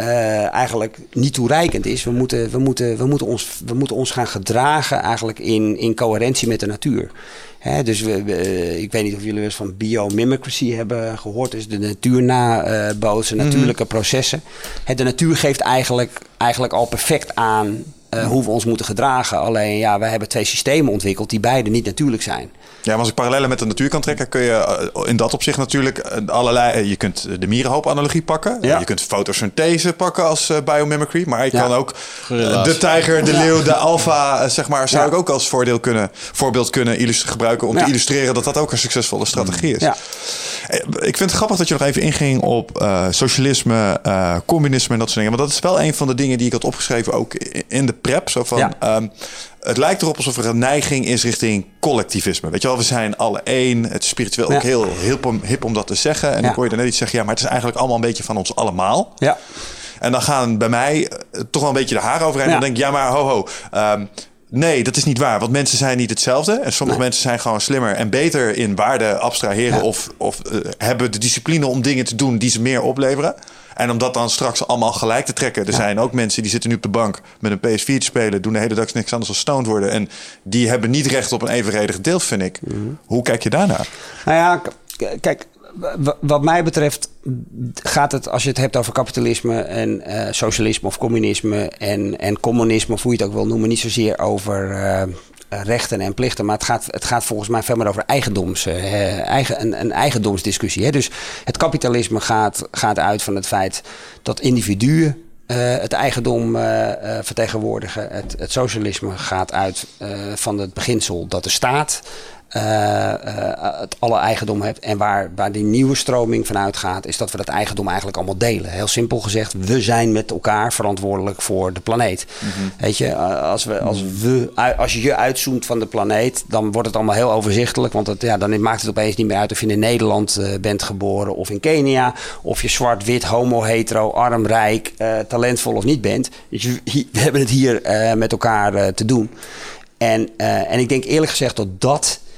eh, eigenlijk niet toereikend is. We moeten, we, moeten, we, moeten ons, we moeten ons gaan gedragen eigenlijk in, in coherentie met de natuur. Hè, dus we, we- ik weet niet of jullie wel eens van biomimicry hebben gehoord. Dus de natuur nabootsen, natuurlijke processen. Hè, de natuur geeft eigenlijk, eigenlijk al perfect aan eh, hoe we ons moeten gedragen. Alleen ja, wij hebben twee systemen ontwikkeld die beide niet natuurlijk zijn. Ja, maar als ik parallellen met de natuur kan trekken, kun je eh, in dat opzicht natuurlijk eh, allerlei. eh, Je kunt de mierenhoop-analogie pakken. Ja. Je kunt fotosynthese pakken als biomimicry. Maar je Ja. kan ook Gorilla's. de tijger, de leeuw, de alfa, zeg maar, zou ik ook als voordeel kunnen, voorbeeld kunnen gebruiken om Ja. te illustreren dat dat ook een succesvolle strategie is. Ja. Ik vind het grappig dat je nog even inging op eh, socialisme, eh, communisme en dat soort dingen. Want dat is wel een van de dingen die ik had opgeschreven ook in de prep. Zo van, Ja. Het lijkt erop alsof er een neiging is richting collectivisme. Weet je wel, we zijn alle één. Het is spiritueel Ja. ook heel hip om, hip om dat te zeggen. En Ja. ik hoor je net iets zeggen, ja, maar het is eigenlijk allemaal een beetje van ons allemaal. Ja. En dan gaan bij mij eh, toch wel een beetje de haren overheen. Ja. Dan denk ik, ja, maar ho, ho. ehm, nee, dat is niet waar. Want mensen zijn niet hetzelfde. En sommige mensen zijn gewoon slimmer en beter in waarde abstraheren. Ja. Of, of eh, hebben de discipline om dingen te doen die ze meer opleveren. En om dat dan straks allemaal gelijk te trekken. Er zijn ook mensen die zitten nu op de bank met een PS4 te spelen. Doen de hele dag niks anders dan stoned worden. En die hebben niet recht op een evenredig deel, vind ik. Mhm. Hoe kijk je daarnaar? Nou ja, kijk, wat mij betreft gaat het, als je het hebt over kapitalisme en eh, socialisme of communisme en, en communisme, of hoe je het ook wil noemen, niet zozeer over eh, rechten en plichten, maar het gaat, het gaat volgens mij veel meer over eigendoms, eh, eigen, een, een eigendomsdiscussie. Hè? Dus het kapitalisme gaat, gaat uit van het feit dat individuen eh, het eigendom eh, eh, vertegenwoordigen. Het, het socialisme gaat uit eh, van het beginsel dat de staat eh, eh, het alle eigendom heeft. En waar, waar die nieuwe stroming van uitgaat, is dat we dat eigendom eigenlijk allemaal delen. Heel simpel gezegd, we zijn met elkaar verantwoordelijk voor de planeet. Weet je, eh, als, we, als, we, als je je uitzoomt van de planeet, dan wordt het allemaal heel overzichtelijk. Want het, ja, dan maakt het opeens niet meer uit of je in Nederland eh, bent geboren of in Kenia. Of je zwart, wit, homo, hetero, arm, rijk, eh, talentvol of niet bent. Dus we hebben het hier eh, met elkaar eh, te doen. En, eh, en ik denk eerlijk gezegd dat dat eh,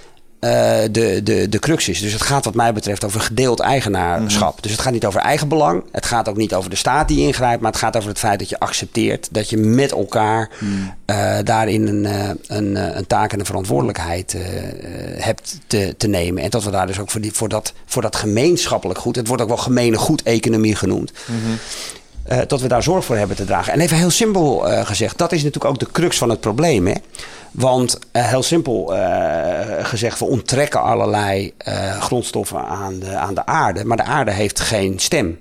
de, de, de crux is. Dus het gaat wat mij betreft over gedeeld eigenaarschap. Dus het gaat niet over eigenbelang. Het gaat ook niet over de staat die ingrijpt. Maar het gaat over het feit dat je accepteert dat je met elkaar eh, daarin een, eh, een, eh, een taak en een verantwoordelijkheid eh, eh, hebt te, te nemen. En dat we daar dus ook voor, die, voor, dat, voor dat gemeenschappelijk goed. Het wordt ook wel gemene goed economie genoemd. Eh, dat we daar zorg voor hebben te dragen. En even heel simpel eh, gezegd, dat is natuurlijk ook de crux van het probleem. Hè? Want eh, heel simpel eh, gezegd, we onttrekken allerlei eh, grondstoffen aan de, aan de aarde. Maar de aarde heeft geen stem.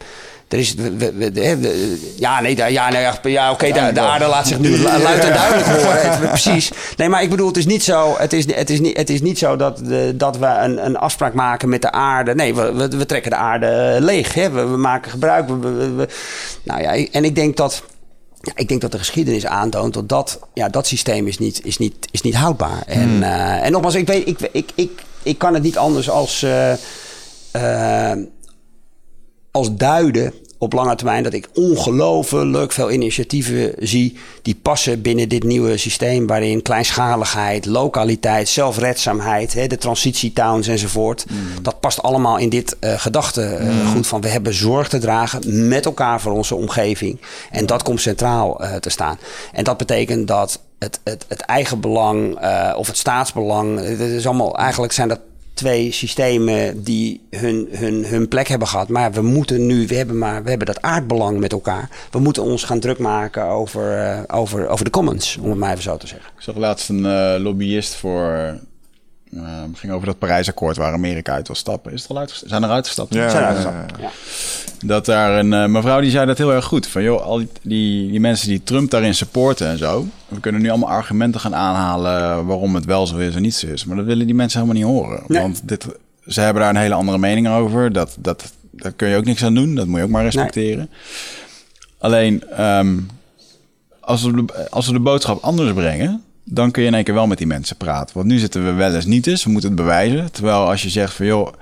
Er is, we, we- we- de- de- ja, nee, daar- ja, nee, ja, oké, de, de aarde laat zich nu lu- luid en duidelijk horen. Precies. Nee, maar ik bedoel, het is niet zo, het is, het is, niet, het is niet zo dat, de, dat we een, een afspraak maken met de aarde. Nee, we, we, trekken de aarde leeg. Hè? We, maken gebruik. Nou ja, en ik denk dat. Ja, ik denk dat de geschiedenis aantoont dat dat, ja, dat systeem is niet, is niet, is niet houdbaar. En, eh, en nogmaals, ik, weet, ik, ik, ik, ik kan het niet anders als, eh, eh, als duiden op lange termijn dat ik ongelooflijk veel initiatieven zie die passen binnen dit nieuwe systeem waarin kleinschaligheid, lokaliteit, zelfredzaamheid, hè, de transitietowns enzovoort, dat past allemaal in dit eh gedachtegoed van we hebben zorg te dragen met elkaar voor onze omgeving en dat komt centraal eh, te staan. En dat betekent dat het, het, het eigen belang eh, of het staatsbelang, het is allemaal eigenlijk zijn dat twee systemen die hun, hun, hun plek hebben gehad. Maar we moeten nu, we hebben, maar, we hebben dat aardbelang met elkaar. We moeten ons gaan druk maken over, eh, over, over de commons, om het maar even zo te zeggen. Ik zag laatst een eh, lobbyist voor... eh, ging over dat Parijsakkoord waar Amerika uit wil stappen. Is er al uitgestapt? Zijn er uitgestapt? Ja, Zijn ja, uitgestapt. ja. Ja. Dat daar een eh, mevrouw die zei dat heel erg goed. Van joh, al die, die, die mensen die Trump daarin supporten en zo. We kunnen nu allemaal argumenten gaan aanhalen waarom het wel zo is en niet zo is. Maar dat willen die mensen helemaal niet horen. Nee. Want dit, ze hebben daar een hele andere mening over. Dat, dat, daar kun je ook niks aan doen. Dat moet je ook maar respecteren. Alleen, ehm, als, we de, als we de boodschap anders brengen, dan kun je in één keer wel met die mensen praten. Want nu zitten we wel eens niet eens, we moeten het bewijzen. Terwijl als je zegt van joh,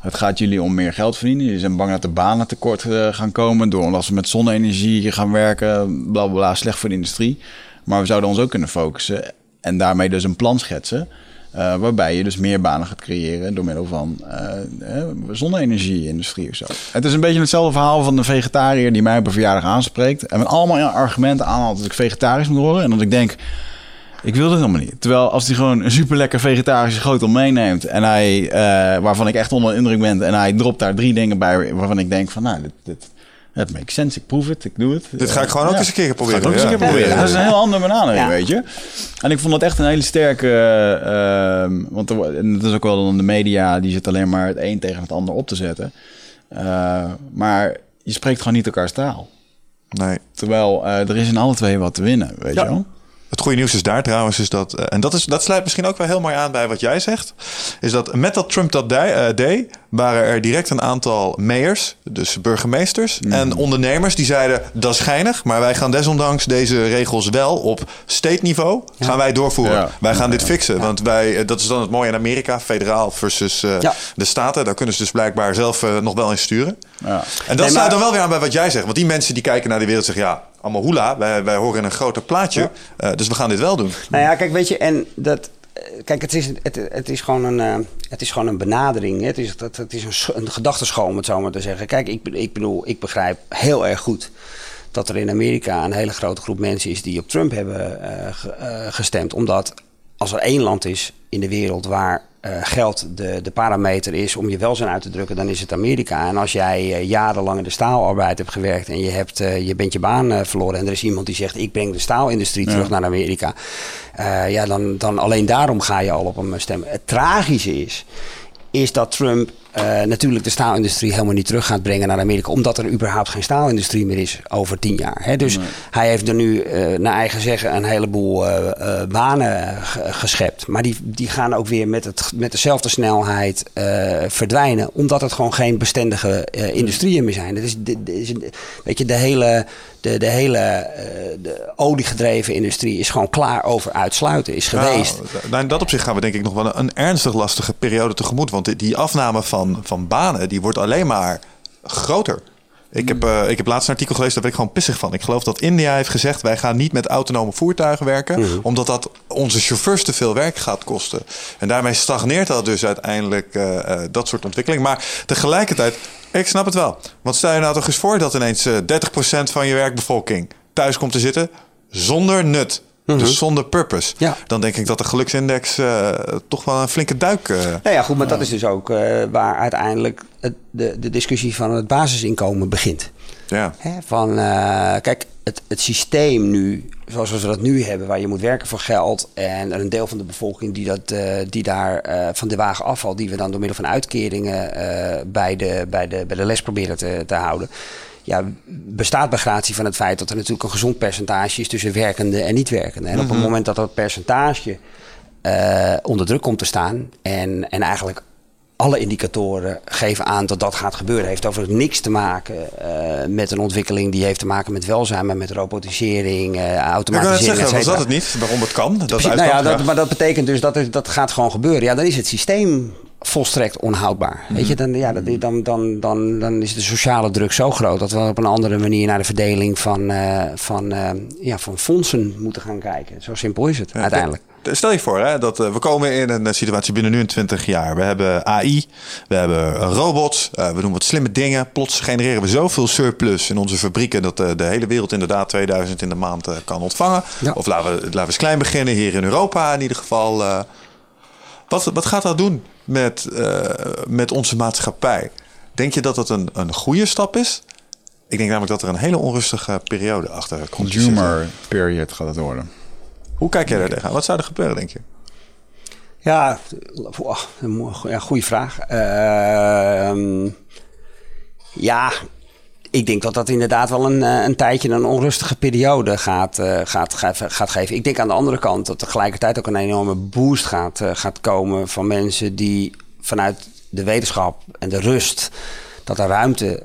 het gaat jullie om meer geld verdienen. Jullie zijn bang dat de banen tekort eh, gaan komen door als we met zonne-energie gaan werken, bla bla slecht voor de industrie. Maar we zouden ons ook kunnen focussen en daarmee dus een plan schetsen. eh, waarbij je dus meer banen gaat creëren door middel van eh, zonne-energie-industrie of zo. Het is een beetje hetzelfde verhaal van de vegetariër die mij op een verjaardag aanspreekt. En met allemaal argumenten aanhaalt dat ik vegetarisch moet worden. En dat ik denk, ik wil dat helemaal niet. Terwijl als hij gewoon een super lekker vegetarische schotel meeneemt. En hij, eh, waarvan ik echt onder de indruk ben. En hij dropt daar drie dingen bij waarvan ik denk van nou, dit, dit, het makes sense. Ik proef het, ik doe het. Dit ga ik gewoon ook eens een keer proberen, Ga ik ook eens een keer proberen. Ja, Dat is een heel andere Ja. weet je. En ik vond dat echt een hele sterke... eh, ehm, want er, wo- en dat is ook wel dan de media, die zit alleen maar het een tegen het ander op te zetten. Eh, maar je spreekt gewoon niet elkaars taal. Nee. Terwijl eh, er is in alle twee wat te winnen, weet Ja. je wel. Het goede nieuws is daar trouwens, is dat, eh, en dat, is, dat sluit misschien ook wel heel mooi aan bij wat jij zegt, is dat met dat Trump dat eh, deed, waren er direct een aantal mayors, dus burgemeesters en ondernemers die zeiden, dat is geinig, maar wij gaan desondanks deze regels wel op state niveau, gaan wij doorvoeren. Ja. Wij gaan dit fixen, want wij, eh, dat is dan het mooie in Amerika, federaal versus Ja. de staten, daar kunnen ze dus blijkbaar zelf nog wel in sturen. Ja. En dat Nee, sluit dan wel weer aan bij wat jij zegt. Want die mensen die kijken naar de wereld zeggen... ja, allemaal hoela, wij, wij horen in een groter plaatje. Eh, dus we gaan dit wel doen. Nou ja, kijk, weet je, en dat. eh, Kijk, het is, het, het is gewoon een, eh, het is gewoon een benadering. hè. Het is, het, het is een, een gedachtenschool, om het zo maar te zeggen. Kijk, ik, ik bedoel, ik begrijp heel erg goed dat er in Amerika een hele grote groep mensen is die op Trump hebben ge- gestemd. Omdat als er één land is in de wereld waar eh, geld de, de parameter is om je welzijn uit te drukken, dan is het Amerika. En als jij eh, jarenlang in de staalarbeid hebt gewerkt en je, hebt, eh, je bent je baan verloren en er is iemand die zegt ik breng de staalindustrie terug naar Amerika. ja, dan, dan alleen daarom ga je al op hem stemmen. Het tragische is, is dat Trump eh, natuurlijk de staalindustrie helemaal niet terug gaat brengen naar Amerika. Omdat er überhaupt geen staalindustrie meer is over tien jaar. Hè? Dus hij heeft er nu eh, naar eigen zeggen een heleboel eh, banen ge- geschept. Maar die, die gaan ook weer met, het, met dezelfde snelheid verdwijnen. Omdat het gewoon geen bestendige industrieën meer zijn. Dat is, dit is, weet je, de hele, de, de hele de oliegedreven industrie is gewoon klaar over uitsluiten. Is geweest. Nou, in dat opzicht gaan we denk ik nog wel een, een ernstig lastige periode tegemoet. Want die afname van, van banen, die wordt alleen maar groter. Ik heb, eh, ik heb laatst een artikel gelezen, daar ben ik gewoon pissig van. Ik geloof dat India heeft gezegd, wij gaan niet met autonome voertuigen werken. Omdat dat onze chauffeurs te veel werk gaat kosten. En daarmee stagneert dat dus uiteindelijk eh, eh, dat soort ontwikkeling. Maar tegelijkertijd, ik snap het wel. Want stel je nou toch eens voor dat ineens eh 30% van je werkbevolking thuis komt te zitten zonder nut. Dus zonder purpose. Ja. Dan denk ik dat de geluksindex eh, toch wel een flinke duik. eh, Nou ja, goed, maar dat is dus ook eh, waar uiteindelijk het, de, de discussie van het basisinkomen begint. ja. Hè, van, kijk, het, het systeem nu, zoals we dat nu hebben, waar je moet werken voor geld en een deel van de bevolking die, dat, die daar van de wagen afvalt, die we dan door middel van uitkeringen bij, de, bij, de, bij de les proberen te, te houden. Ja, bestaat bij gratie van het feit dat er natuurlijk een gezond percentage is tussen werkende en niet werkende. En op het moment dat dat percentage eh, onder druk komt te staan en, en eigenlijk alle indicatoren geven aan dat dat gaat gebeuren. Heeft overigens niks te maken eh, met een ontwikkeling die heeft te maken met welzijn, maar met robotisering, eh Ik automatisering. zeggen, et was dat het niet? Waarom het kan? Dat Precies, nou ja, dat, maar dat betekent dus dat het, dat gaat gewoon gebeuren. Ja, dan is het systeem volstrekt onhoudbaar. Weet je, dan, ja, dan, dan, dan, dan is de sociale druk zo groot dat we op een andere manier naar de verdeling van, eh, van, eh, ja, van fondsen moeten gaan kijken. Zo simpel is het uiteindelijk. Stel je voor hè, dat eh, we komen in een situatie binnen nu in 20 jaar. We hebben AI, we hebben robots, we doen wat slimme dingen. Plots genereren we zoveel surplus in onze fabrieken dat de hele wereld inderdaad 2000 in de maand kan ontvangen. Ja. Of laten we, laten we eens klein beginnen, hier in Europa in ieder geval. Wat, wat gaat dat doen met, eh, met onze maatschappij? Denk je dat dat een, een goede stap is? Ik denk namelijk dat er een hele onrustige periode achter komt. Consumer period gaat het worden. Hoe kijk jij daar tegenaan? Wat zou er gebeuren, denk je? Ja, wow, een goede vraag. Ehm, ja, ik denk dat dat inderdaad wel een, eh, een tijdje een onrustige periode gaat, eh, gaat, gaat, gaat geven. Ik denk aan de andere kant dat tegelijkertijd ook een enorme boost gaat, eh, gaat komen van mensen die vanuit de wetenschap en de rust. Dat er ruimte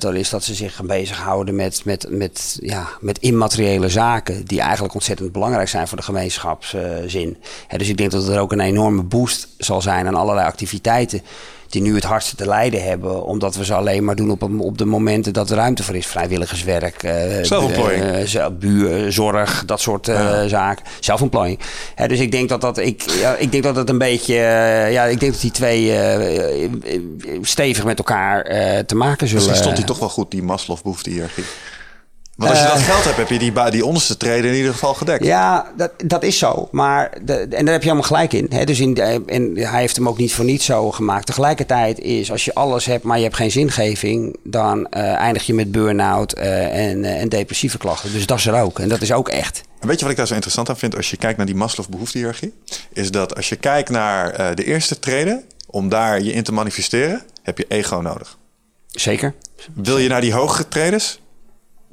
er is dat ze zich gaan bezighouden met, met, met, ja, met immateriële zaken. Die eigenlijk ontzettend belangrijk zijn voor de gemeenschapszin. Dus ik denk dat er ook een enorme boost zal zijn aan allerlei activiteiten die nu het hardste te lijden hebben. Omdat we ze alleen maar doen op, op de momenten dat er ruimte voor is. Vrijwilligerswerk, eh, Zelfontplooiing. eh, zelf- buur, zorg, dat soort eh, zaken. Zelfontplooiing. Dus ik denk dat dat ik, ja, ik denk dat het een beetje, eh, ja, ik denk dat die twee eh, eh, stevig met elkaar eh, te maken zullen. Misschien stond hij toch wel goed, die Maslow-behoefte-hiërarchie. Want als je dat geld hebt, heb je die, die onderste treden in ieder geval gedekt. Ja, dat, dat is zo. Maar de, en daar heb je allemaal gelijk in. Hè? Dus in de- en hij heeft hem ook niet voor niets zo gemaakt. Tegelijkertijd is als je alles hebt, maar je hebt geen zingeving, dan eh, eindig je met burn-out eh, en, eh, en depressieve klachten. Dus dat is er ook. En dat is ook echt. En weet je wat ik daar zo interessant aan vind als je kijkt naar die Maslow-behoefte-hiërarchie? Is dat als je kijkt naar eh, de eerste treden, om daar je in te manifesteren, heb je ego nodig. Zeker. Wil je naar die hogere tredens?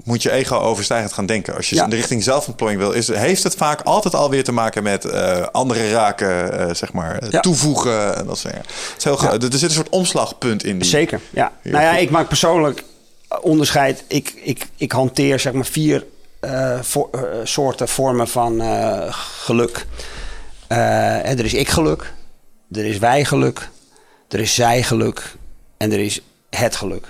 Moet je ego overstijgend gaan denken. Als je Ja. in de richting zelfontplooiing wil, is, heeft het vaak altijd alweer te maken met eh, andere raken, eh, zeg maar, eh, Ja. toevoegen en dat soort dingen. Het is heel Er zit een soort omslagpunt in. Die, Zeker, ja. Nou ja, ik maak persoonlijk onderscheid. Ik, ik, ik hanteer zeg maar vier voor- soorten vormen van geluk. Er is ik-geluk, er is wij-geluk, er is zij-geluk en er is het geluk.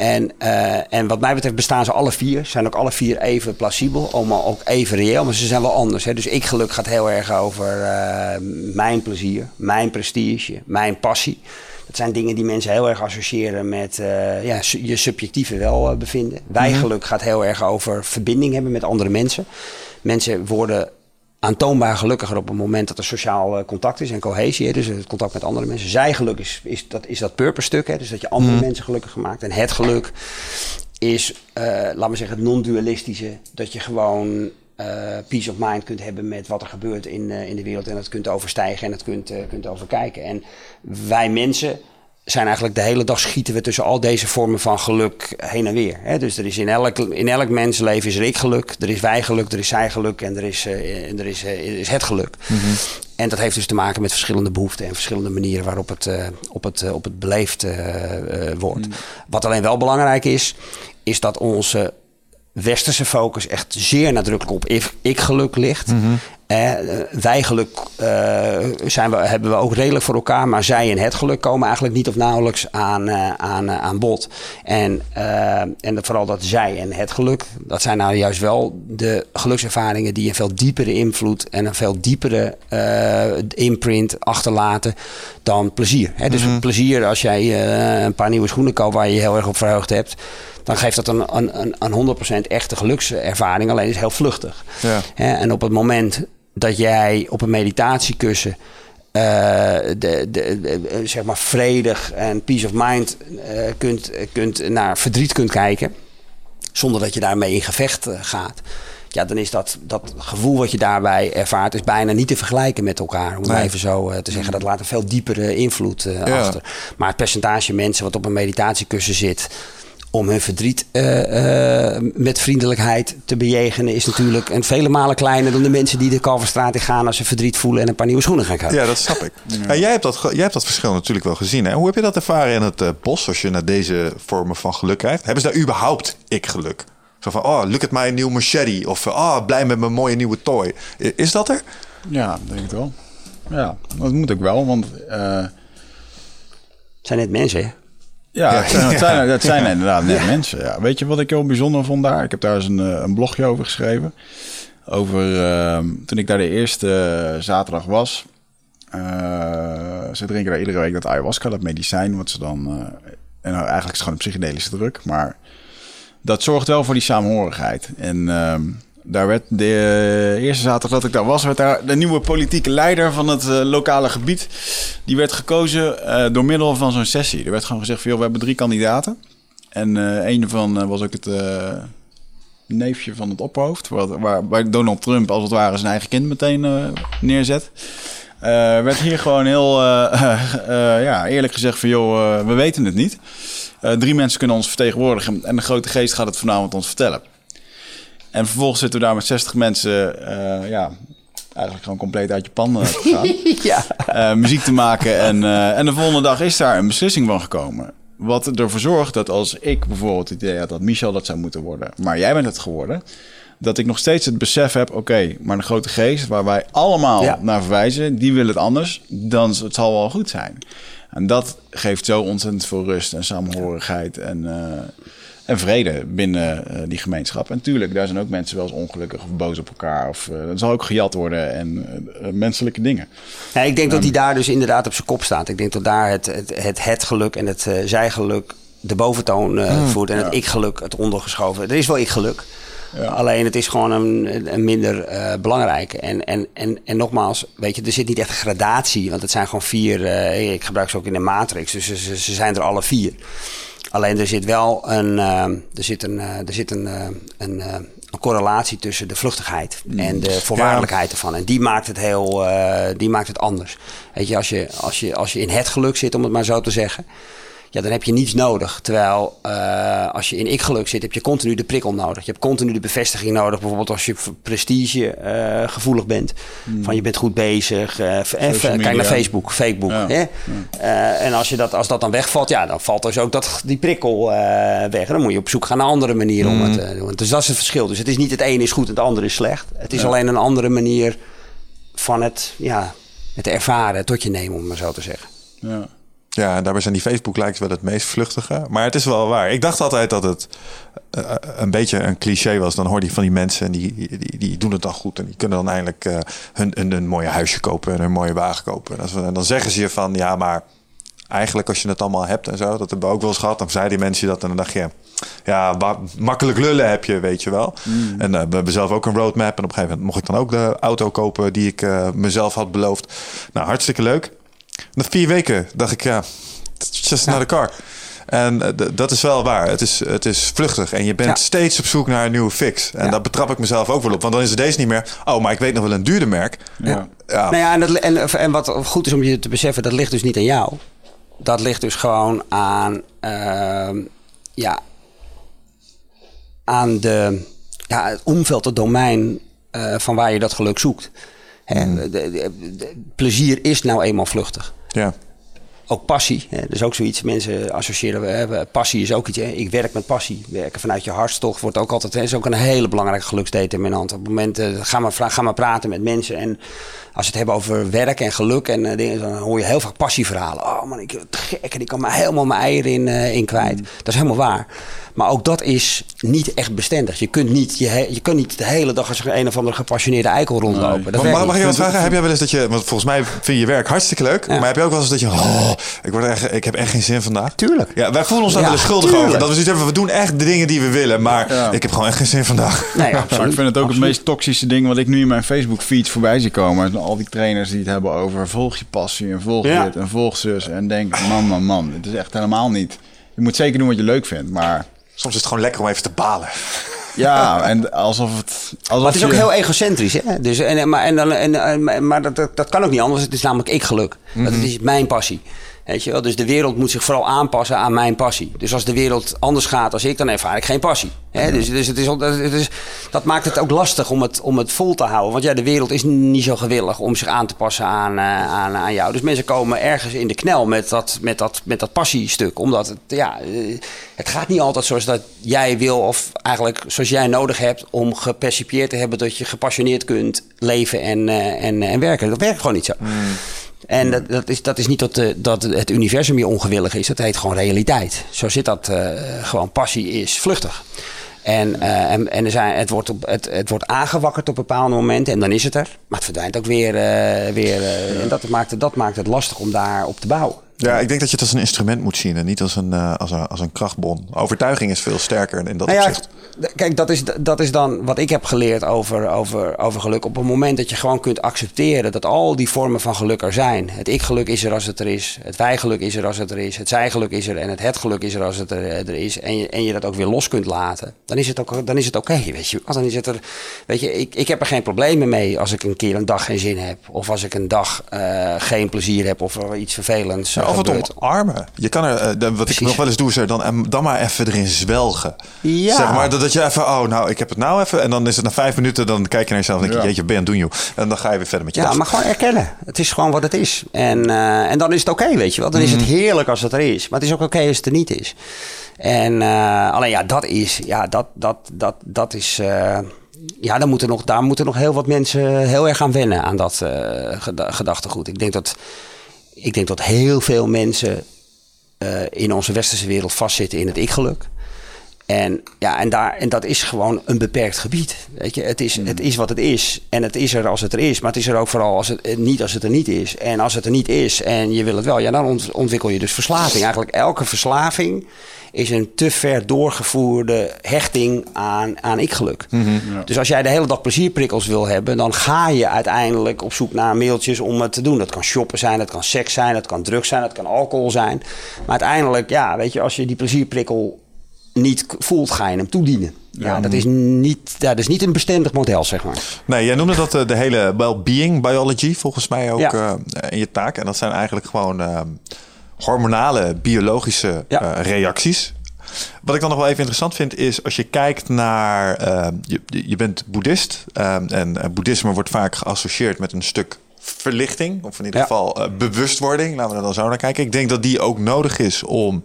En, eh, en wat mij betreft bestaan ze alle vier. Zijn ook alle vier even plausibel, allemaal ook even reëel. Maar ze zijn wel anders. Hè. Dus ik geluk gaat heel erg over eh, mijn plezier, mijn prestige, mijn passie. Dat zijn dingen die mensen heel erg associëren met eh, ja, je subjectieve welbevinden. Wij geluk gaat heel erg over verbinding hebben met andere mensen. Mensen worden aantoonbaar gelukkiger op het moment dat er sociaal eh, contact is en cohesie. Hè, dus het contact met andere mensen. Zij geluk is, is, dat, is dat purpose stuk. Hè, dus dat je andere mensen gelukkig maakt. En het geluk is, eh laten we zeggen, het non-dualistische. Dat je gewoon eh, peace of mind kunt hebben met wat er gebeurt in, in de wereld. En dat kunt overstijgen en dat kunt, kunt overkijken. En wij mensen zijn eigenlijk de hele dag schieten we tussen al deze vormen van geluk heen en weer. Hè? Dus er is in elk, in elk mensenleven is er ik geluk, er is wij geluk, er is zij geluk en er is, eh, en er is, eh, is het geluk. En dat heeft dus te maken met verschillende behoeften en verschillende manieren waarop het, eh, op het, eh, op het beleefd eh, eh, wordt. Wat alleen wel belangrijk is, is dat onze westerse focus echt zeer nadrukkelijk op ik- ik-geluk ligt. Eh, eh, wij geluk eh, zijn we, hebben we ook redelijk voor elkaar, maar zij en het geluk komen eigenlijk niet of nauwelijks aan, eh, aan, eh, aan bod. En, en vooral dat zij en het geluk, dat zijn nou juist wel de gelukservaringen die een veel diepere invloed en een veel diepere imprint achterlaten dan plezier. Hè? Dus plezier, als jij een paar nieuwe schoenen koopt waar je je heel erg op verheugd hebt, dan geeft dat een, een, een, een 100% echte gelukservaring, alleen is heel vluchtig. Ja. En op het moment dat jij op een meditatiekussen eh, de, de, de- zeg maar vredig en peace of mind eh, kunt, kunt naar verdriet kunt kijken, zonder dat je daarmee in gevecht eh, gaat. Ja, dan is dat, dat gevoel wat je daarbij ervaart, is bijna niet te vergelijken met elkaar. Om Nee. even zo te zeggen. Dat laat een veel diepere invloed Ja. achter. Maar het percentage mensen wat op een meditatiekussen zit om hun verdriet eh, eh, met vriendelijkheid te bejegenen, is natuurlijk een vele malen kleiner dan de mensen die de Kalverstraat in gaan als ze verdriet voelen en een paar nieuwe schoenen gaan kopen. Ja, dat snap ik. Ja, jij, hebt dat, jij hebt dat verschil natuurlijk wel gezien. Hè? Hoe heb je dat ervaren in het eh, bos als je naar deze vormen van geluk kijkt? Hebben ze daar überhaupt ik-geluk? Zo van, oh, look at my nieuwe machete. Of, oh, blij met mijn mooie nieuwe toy. Is dat er? Ja, denk ik wel. Ja, dat moet ook wel, want eh, Het zijn net mensen, hè? Ja, het zijn, zijn, zijn inderdaad net mensen. Ja. Weet je wat ik heel bijzonder vond daar? Ik heb daar eens een, eh, een blogje over geschreven. Over ehm, toen ik daar de eerste eh, zaterdag was. Eh, ze drinken daar iedere week dat ayahuasca, dat medicijn, wat ze dan. en nou, eigenlijk is het gewoon een psychedelische druk, maar dat zorgt wel voor die saamhorigheid. En ehm, daar werd de eerste zaterdag dat ik daar was, werd daar de nieuwe politieke leider van het eh, lokale gebied. Die werd gekozen eh, door middel van zo'n sessie. Er werd gewoon gezegd: van, joh, we hebben drie kandidaten. En eh een van was ook het neefje van het opperhoofd. Waar, waar, Donald Trump als het ware zijn eigen kind meteen neerzet. Werd hier gewoon heel <laughs> ja, eerlijk gezegd van joh, we weten het niet. Drie mensen kunnen ons vertegenwoordigen en de grote geest gaat het vanavond ons vertellen. En vervolgens zitten we daar met 60 mensen, eh, ja, eigenlijk gewoon compleet uit je pan eh, te gaan. <laughs> ja. eh, muziek te maken. En, en de volgende dag is daar een beslissing van gekomen. Wat ervoor zorgt dat als ik bijvoorbeeld het idee had dat Michel dat zou moeten worden, maar jij bent het geworden, dat ik nog steeds het besef heb: oké, maar de grote geest waar wij allemaal Ja. naar verwijzen, die wil het anders, dan het zal wel goed zijn. En dat geeft zo ontzettend veel rust en samenhorigheid en, eh, en vrede binnen eh, die gemeenschap. En tuurlijk, daar zijn ook mensen wel eens ongelukkig of boos op elkaar. Of uh, er zal ook gejat worden en eh, menselijke dingen. Ja, ik denk dat hij daar dus inderdaad op zijn kop staat. Ik denk dat daar het, het, het, het geluk en het zijgeluk de boventoon uh, voert. En het ik-geluk het ondergeschoven. Er is wel ik-geluk. Ja. Alleen het is gewoon een, een minder uh, belangrijke. En, en, en, en nogmaals, weet je, er zit niet echt een gradatie. Want het zijn gewoon vier. Uh, ik gebruik ze ook in de matrix. Dus ze, ze zijn er alle vier. Alleen er zit wel een, uh, er zit een, er zit een, een, een, correlatie tussen de vluchtigheid en de voorwaardelijkheid ja. ervan. En die maakt het heel, die maakt het anders. Weet je, als je, als je, als je in het geluk zit, om het maar zo te zeggen. Ja, dan heb je niets nodig. Terwijl eh, als je in ik-geluk zit, heb je continu de prikkel nodig. Je hebt continu de bevestiging nodig. Bijvoorbeeld als je prestige eh, gevoelig bent. Van je bent goed bezig. eh, kijk naar. Facebook. Facebook Ja. hè? En als, je dat, als dat dan wegvalt, ja, dan valt dus ook dat, die prikkel weg. En dan moet je op zoek gaan naar andere manieren om het te doen. Dus dat is het verschil. Dus het is niet het ene is goed en het andere is slecht. Het is Ja. alleen een andere manier van het, ja, het ervaren, tot je nemen, om maar zo te zeggen. Ja. Ja, en daarbij zijn die Facebook likes wel het meest vluchtige. Maar het is wel waar. Ik dacht altijd dat het eh, een beetje een cliché was. Dan hoor je van die mensen en die, die, die doen het dan goed. En die kunnen dan eindelijk eh, hun, hun, een mooie huisje kopen en een mooie wagen kopen. En, als we- en dan zeggen ze je van, ja, maar eigenlijk als je het allemaal hebt en zo. Dat hebben we ook wel eens gehad. Dan zeiden die mensen dat en dan dacht je... Ja, makkelijk lullen heb je, weet je wel. En eh, we hebben zelf ook een roadmap. En op een gegeven moment mocht ik dan ook de auto kopen die ik eh, mezelf had beloofd. Nou, hartstikke leuk. Na vier weken dacht ik, ja, just another car. En eh, dat is wel waar. Het is, het is vluchtig. En je bent Ja. steeds op zoek naar een nieuwe fix. En Ja. daar betrap ik mezelf ook wel op. Want dan is het deze niet meer. Oh, maar ik weet nog wel een duurder merk. Ja. Ja, Nou ja, en, dat, en, en wat goed is om je te beseffen, dat ligt dus niet aan jou. Dat ligt dus gewoon aan, ehm, ja, aan de, ja, het omveld, het domein eh, van waar je dat geluk zoekt. De- de- de- plezier is nou eenmaal vluchtig. ja. Ook passie, hè, dat is ook zoiets. Mensen associëren, we hebben, passie is ook iets. Hè. Ik werk met passie. Werken vanuit je hartstocht wordt ook altijd, hè, is ook een hele belangrijke geluksdeterminant. Op het moment, eh, ga, maar, ga maar praten met mensen. En als we het hebben over werk en geluk en eh, dingen, dan hoor je heel vaak passieverhalen. Oh man, ik te gek en ik kan me helemaal mijn eieren in, eh, in kwijt. Dat is helemaal waar. Maar ook dat is niet echt bestendig. Je kunt niet, je, he- je kunt niet de hele dag als een of andere gepassioneerde eikel rondlopen. Nee. Dat Mag, werkt mag, mag niet. je wat vragen? Heb jij wel eens dat je... Want volgens mij vind je je werk hartstikke leuk. Ja. Maar heb je ook wel eens dat je... Oh, ik, word echt, ik heb echt geen zin vandaag. Tuurlijk. Ja, wij voelen ons daar Ja, wel eens schuldig tuurlijk. over. Dat we zoiets hebben, we doen echt de dingen die we willen. Maar Ja. ik heb gewoon echt geen zin vandaag. Nee, <laughs> Maar absoluut. ik vind het ook Absoluut. het meest toxische ding wat ik nu in mijn Facebook feeds voorbij zie komen. Al die trainers die het hebben over volg je passie en volg Ja. dit en volg zus. En denk, man, man, man, het is echt helemaal niet. Je moet zeker doen wat je leuk vindt, maar Soms is het gewoon lekker om even te balen. ja, en alsof het... Alsof Maar het is ook heel egocentrisch. Hè? Dus, en, maar en, dan- en, en- maar dat, dat, dat kan ook niet anders. Het is namelijk ik geluk. Dat is mijn passie. Weet je wel? Dus de wereld moet zich vooral aanpassen aan mijn passie. Dus als de wereld anders gaat als ik, dan ervaar ik geen passie. Hè? Dus, dus het is, het is, dat maakt het ook lastig om het, om het vol te houden. Want ja, de wereld is niet zo gewillig om zich aan te passen aan, eh, aan, aan jou. Dus mensen komen ergens in de knel met dat, met dat, met dat passiestuk. Omdat het, ja, eh, het gaat niet altijd zoals dat jij wil of eigenlijk zoals jij nodig hebt om gepercipieerd te hebben dat je gepassioneerd kunt leven en, eh, en, en werken. Dat werkt gewoon niet zo. En dat, dat, is, dat is niet dat, de, dat het universum je ongewillig is. Dat heet gewoon realiteit. Zo zit dat eh, gewoon. Passie is vluchtig. En, eh, en, en er zijn, het, wordt op, het, het wordt aangewakkerd op bepaalde momenten en dan is het er. Maar het verdwijnt ook weer. eh, weer eh, en dat maakt, het, dat maakt het lastig om daarop te bouwen. Ja, ik denk dat je het als een instrument moet zien en niet als een, eh, als een, als een krachtbron. Overtuiging is veel sterker in dat Nou ja, opzicht. kijk, dat is, dat is dan wat ik heb geleerd over, over, over geluk. Op het moment dat je gewoon kunt accepteren dat al die vormen van geluk er zijn. Het ik-geluk is er als het er is. Het wij-geluk is er als het er is. Het zij-geluk is er en het het-geluk is er als het er, er is. En je, en je dat ook weer los kunt laten. Dan is het ook dan is het oké, weet je. Dan is het er, weet je, ik, ik heb er geen problemen mee als ik een keer een dag geen zin heb. Of als ik een dag eh, geen plezier heb of iets vervelends Ja, eh, of het gebeurt. omarmen. Je kan er, eh, de- wat ik nog wel eens doe, is er dan, dan maar even erin zwelgen. Ja. Zeg maar dat, dat je even, oh nou, ik heb het nou even. En dan is het na vijf minuten, dan kijk je naar jezelf en denk je, Ja. jeetje, ben je aan het doen joh. En dan ga je weer verder met je Ja, dag. maar gewoon erkennen. Het is gewoon wat het is. En, eh, en dan is het oké, weet je wel. Dan is het heerlijk als het er is. Maar het is ook oké als het er niet is. En eh, alleen ja, dat is, ja, dat, dat, dat, dat is, eh, ja, daar moeten, nog, daar moeten nog heel wat mensen heel erg aan wennen aan dat eh, geda- gedachtegoed. Ik denk dat, ik denk dat heel veel mensen eh, in onze westerse wereld vastzitten in het ik-geluk. En, ja, en, daar, en dat is gewoon een beperkt gebied. Weet je? Het, is, het is wat het is. En het is er als het er is. Maar het is er ook vooral als het, eh, niet als het er niet is. En als het er niet is en je wil het wel, ja, dan ont- ontwikkel je dus verslaving. Eigenlijk elke verslaving is een te ver doorgevoerde hechting aan, aan ik-geluk. Dus als jij de hele dag plezierprikkels wil hebben, dan ga je uiteindelijk op zoek naar mailtjes om het te doen. Dat kan shoppen zijn, dat kan seks zijn, dat kan drugs zijn, dat kan alcohol zijn. Maar uiteindelijk, ja, weet je, als je die plezierprikkel niet voelt, ga je hem toedienen. Ja, dat, is niet, ja, dat is niet een bestendig model, zeg maar. Nee, jij noemde dat eh, de hele well-being biology, volgens mij ook Ja. eh, in je taak. En dat zijn eigenlijk gewoon, eh, hormonale, biologische Ja. reacties. Wat ik dan nog wel even interessant vind is als je kijkt naar. je, je bent boeddhist en boeddhisme wordt vaak geassocieerd met een stuk verlichting, of in ieder Ja. geval bewustwording. Laten we er dan zo naar kijken. Ik denk dat die ook nodig is om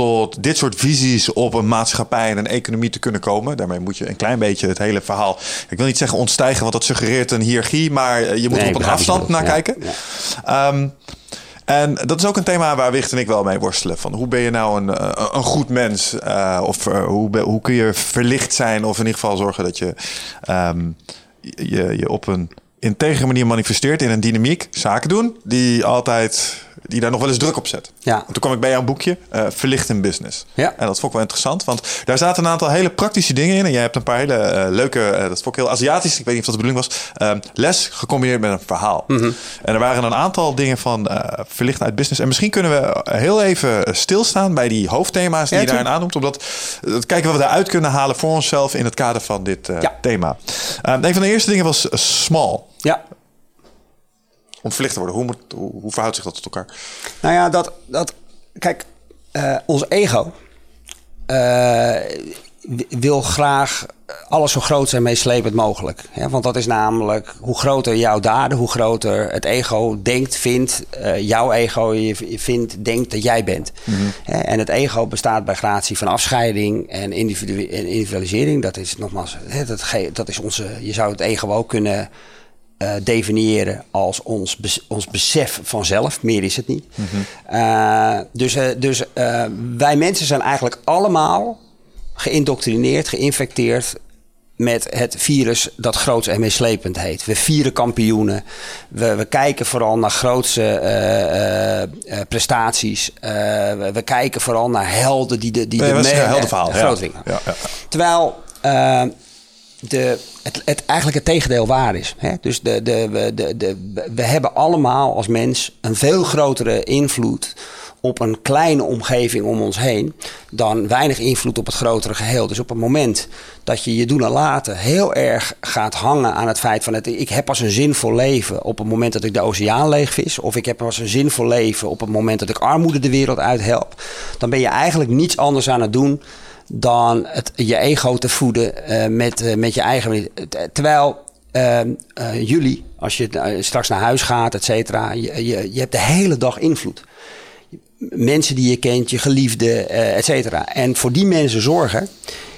tot dit soort visies op een maatschappij en een economie te kunnen komen. Daarmee moet je een klein beetje het hele verhaal. Ik wil niet zeggen ontstijgen, want dat suggereert een hiërarchie, maar eh, je moet Nee, er op een afstand naar. Ja, kijken. Ehm, en dat is ook een thema waar Wicht en ik wel mee worstelen. Van hoe ben je nou een, eh, een goed mens? Eh, of hoe, hoe kun je verlicht zijn? Of in ieder geval zorgen dat je ehm, je, je op een integere manier manifesteert in een dynamiek. Zaken doen die altijd die daar nog wel eens druk op zet. Ja. En toen kwam ik bij jouw boekje, eh, Verlicht in Business. Ja. En dat vond ik wel interessant, want daar zaten een aantal hele praktische dingen in. En jij hebt een paar hele eh, leuke, eh, dat vond ik heel Aziatisch, ik weet niet of dat de bedoeling was, ehm, les gecombineerd met een verhaal. Mhm. En er waren een aantal dingen van Verlicht uit Business. En misschien kunnen we heel even stilstaan bij die hoofdthema's die Ja, je daarin aannoemt. Omdat uh, kijken wat we daaruit kunnen halen voor onszelf in het kader van dit thema. Ehm, een van de eerste dingen was small. Ja, Om verlicht te worden. Hoe, moet, hoe, hoe verhoudt zich dat tot elkaar? Nou ja, dat, dat kijk, eh, ons ego eh, wil graag alles zo groot en meeslepend mogelijk. Hè? Want dat is namelijk hoe groter jouw daden, hoe groter het ego denkt, vindt, eh, jouw ego je vindt, denkt dat jij bent. Hè? En het ego bestaat bij gratie van afscheiding en, individu- en individualisering. Dat is nogmaals, hè, dat, dat is onze, je zou het ego ook kunnen eh, definiëren als ons, ons besef van zelf. Meer is het niet. Eh, dus eh, dus wij mensen zijn eigenlijk allemaal geïndoctrineerd, geïnfecteerd met het virus dat groots en meeslepend heet. We vieren kampioenen. We, we kijken vooral naar grootse prestaties. We, we kijken vooral naar helden die de, die Nee, de een heldenverhaal. Ja. groot. Ja, ja. Terwijl het, eigenlijk het tegendeel waar is. Hè? Dus de, de, we- de, de, we hebben allemaal als mens een veel grotere invloed op een kleine omgeving om ons heen dan weinig invloed op het grotere geheel. Dus op het moment dat je je doen en laten heel erg gaat hangen aan het feit van ik heb pas een zinvol leven op het moment dat ik de oceaan leegvis, of ik heb pas een zinvol leven op het moment dat ik armoede de wereld uithelp, dan ben je eigenlijk niets anders aan het doen dan het, je ego te voeden eh, met, eh, met je eigen. Terwijl eh, eh, jullie, als je straks naar huis gaat, et cetera, je, je, je hebt de hele dag invloed. Mensen die je kent, je geliefde, eh, et cetera. En voor die mensen zorgen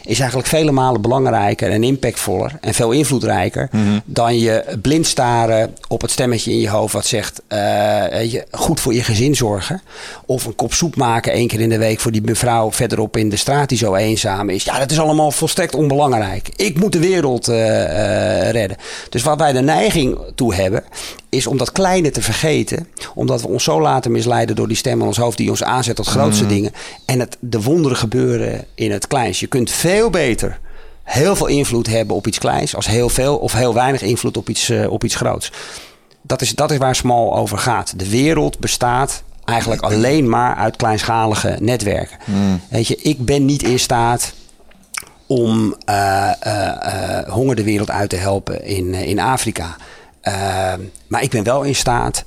is eigenlijk vele malen belangrijker en impactvoller en veel invloedrijker dan je blind staren op het stemmetje in je hoofd wat zegt eh, je, goed voor je gezin zorgen. Of een kop soep maken één keer in de week voor die mevrouw verderop in de straat die zo eenzaam is. Ja, dat is allemaal volstrekt onbelangrijk. Ik moet de wereld eh, eh, redden. Dus wat wij de neiging toe hebben, is om dat kleine te vergeten. Omdat we ons zo laten misleiden door die stem in ons hoofd die ons aanzet tot grootste dingen. En het, de wonderen gebeuren in het kleins. Je kunt veel beter heel veel invloed hebben op iets kleins als heel veel of heel weinig invloed op iets, eh, op iets groots. Dat is, dat is waar Small over gaat. De wereld bestaat eigenlijk alleen maar uit kleinschalige netwerken. Weet je, ik ben niet in staat om eh, honger de wereld uit te helpen in, in Afrika. Maar ik ben wel in staat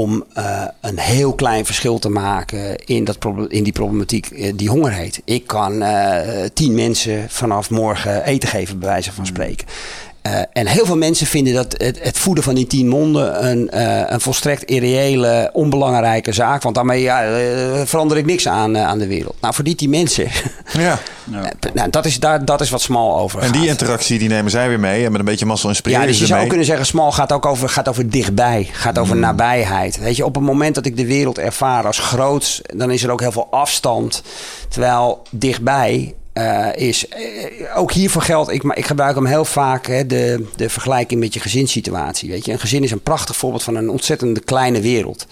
om eh, een heel klein verschil te maken in, dat in die problematiek eh, die honger heet. Ik kan eh, tien mensen vanaf morgen eten geven, bij wijze van spreken. Eh, en heel veel mensen vinden dat het, het voeden van die tien monden een, eh, een volstrekt irreële, onbelangrijke zaak. Want daarmee ja, eh, verander ik niks aan, aan de wereld. Nou, voor die tien mensen, Ja. <laughs> nou, dat, is, daar, dat is wat Smal over En gaat. die interactie die nemen zij weer mee. En met een beetje mazzel inspireren Ja, dus je zou mee. ook kunnen zeggen, Smal gaat ook over, gaat over dichtbij, gaat over nabijheid. Weet je, op het moment dat ik de wereld ervaar als groots, dan is er ook heel veel afstand. Terwijl dichtbij eh, is, eh, ook hiervoor geldt, ik, ik gebruik hem heel vaak, hè, de, de vergelijking met je gezinssituatie. Weet je, een gezin is een prachtig voorbeeld van een ontzettende kleine wereld.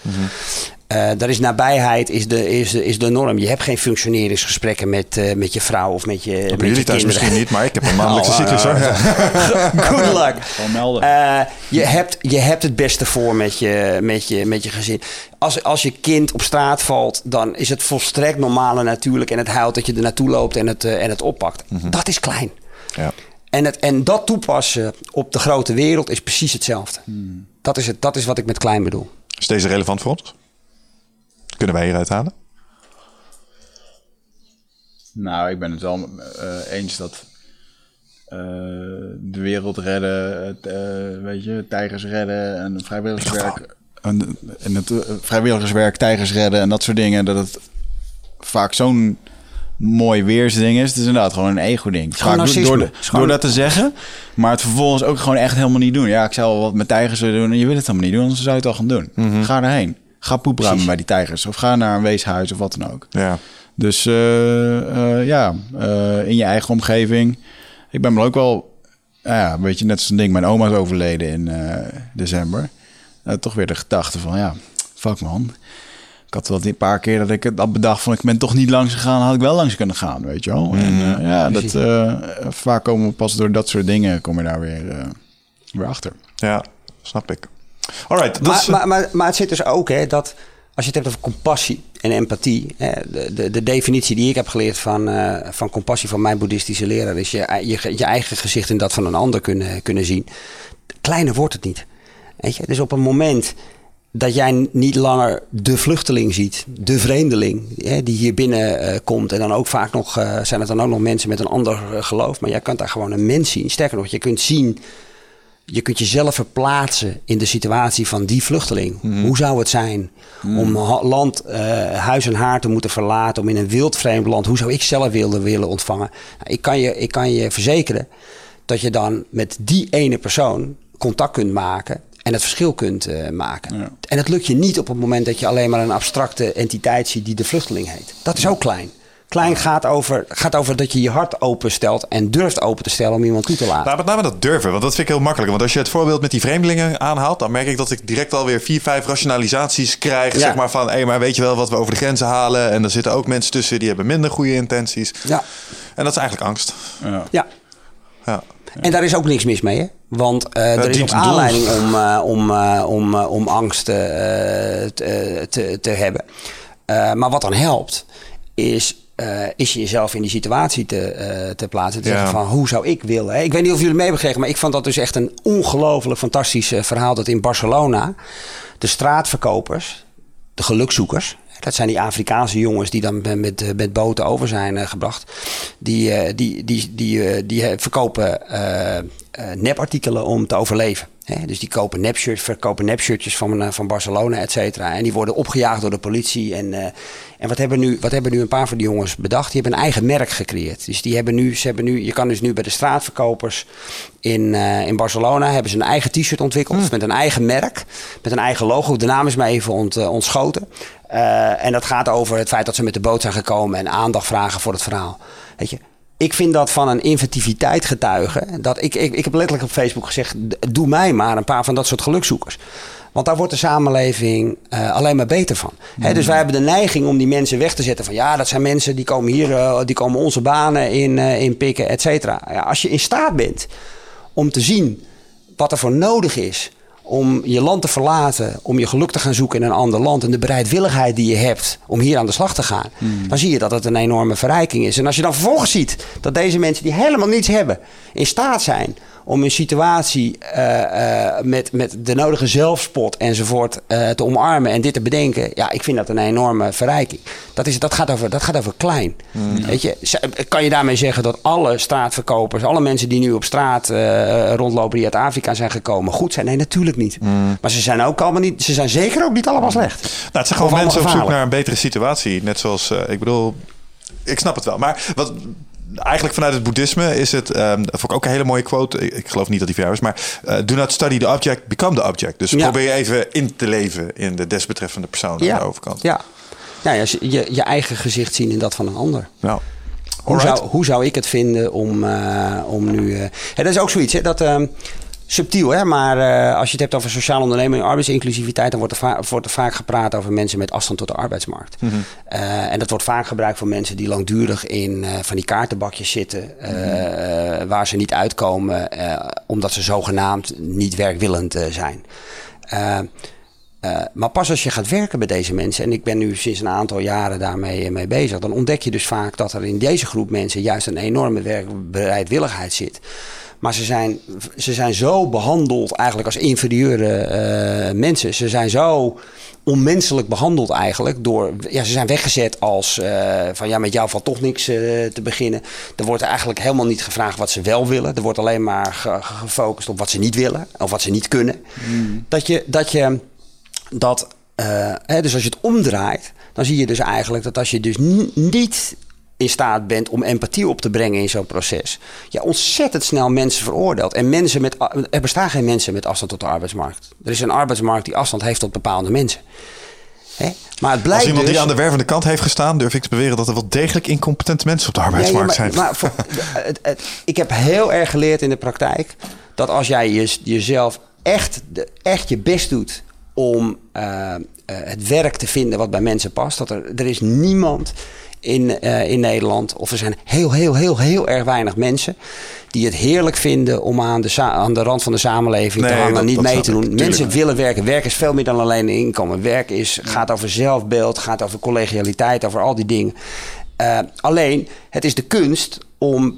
Eh, daar is nabijheid is de, is, de- is de norm. Je hebt geen functioneringsgesprekken met, eh, met je vrouw of met je, met Bij je jullie thuis kinderen. misschien niet, maar ik heb een <laughs> maandelijkse Oh, cyclus. hoor. <laughs> Good luck. Gewoon melden. Eh, je, hebt, je hebt het beste voor met je, met je, met je gezin. Als, als je kind op straat valt, dan is het volstrekt normaal en natuurlijk. En het huilt dat je er naartoe loopt en het, en het oppakt. Dat is klein. Ja. En, het, en dat toepassen op de grote wereld is precies hetzelfde. Dat, is het, dat is wat ik met klein bedoel. Is deze relevant voor ons? Kunnen wij hieruit halen? Nou, ik ben het wel uh, eens dat uh, de wereld redden, het, uh, weet je, tijgers redden en vrijwilligerswerk. En, en het vrijwilligerswerk, tijgers redden en dat soort dingen, dat het vaak zo'n mooi weersding is. Het is inderdaad gewoon een ego-ding. Vaak door, door, de, door, dat te zeggen, maar het vervolgens ook gewoon echt helemaal niet doen. Ja, ik zou wel wat met tijgers willen doen en je wil het helemaal niet doen, anders zou je het al gaan doen. Mm -hmm. Ga erheen. Ga poepruimen bij die tijgers of ga naar een weeshuis of wat dan ook. Ja. Dus uh, uh, ja, uh, in je eigen omgeving. Ik ben me ook wel, ja, weet je, net zo'n ding. Mijn oma is overleden in december. toch weer de gedachte van, ja, fuck man. Ik had wel een paar keer dat ik het bedacht van, ik ben toch niet langs gegaan, had ik wel langs kunnen gaan, weet je wel. Mm. En ja, dat, vaak komen we pas door dat soort dingen, kom je daar weer, weer achter. Ja, snap ik. Alright, maar, is, maar, maar, maar het zit dus ook, hè, dat als je het hebt over compassie en empathie. Hè, de, de, de, definitie die ik heb geleerd van, uh, van compassie van mijn boeddhistische leraar is je, je, je, eigen gezicht in dat van een ander kunnen, kunnen zien. Kleiner wordt het niet. Weet je? Dus op een moment dat jij niet langer de vluchteling ziet, de vreemdeling hè, die hier binnen uh, komt. En dan ook vaak nog uh, zijn het dan ook nog mensen met een ander geloof. Maar jij kunt daar gewoon een mens zien. Sterker nog, je kunt zien je kunt jezelf verplaatsen in de situatie van die vluchteling. Mm. Hoe zou het zijn mm. om land, uh, huis en haar te moeten verlaten, om in een wild vreemd land, hoe zou ik zelf willen, willen ontvangen? Nou, ik, kan je, ik kan je verzekeren dat je dan met die ene persoon contact kunt maken en het verschil kunt uh, maken. Ja. En het lukt je niet op het moment dat je alleen maar een abstracte entiteit ziet die de vluchteling heet. Dat is ook klein. Klein gaat over, gaat over dat je je hart openstelt en durft open te stellen om iemand toe te laten. Nou, met name dat durven, want dat vind ik heel makkelijk. Want als je het voorbeeld met die vreemdelingen aanhaalt, dan merk ik dat ik direct alweer vier, vijf rationalisaties krijg. Ja. Zeg maar van, hé, hey, maar weet je wel wat we over de grenzen halen? En er zitten ook mensen tussen die hebben minder goede intenties. Ja. En dat is eigenlijk angst. Ja. ja. ja. En daar is ook niks mis mee, hè? Want uh, er is ook aanleiding om, uh, om, uh, om, om angst te, te, te hebben. maar wat dan helpt, is uh, is je jezelf in die situatie te, uh, te plaatsen. Te ja. zeggen van hoe zou ik willen. Hè? Ik weet niet of jullie mee hebben gekregen, maar ik vond dat dus echt een ongelooflijk fantastisch uh, verhaal. Dat in Barcelona de straatverkopers, de gelukzoekers. Dat zijn die Afrikaanse jongens die dan met, met boten over zijn gebracht. Die, die, die, die, die verkopen nepartikelen om te overleven. Dus die kopen nepshirts, verkopen nepshirtjes van, van Barcelona, et cetera. En die worden opgejaagd door de politie. En, uh, en wat hebben, nu, wat hebben nu een paar van die jongens bedacht? Die hebben een eigen merk gecreëerd. Dus die hebben nu, ze hebben nu, je kan dus nu bij de straatverkopers in, uh, in Barcelona hebben ze een eigen t-shirt ontwikkeld. Mm. Met een eigen merk, met een eigen logo. De naam is mij even ont, uh, ontschoten. en dat gaat over het feit dat ze met de boot zijn gekomen en aandacht vragen voor het verhaal. Weet je, ik vind dat van een inventiviteit getuigen. Dat ik, ik, ik heb letterlijk op Facebook gezegd: doe mij maar een paar van dat soort gelukzoekers. Want daar wordt de samenleving uh, alleen maar beter van. Mm. dus wij hebben de neiging om die mensen weg te zetten. Van ja, dat zijn mensen die komen hier, uh, die komen onze banen in, uh, in pikken, et cetera. Ja, als je in staat bent om te zien wat er voor nodig is om je land te verlaten, om je geluk te gaan zoeken in een ander land en de bereidwilligheid die je hebt om hier aan de slag te gaan, mm. dan zie je dat het een enorme verrijking is. En als je dan vervolgens ziet dat deze mensen die helemaal niets hebben, in staat zijn om een situatie uh, uh, met, met de nodige zelfspot enzovoort uh, te omarmen en dit te bedenken. Ja, ik vind dat een enorme verrijking. Dat, is, dat, gaat, over, dat gaat over klein. Mm. Weet je, kan je daarmee zeggen dat alle straatverkopers, alle mensen die nu op straat rondlopen die uit Afrika zijn gekomen, goed zijn? Nee, natuurlijk niet. Mm. Maar ze zijn ook allemaal niet, ze zijn zeker ook niet allemaal slecht. Nou, het zijn gewoon mensen op zoek naar een betere situatie. Net zoals, ik bedoel, ik snap het wel. Maar wat, eigenlijk vanuit het boeddhisme is het, um, dat vond ik ook een hele mooie quote. Ik, geloof niet dat die jou is, maar uh, do not study the object, become the object. Dus ja. probeer je even in te leven in de desbetreffende persoon ja. aan de overkant. Ja, nou ja, je, je eigen gezicht zien in dat van een ander. Ja. Hoe zou, hoe zou ik het vinden om, uh, om nu. Uh, dat is ook zoiets, hè, dat. Uh, subtiel, hè? maar uh, als je het hebt over sociale onderneming en arbeidsinclusiviteit, dan wordt er, wordt er vaak gepraat over mensen met afstand tot de arbeidsmarkt. Mm -hmm. uh, en dat wordt vaak gebruikt voor mensen die langdurig in uh, van die kaartenbakjes zitten, mm -hmm. waar ze niet uitkomen, omdat ze zogenaamd niet werkwillend zijn. Eh, maar pas als je gaat werken bij deze mensen, en ik ben nu sinds een aantal jaren daarmee mee bezig, dan ontdek je dus vaak dat er in deze groep mensen juist een enorme werkbereidwilligheid zit. Maar ze zijn, ze zijn zo behandeld eigenlijk als inferieure eh, mensen. Ze zijn zo onmenselijk behandeld eigenlijk. Door, ja, ze zijn weggezet als uh, van ja, met jou valt toch niks uh, te beginnen. Er wordt eigenlijk helemaal niet gevraagd wat ze wel willen. Er wordt alleen maar ge gefocust op wat ze niet willen of wat ze niet kunnen. Mm. Dat je dat je dat. Hè, dus als je het omdraait, dan zie je dus eigenlijk dat als je dus niet in staat bent om empathie op te brengen in zo'n proces. Ja, ontzettend snel mensen veroordeelt. En mensen met, er bestaan geen mensen met afstand tot de arbeidsmarkt. Er is een arbeidsmarkt die afstand heeft tot bepaalde mensen. Hè? Maar het blijkt Als iemand dus, die aan de wervende kant heeft gestaan, durf ik te beweren dat er wel degelijk incompetente mensen op de arbeidsmarkt ja, ja, maar, zijn. Maar voor, het, het, ik heb heel erg geleerd in de praktijk dat als jij je, jezelf echt, de, echt je best doet om uh, uh, het werk te vinden wat bij mensen past, dat er, er is niemand in, uh, in Nederland. Of er zijn heel, heel, heel, heel erg weinig mensen die het heerlijk vinden om aan de, aan de rand van de samenleving Nee, te hangen, dat- niet dat mee te doen. Mensen willen werken. Werk is veel meer dan alleen een inkomen. Werk is, gaat over zelfbeeld, gaat over collegialiteit, over al die dingen. Eh, alleen, het is de kunst om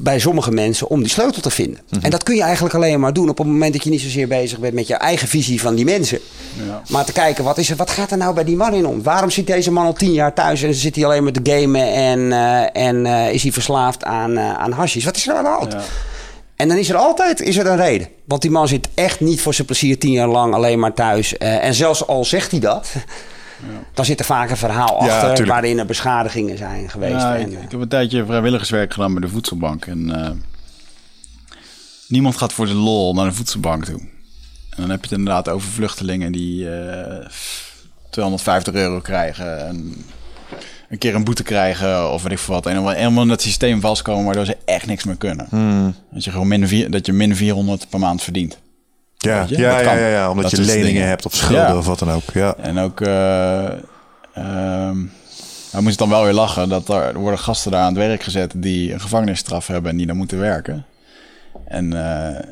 bij sommige mensen om die sleutel te vinden. Mhm. En dat kun je eigenlijk alleen maar doen op het moment dat je niet zozeer bezig bent met je eigen visie van die mensen. Ja. Maar te kijken, wat, is er, wat gaat er nou bij die man in om? Waarom zit deze man al tien jaar thuis en zit hij alleen maar te gamen en, eh, en eh, is hij verslaafd aan, eh aan hashish? Wat is er aan de hand? Ja. En dan is er altijd is er een reden. Want die man zit echt niet voor zijn plezier tien jaar lang alleen maar thuis. En zelfs al zegt hij dat, dan zit er vaak een verhaal Ja, achter tuurlijk. waarin er beschadigingen zijn geweest. Ja, En, ik, eh, ik heb een tijdje vrijwilligerswerk gedaan bij de voedselbank. En eh, niemand gaat voor de lol naar de voedselbank toe. En dan heb je het inderdaad over vluchtelingen die eh 250 euro krijgen. En een keer een boete krijgen of weet ik veel wat. En dan helemaal in dat systeem vastkomen waardoor ze echt niks meer kunnen. Dat je gewoon min, vier, dat je min 400 per maand verdient. Ja, ja, ja, ja, ja, omdat Dat je leningen dingen. hebt of schulden Ja. of wat dan ook. Ja. En ook, ehm hij moest dan wel weer lachen dat er, er worden gasten daar aan het werk gezet die een gevangenisstraf hebben en die dan moeten werken. En eh,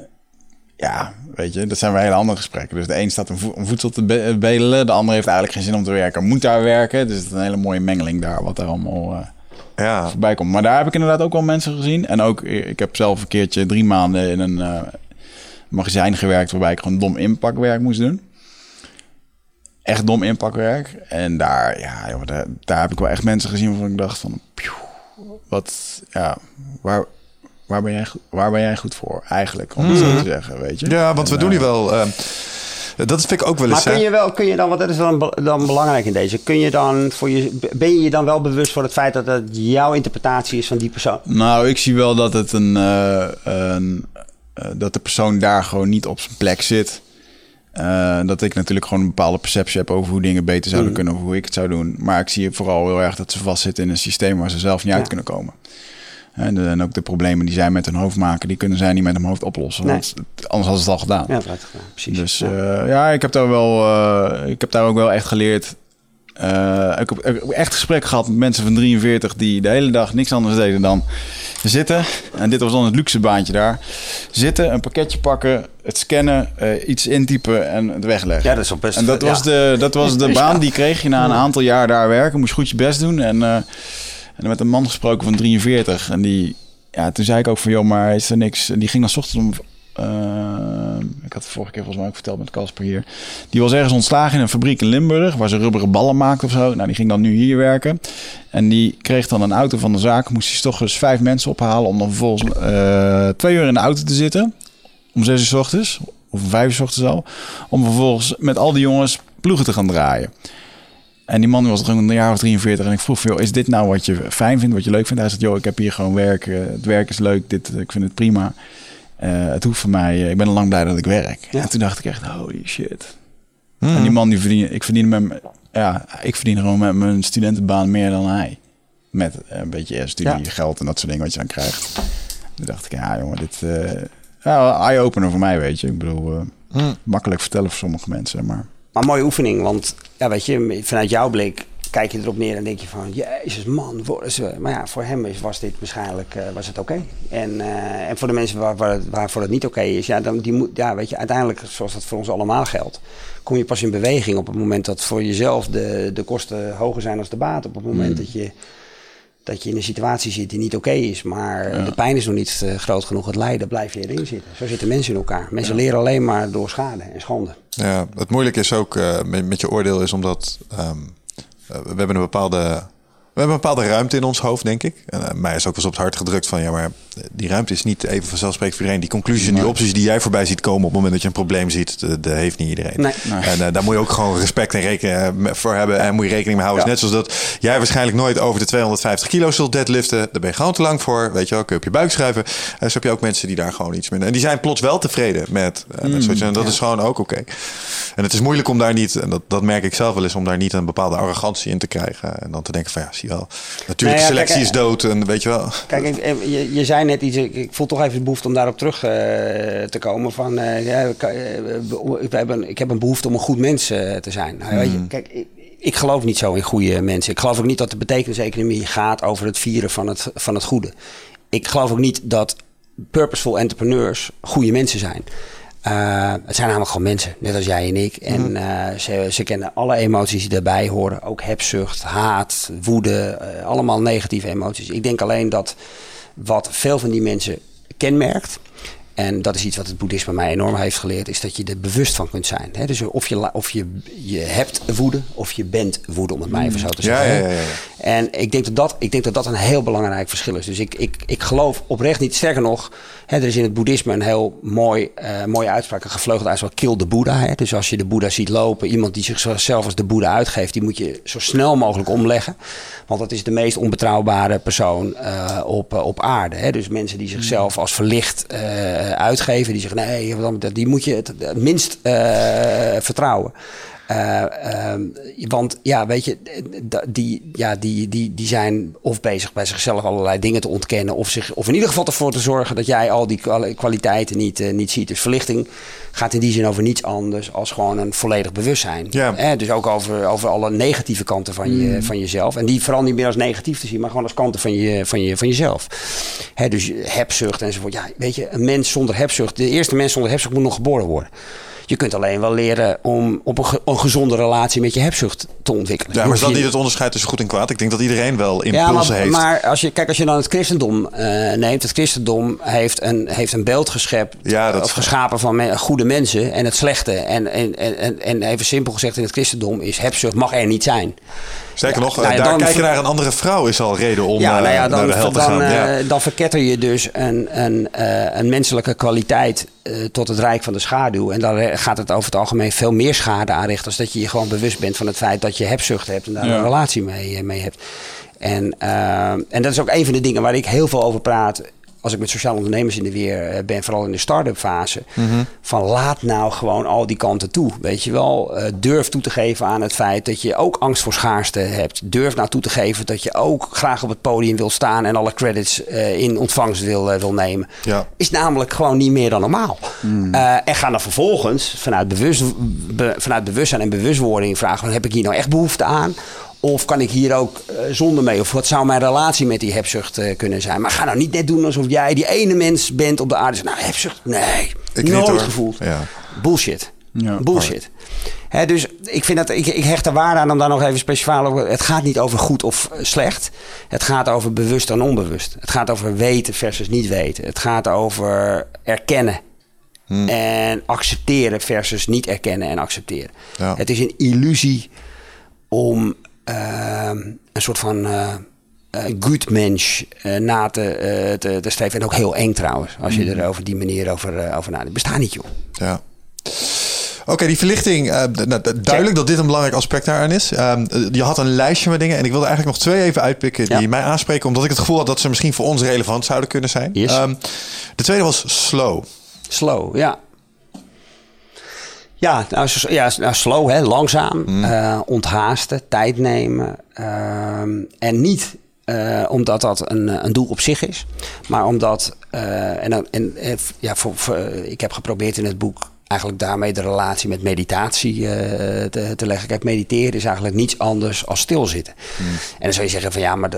ja, weet je, dat zijn weer hele andere gesprekken. Dus de een staat om, vo- om voedsel te be- bedelen, de ander heeft eigenlijk geen zin om te werken, moet daar werken. Dus het is een hele mooie mengeling daar, wat er allemaal eh, Ja. voorbij komt. Maar daar heb ik inderdaad ook wel mensen gezien. En ook, ik heb zelf een keertje drie maanden in een magazijn gewerkt waarbij ik gewoon dom inpakwerk moest doen. Echt dom inpakwerk. En daar, ja, joh, daar, daar heb ik wel echt mensen gezien waarvan ik dacht van, pjoe, wat, ja, waar, waar, ben jij, waar ben jij goed voor eigenlijk, om het zo te zeggen, weet je? ja, want we En, doen eh, hier wel... ehm, dat vind ik ook wel maar eens... kun hè. je wel, kun je dan, want dat is dan, dan belangrijk in deze, kun je dan voor je, ben je je dan wel bewust van het feit dat het jouw interpretatie is van die persoon? Nou, ik zie wel dat het een, eh, een eh, dat de persoon daar gewoon niet op zijn plek zit. Eh, dat ik natuurlijk gewoon een bepaalde perceptie heb over hoe dingen beter zouden Mm. kunnen of hoe ik het zou doen. Maar ik zie vooral heel erg dat ze vastzitten in een systeem waar ze zelf niet uit kunnen komen. En, de- en ook de problemen die zij met hun hoofd maken, die kunnen zij niet met hun hoofd oplossen. Nee. Want anders hadden ze het al gedaan. Ja, dat had gedaan, precies. Dus Ja. ja. ja, ik heb daar wel, eh, ik heb daar ook wel echt geleerd. Eh, ik, heb, ik heb echt gesprek gehad met mensen van 43 die de hele dag niks anders deden dan zitten. En dit was dan het luxe baantje daar. Zitten, een pakketje pakken, het scannen, eh, iets intypen en het wegleggen. Ja, dat is wel best- En dat was ja. de, dat was de <laughs> baan die kreeg je na een aantal jaar daar werken. Moest goed je best doen. En, eh, en met een man gesproken van 43. En die, ja, toen zei ik ook van, joh, maar is er niks. En die ging dan 's ochtends om. Eh, ik had het vorige keer volgens mij ook verteld met Casper hier. Die was ergens ontslagen in een fabriek in Limburg, waar ze rubberen ballen maakten of zo. Nou, die ging dan nu hier werken. En die kreeg dan een auto van de zaak. Moest hij toch eens vijf mensen ophalen om dan vervolgens eh, twee uur in de auto te zitten. Om zes uur 's ochtends, of vijf uur 's ochtends al. Om vervolgens met al die jongens ploegen te gaan draaien. En die man was gewoon een jaar of 43. En ik vroeg joh, is dit nou wat je fijn vindt, wat je leuk vindt? Hij zegt, joh, ik heb hier gewoon werk. het werk is leuk, dit, ik vind het prima. Eh, het hoeft voor mij, eh, ik ben al lang blij dat ik werk. Ja. En toen dacht ik echt, holy shit. En die man, die verdient, ik verdien met, ja, ik verdien gewoon met mijn studentenbaan meer dan hij. Met eh, een beetje studiegeld en dat soort dingen wat je dan krijgt. Toen dacht ik, ja jongen, dit... ja, eye-opener voor mij, weet je. Ik bedoel, eh, makkelijk vertellen voor sommige mensen, maar... Maar mooie oefening, want ja, weet je, vanuit jouw blik kijk je erop neer en denk je van, jezus man, worden ze. Maar ja, voor hem is, was dit waarschijnlijk uh, was het oké. En, uh, en voor de mensen waar, waar, waarvoor het niet oké is, ja, dan die moet, ja, weet je, uiteindelijk, zoals dat voor ons allemaal geldt, kom je pas in beweging op het moment dat voor jezelf de, de kosten hoger zijn dan de baat. Op het moment Mm. dat je dat je in een situatie zit die niet oké is, maar de pijn is nog niet uh, groot genoeg. Het lijden blijf je erin zitten. Zo zitten mensen in elkaar. Mensen leren alleen maar door schade en schande. Ja, het moeilijke is ook uh, met, met, je oordeel is omdat um, uh, we hebben een bepaalde we hebben een bepaalde ruimte in ons hoofd, denk ik. En uh, mij is ook wel eens op het hart gedrukt van... ja, maar die ruimte is niet even vanzelfsprekend voor iedereen. Die conclusies en die opties die jij voorbij ziet komen... op het moment dat je een probleem ziet, dat, heeft niet iedereen. Nee. Nee. En uh, daar moet je ook gewoon respect en rekening voor hebben... en moet je rekening mee houden. Ja. Net zoals dat jij waarschijnlijk nooit over de 250 kilo zult deadliften. Daar ben je gewoon te lang voor, weet je wel. Kun je op je buik schuiven. En zo heb je ook mensen die daar gewoon iets minder... en die zijn plots wel tevreden met, uh, met mm. En dat ja. is gewoon ook oké. Okay. En het is moeilijk om daar niet... en dat, dat merk ik zelf wel eens... om daar niet een bepaalde arrogantie in te krijgen. En dan te denken van ja, wel... Natuurlijke nee, ja, selectie kijk, is dood en weet je wel. Kijk, ik, je, je zei net iets, ik, ik, voel toch even de behoefte om daarop terug uh, te komen. Van, uh, ja, ik, we hebben, ik heb een behoefte om een goed mens uh, te zijn. Nou, weet je, kijk, ik, ik, geloof niet zo in goede mensen. Ik geloof ook niet dat de betekeniseconomie gaat over het vieren van het, van het goede. Ik geloof ook niet dat purposeful entrepreneurs goede mensen zijn. Uh, het zijn namelijk gewoon mensen, net als jij en ik. En uh, ze, ze, kennen alle emoties die daarbij horen. Ook hebzucht, haat, woede, uh, allemaal negatieve emoties. Ik denk alleen dat wat veel van die mensen kenmerkt... En dat is iets wat het boeddhisme mij enorm heeft geleerd, is dat je er bewust van kunt zijn. Dus of, je, of je, je hebt woede, of je bent woede, om het maar even zo te zeggen. Ja, ja, ja, ja. En ik denk, dat dat, ik denk dat dat een heel belangrijk verschil is. Dus ik, ik, ik geloof oprecht niet, sterker nog, hè, er is in het boeddhisme een heel mooi, uh, mooie uitspraak, een gevleugelde uitspraak, kill de Boeddha. Dus als je de Boeddha ziet lopen, iemand die zichzelf als de Boeddha uitgeeft, die moet je zo snel mogelijk omleggen. Want dat is de meest onbetrouwbare persoon uh, op, uh, op aarde. Dus mensen die zichzelf als verlicht uitgeven, die zeggen nee, die moet je het, het minst vertrouwen. Uh, uh, want ja, weet je, die, ja, die, die, die zijn of bezig bij zichzelf allerlei dingen te ontkennen, of, zich, of in ieder geval ervoor te zorgen dat jij al die kwaliteiten niet, uh, niet ziet. Dus verlichting gaat in die zin over niets anders als gewoon een volledig bewustzijn. Ja. Eh, dus ook over, over alle negatieve kanten van, je, Mm. van jezelf. En die vooral niet meer als negatief te zien, maar gewoon als kanten van, je, van, je, van jezelf. Hè, dus hebzucht enzovoort. Ja, weet je, een mens zonder hebzucht, de eerste mens zonder hebzucht moet nog geboren worden. Je kunt alleen wel leren om op een, ge een gezonde relatie met je hebzucht te ontwikkelen. Ja, maar is dat niet het onderscheid tussen goed en kwaad? Ik denk dat iedereen wel impulsen ja, maar, heeft. Maar als je, kijk, als je dan het christendom uh, neemt. Het christendom heeft een, heeft een beeld geschept. Ja, dat of geschapen van me goede mensen en het slechte. En, en, en, en even simpel gezegd in het christendom is hebzucht mag er niet zijn. Ja, nog, nou daar kijken naar een andere vrouw is al reden om ja, nou ja, dan, naar de hel te dan, gaan. Ja. Uh, dan verketter je dus een, een, uh, een menselijke kwaliteit tot het rijk van de schaduw. En daar gaat het over het algemeen veel meer schade aanrichten... als dat je je gewoon bewust bent van het feit dat je hebzucht hebt... en daar een relatie mee, mee hebt. En, en dat is ook een van de dingen waar ik heel veel over praat als ik met sociale ondernemers in de weer ben, vooral in de start-up fase, mm -hmm. van laat nou gewoon al die kanten toe. Weet je wel, uh, durf toe te geven aan het feit dat je ook angst voor schaarste hebt. Durf nou toe te geven dat je ook graag op het podium wil staan en alle credits uh, in ontvangst wil, uh, wil nemen. Ja. Is namelijk gewoon niet meer dan normaal. Mm. en ga dan vervolgens vanuit, bewust, be, vanuit bewustzijn en bewustwording vragen: heb ik hier nou echt behoefte aan? Of kan ik hier ook uh, zonder mee? Of wat zou mijn relatie met die hebzucht uh, kunnen zijn? Maar ga nou niet net doen alsof jij die ene mens bent op de aarde. Nou, hebzucht? Nee, ik nooit niet, gevoeld. Ja. Bullshit. Ja, Bullshit. He, dus ik, vind dat, ik, ik hecht er waarde aan om daar nog even speciaal over... Het gaat niet over goed of slecht. Het gaat over bewust en onbewust. Het gaat over weten versus niet weten. Het gaat over erkennen Hmm. en accepteren versus niet erkennen en accepteren. Ja. Het is een illusie om een soort van uh, uh, good mensch na te, te, te, streven. En ook heel eng trouwens, als je er over die manier over, over nadenkt. Bestaat niet, joh. Ja. Oké, okay, die verlichting. Uh, duidelijk dat dit een belangrijk aspect daaraan is. Um, je had een lijstje met dingen. En ik wilde eigenlijk nog twee even uitpikken die ja. mij aanspreken. Omdat ik het gevoel had dat ze misschien voor ons relevant zouden kunnen zijn. Yes. Um, de tweede was slow. Slow, ja. Ja, nou, ja, nou slow, hè, langzaam, mm. uh, onthaasten, tijd nemen. Uh, en niet uh, omdat dat een, een doel op zich is, maar omdat, uh, en, en ja, voor, voor, ik heb geprobeerd in het boek eigenlijk daarmee de relatie met meditatie eh, te, te leggen. Kijk, mediteren is eigenlijk niets anders als stilzitten. En dan zou je zeggen van ja, maar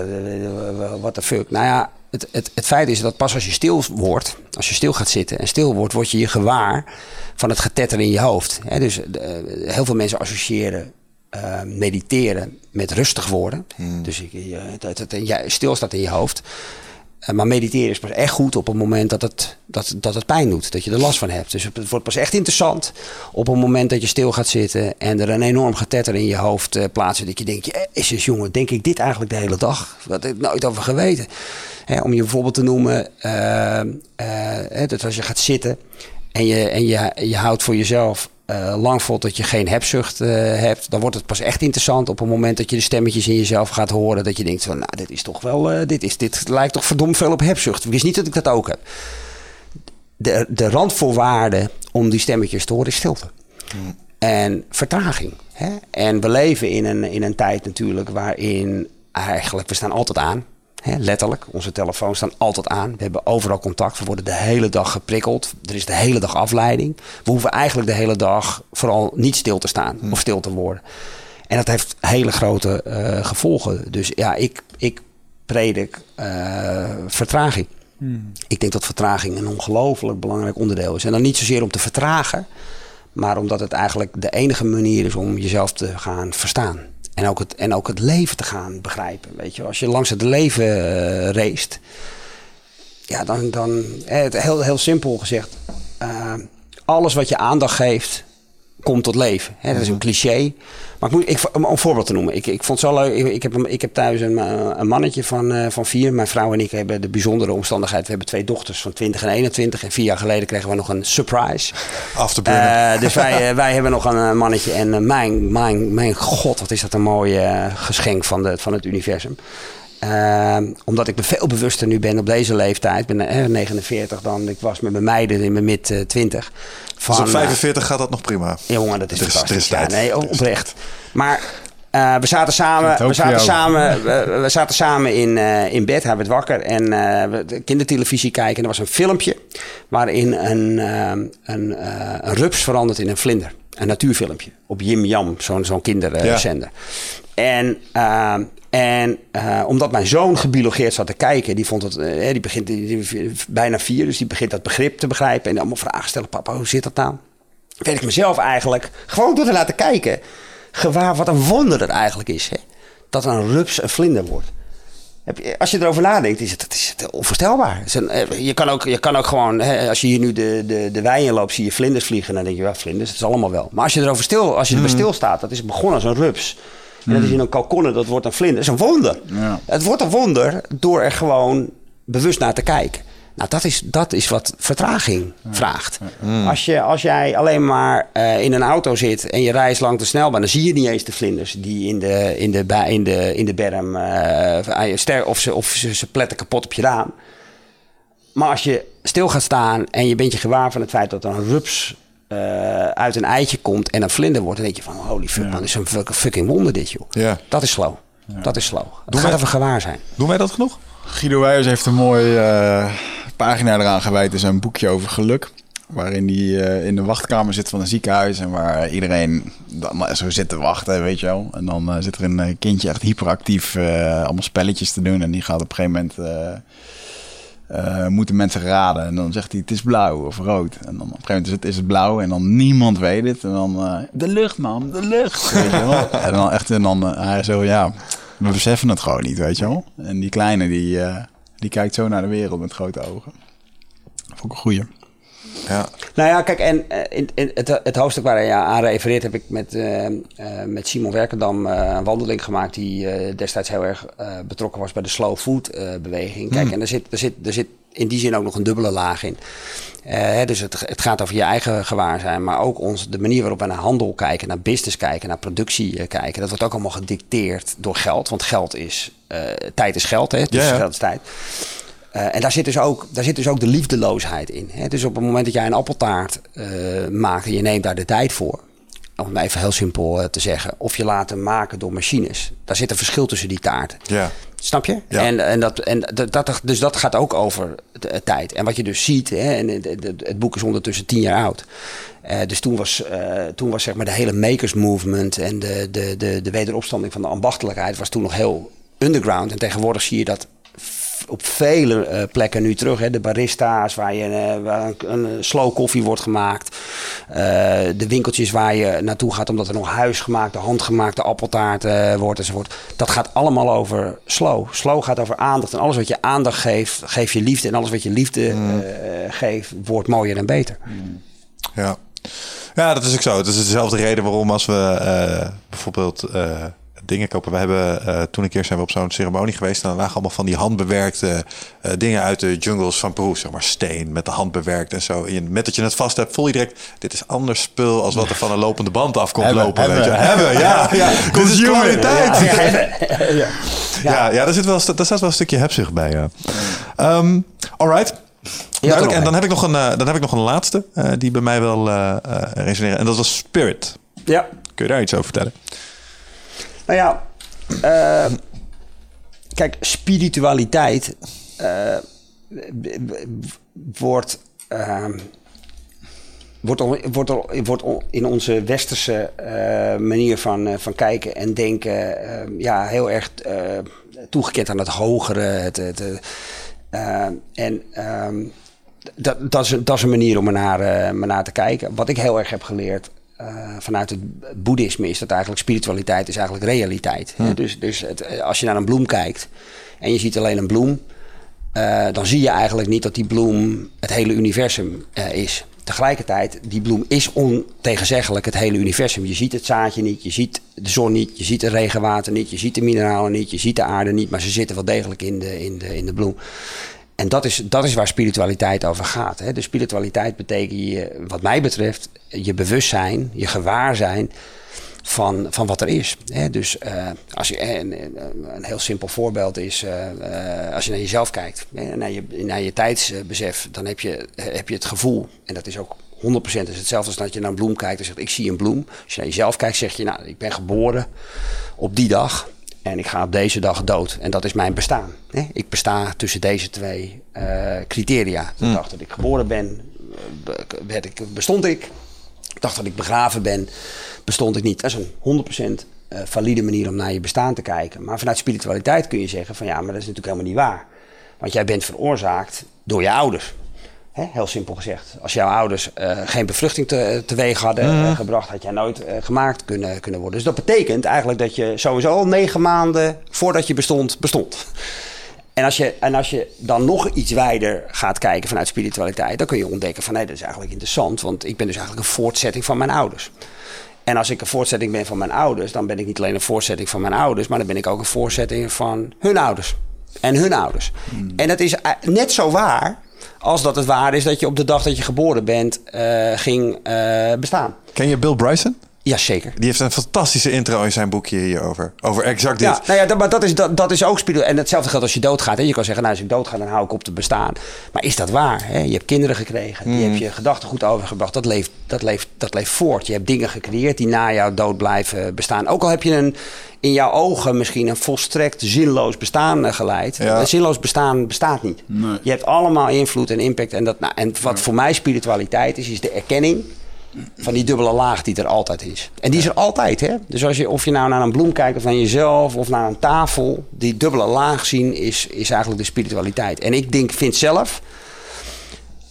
wat de fuck. Nou ja, het, het, het feit is dat pas als je stil wordt, als je stil gaat zitten en stil wordt, word je je gewaar van het getetter in je hoofd. Dus eh, heel veel mensen associëren eh, mediteren met rustig worden. Dus je, je, het, het, het- ja, stilstaat in je hoofd. Eh, maar mediteren is pas echt goed op het moment dat het, dat, dat het pijn doet. Dat je er last van hebt. Dus het wordt pas echt interessant op het moment dat je stil gaat zitten. En er een enorm getetter in je hoofd uh, plaatst. Dat je denkt, eh, is eens jongen, denk ik dit eigenlijk de hele dag? Dat heb ik nooit over geweten. Hè, om je bijvoorbeeld te noemen, uh, dat als je gaat zitten en je, en je, je houdt voor jezelf uh, lang vol dat je geen hebzucht uh, hebt, dan wordt het pas echt interessant op het moment dat je de stemmetjes in jezelf gaat horen. Dat je denkt van, nou, dit is toch wel, uh, dit, is, dit lijkt toch verdomd veel op hebzucht. Ik wist niet dat ik dat ook heb. De, de randvoorwaarde om die stemmetjes te horen is stilte. En vertraging. Hè? En we leven in een, in een tijd natuurlijk waarin eigenlijk, we staan altijd aan. He, letterlijk, onze telefoons staan altijd aan. We hebben overal contact. We worden de hele dag geprikkeld. Er is de hele dag afleiding. We hoeven eigenlijk de hele dag vooral niet stil te staan hmm. of stil te worden. En dat heeft hele grote uh, gevolgen. Dus ja, ik, ik predik uh, vertraging. Hmm. Ik denk dat vertraging een ongelooflijk belangrijk onderdeel is. En dan niet zozeer om te vertragen, maar omdat het eigenlijk de enige manier is om jezelf te gaan verstaan. En ook, het, en ook het leven te gaan begrijpen. Weet je, als je langs het leven uh, ja, dan, dan heel, heel simpel gezegd, uh, alles wat je aandacht geeft, komt tot leven. Hè, dat is een cliché. Maar ik moet, ik, om een voorbeeld te noemen. Ik, ik vond het zo leuk. Ik, ik, heb, ik heb thuis een, een mannetje van, uh, van vier. Mijn vrouw en ik hebben de bijzondere omstandigheid. We hebben twee dochters van 20 en 21. En vier jaar geleden kregen we nog een surprise. Afterburner. Uh, dus wij, uh, wij hebben nog een mannetje. En mijn, mijn, mijn god, wat is dat een mooi geschenk van, de, van het universum. Uh, omdat ik me veel bewuster nu ben op deze leeftijd. Ik ben uh, 49 dan ik was met mijn meiden in mijn mid uh, 20. Van, dus op 45 gaat dat nog prima. Jongen, dat is, is fantastisch. Ja, nee, oprecht. Maar uh, we zaten samen, we zaten samen, we, we, zaten samen in, uh, in bed, hij werd wakker en uh, we de kindertelevisie kijken. En er was een filmpje waarin een, een, een rups verandert in een vlinder. Een natuurfilmpje op Jim Jam, zo'n zo'n kinderzender. Ja. En en uh, omdat mijn zoon gebiologeerd zat te kijken, die vond het, uh, die begint die, die, bijna vier, dus die begint dat begrip te begrijpen en allemaal vragen stellen. Papa, hoe zit dat nou? Weet ik mezelf eigenlijk, gewoon door te laten kijken, gewaar wat een wonder het eigenlijk is. Hè? Dat een rups een vlinder wordt. Als je erover nadenkt, is het, het is onvoorstelbaar. Je kan ook, je kan ook gewoon, hè, als je hier nu de, de, de wei in loopt, zie je vlinders vliegen. Dan denk je, ja, vlinders, dat is allemaal wel. Maar als je erover stil, als je erbij stilstaat, dat is begonnen als een rups. En dat is in een kalkonnen, dat wordt een vlinder. Dat is een wonder. Ja. Het wordt een wonder door er gewoon bewust naar te kijken. Nou, dat is, dat is wat vertraging vraagt. Mm. Als, je, als jij alleen maar uh, in een auto zit en je reist langs de snelbaan, dan zie je niet eens de vlinders die in de, in de, in de, in de berm uh, of, ze, of ze, ze pletten kapot op je raam. Maar als je stil gaat staan en je bent je gewaar van het feit dat er een rups uh, uit een eitje komt en een vlinder wordt, dan denk je van holy fuck, ja. man, is een fucking wonder dit, joh. Ja. Dat is slow. Ja. Dat is slow. Het Doen gaat wij, even gewaar zijn. Doen wij dat genoeg? Guido Weijers heeft een mooi uh, pagina eraan gewijd. is een boekje over geluk. Waarin hij uh, in de wachtkamer zit van een ziekenhuis. En waar iedereen dan zo zit te wachten, weet je wel. En dan uh, zit er een kindje echt hyperactief allemaal spelletjes te doen. En die gaat op een gegeven moment uh, moeten mensen raden. En dan zegt hij, het is blauw of rood. En dan op een gegeven moment is het, is het blauw en dan niemand weet het. En dan, uh, de lucht man, de lucht. <laughs> En dan echt, en dan uh, hij zo, ja, we beseffen het gewoon niet, weet je wel. En die kleine, die, die kijkt zo naar de wereld met grote ogen. Vond ik een goeie. Ja. Nou ja, kijk, en in, in het, het hoofdstuk waar je aan refereert, heb ik met, uh, uh, met Simon Werkendam uh, een wandeling gemaakt die destijds heel erg betrokken was bij de slow food beweging. Kijk, mm. en er zit, er, zit, er zit in die zin ook nog een dubbele laag in. dus het, het gaat over je eigen gewaarzijn, maar ook ons, de manier waarop we naar handel kijken, naar business kijken, naar productie kijken. Dat wordt ook allemaal gedicteerd door geld, want geld is, tijd is geld, hè? Dus ja, ja. geld is tijd. Uh, en daar zit, dus ook, daar zit dus ook de liefdeloosheid in. Hè? Dus op het moment dat jij een appeltaart uh, maakt en je neemt daar de tijd voor. om het even heel simpel eh, te zeggen, of je laten maken door machines. Daar zit een verschil tussen die taarten. Ja. Snap je? Ja. En, en, dat, en dat, dat, dus dat gaat ook over de, de tijd. En wat je dus ziet, hè, en het, boek is ondertussen tien jaar oud. Eh, dus toen was, eh, toen was zeg maar de hele makers movement en de, de, de, de wederopstanding van de ambachtelijkheid was toen nog heel underground. En tegenwoordig zie je dat op vele eh, plekken nu terug. Hè. De barista's waar, je, eh, waar een, een slow koffie wordt gemaakt. Eh, de winkeltjes waar je naartoe gaat omdat er nog huisgemaakte, handgemaakte appeltaart wordt enzovoort. Dat gaat allemaal over slow. Slow gaat over aandacht. En alles wat je aandacht geeft, geef je liefde. En alles wat je liefde Mm. geeft, wordt mooier en beter. Ja. ja, dat is ook zo. Het is dezelfde reden waarom als we bijvoorbeeld dingen kopen. We hebben eh, toen een keer zijn we op zo'n ceremonie geweest. En dan lagen allemaal van die handbewerkte eh, dingen uit de jungles van Peru. Zeg maar steen met de hand bewerkt en zo. En je- met dat je het vast hebt, voel je direct... dit is anders spul als wat er van een lopende band af komt Hebben, lopen. hebben, weet je. hebben. ja. <laughs> ja. Dit is kwaliteit. Ja, Ja. ja, daar, zit wel, daar staat wel een stukje hebzucht bij. Ja. Ehm, all right. nog Duidelijk. En dan heb ik nog een, eh, dan heb ik nog een laatste die bij mij wel eh, resoneren. En dat was Spirit. Ja. Kun je daar iets over vertellen? Nou ja, eh, kijk, spiritualiteit eh, wordt, ehm, wordt, wordt, wordt in onze westerse eh, manier van, eh, van kijken en denken eh, ja, heel erg toegekend aan het hogere. Het, het, en ehm, dat, dat, is, dat is een manier om er naar, eh, maar naar te kijken. Wat ik heel erg heb geleerd eh, vanuit het boeddhisme is dat eigenlijk spiritualiteit is eigenlijk realiteit. Hè? Dus, dus het, eh, als je naar een bloem kijkt en je ziet alleen een bloem, eh, dan zie je eigenlijk niet dat die bloem het hele universum is. Tegelijkertijd, die bloem is ontegenzeggelijk het hele universum. Je ziet het zaadje niet, je ziet de zon niet, je ziet het regenwater niet, je ziet de mineralen niet, je ziet de aarde niet, maar ze zitten wel degelijk in de, in de, in de bloem. En dat is, dat is waar spiritualiteit over gaat. Hè? De spiritualiteit betekent, je, wat mij betreft, je bewustzijn, je gewaarzijn van, van wat er is. Hè? Dus eh, als je, een, een- een heel simpel voorbeeld is, eh, eh, als je naar jezelf kijkt, hè, naar, je, naar je tijdsbesef, dan heb je, heb je het gevoel, en dat is ook 100% is hetzelfde als dat je naar een bloem kijkt en zegt, ik zie een bloem. Als je naar jezelf kijkt, zeg je, nou, ik ben geboren op die dag. En ik ga op deze dag dood. En dat is mijn bestaan. Hè? Ik besta tussen deze twee eh, criteria. De dag dat ik geboren ben, werd ik, bestond ik. De dag dat ik begraven ben, bestond ik niet. Dat is een 100% eh, valide manier om naar je bestaan te kijken. Maar vanuit spiritualiteit kun je zeggen van ja, maar dat is natuurlijk helemaal niet waar. Want jij bent veroorzaakt door je ouders. Heel simpel gezegd. Als jouw ouders eh, geen bevruchting te, teweeg hadden eh, gebracht, had jij nooit eh, gemaakt kunnen, kunnen worden. Dus dat betekent eigenlijk dat je sowieso al negen maanden voordat je bestond, bestond. En als, je, en als je dan nog iets wijder gaat kijken vanuit spiritualiteit, dan kun je ontdekken van nee, dat is eigenlijk interessant, want ik ben dus eigenlijk een voortzetting van mijn ouders. En als ik een voortzetting ben van mijn ouders, dan ben ik niet alleen een voortzetting van mijn ouders, maar dan ben ik ook een voortzetting van hun ouders. En hun ouders. En dat is eh, net zo waar als dat het waar is dat je op de dag dat je geboren bent eh, ging eh, bestaan. Ken je Bill Bryson? Jazeker. Die heeft een fantastische intro in zijn boekje hierover. Over exact dit. Ja, nou ja, dat, maar dat is, dat, dat is ook spiritueel. En hetzelfde geldt als je doodgaat. Hè. Je kan zeggen, nou, als ik doodga, dan hou ik op te bestaan. Maar is dat waar? Hè? Je hebt kinderen gekregen. Die heb je gedachten goed overgebracht. Dat leeft, dat, leeft, dat leeft voort. Je hebt dingen gecreëerd die na jouw dood blijven bestaan. Ook al heb je een, in jouw ogen misschien een volstrekt zinloos bestaan eh, geleid. Ja. Een zinloos bestaan bestaat niet. Nee. Je hebt allemaal invloed en impact. En, dat, nou, en wat voor mij spiritualiteit is, is de erkenning van die dubbele laag die er altijd is. En die is er altijd, hè? Dus als je, of je nou naar een bloem kijkt of naar jezelf of naar een tafel, die dubbele laag zien is, is eigenlijk de spiritualiteit. En ik denk, vind zelf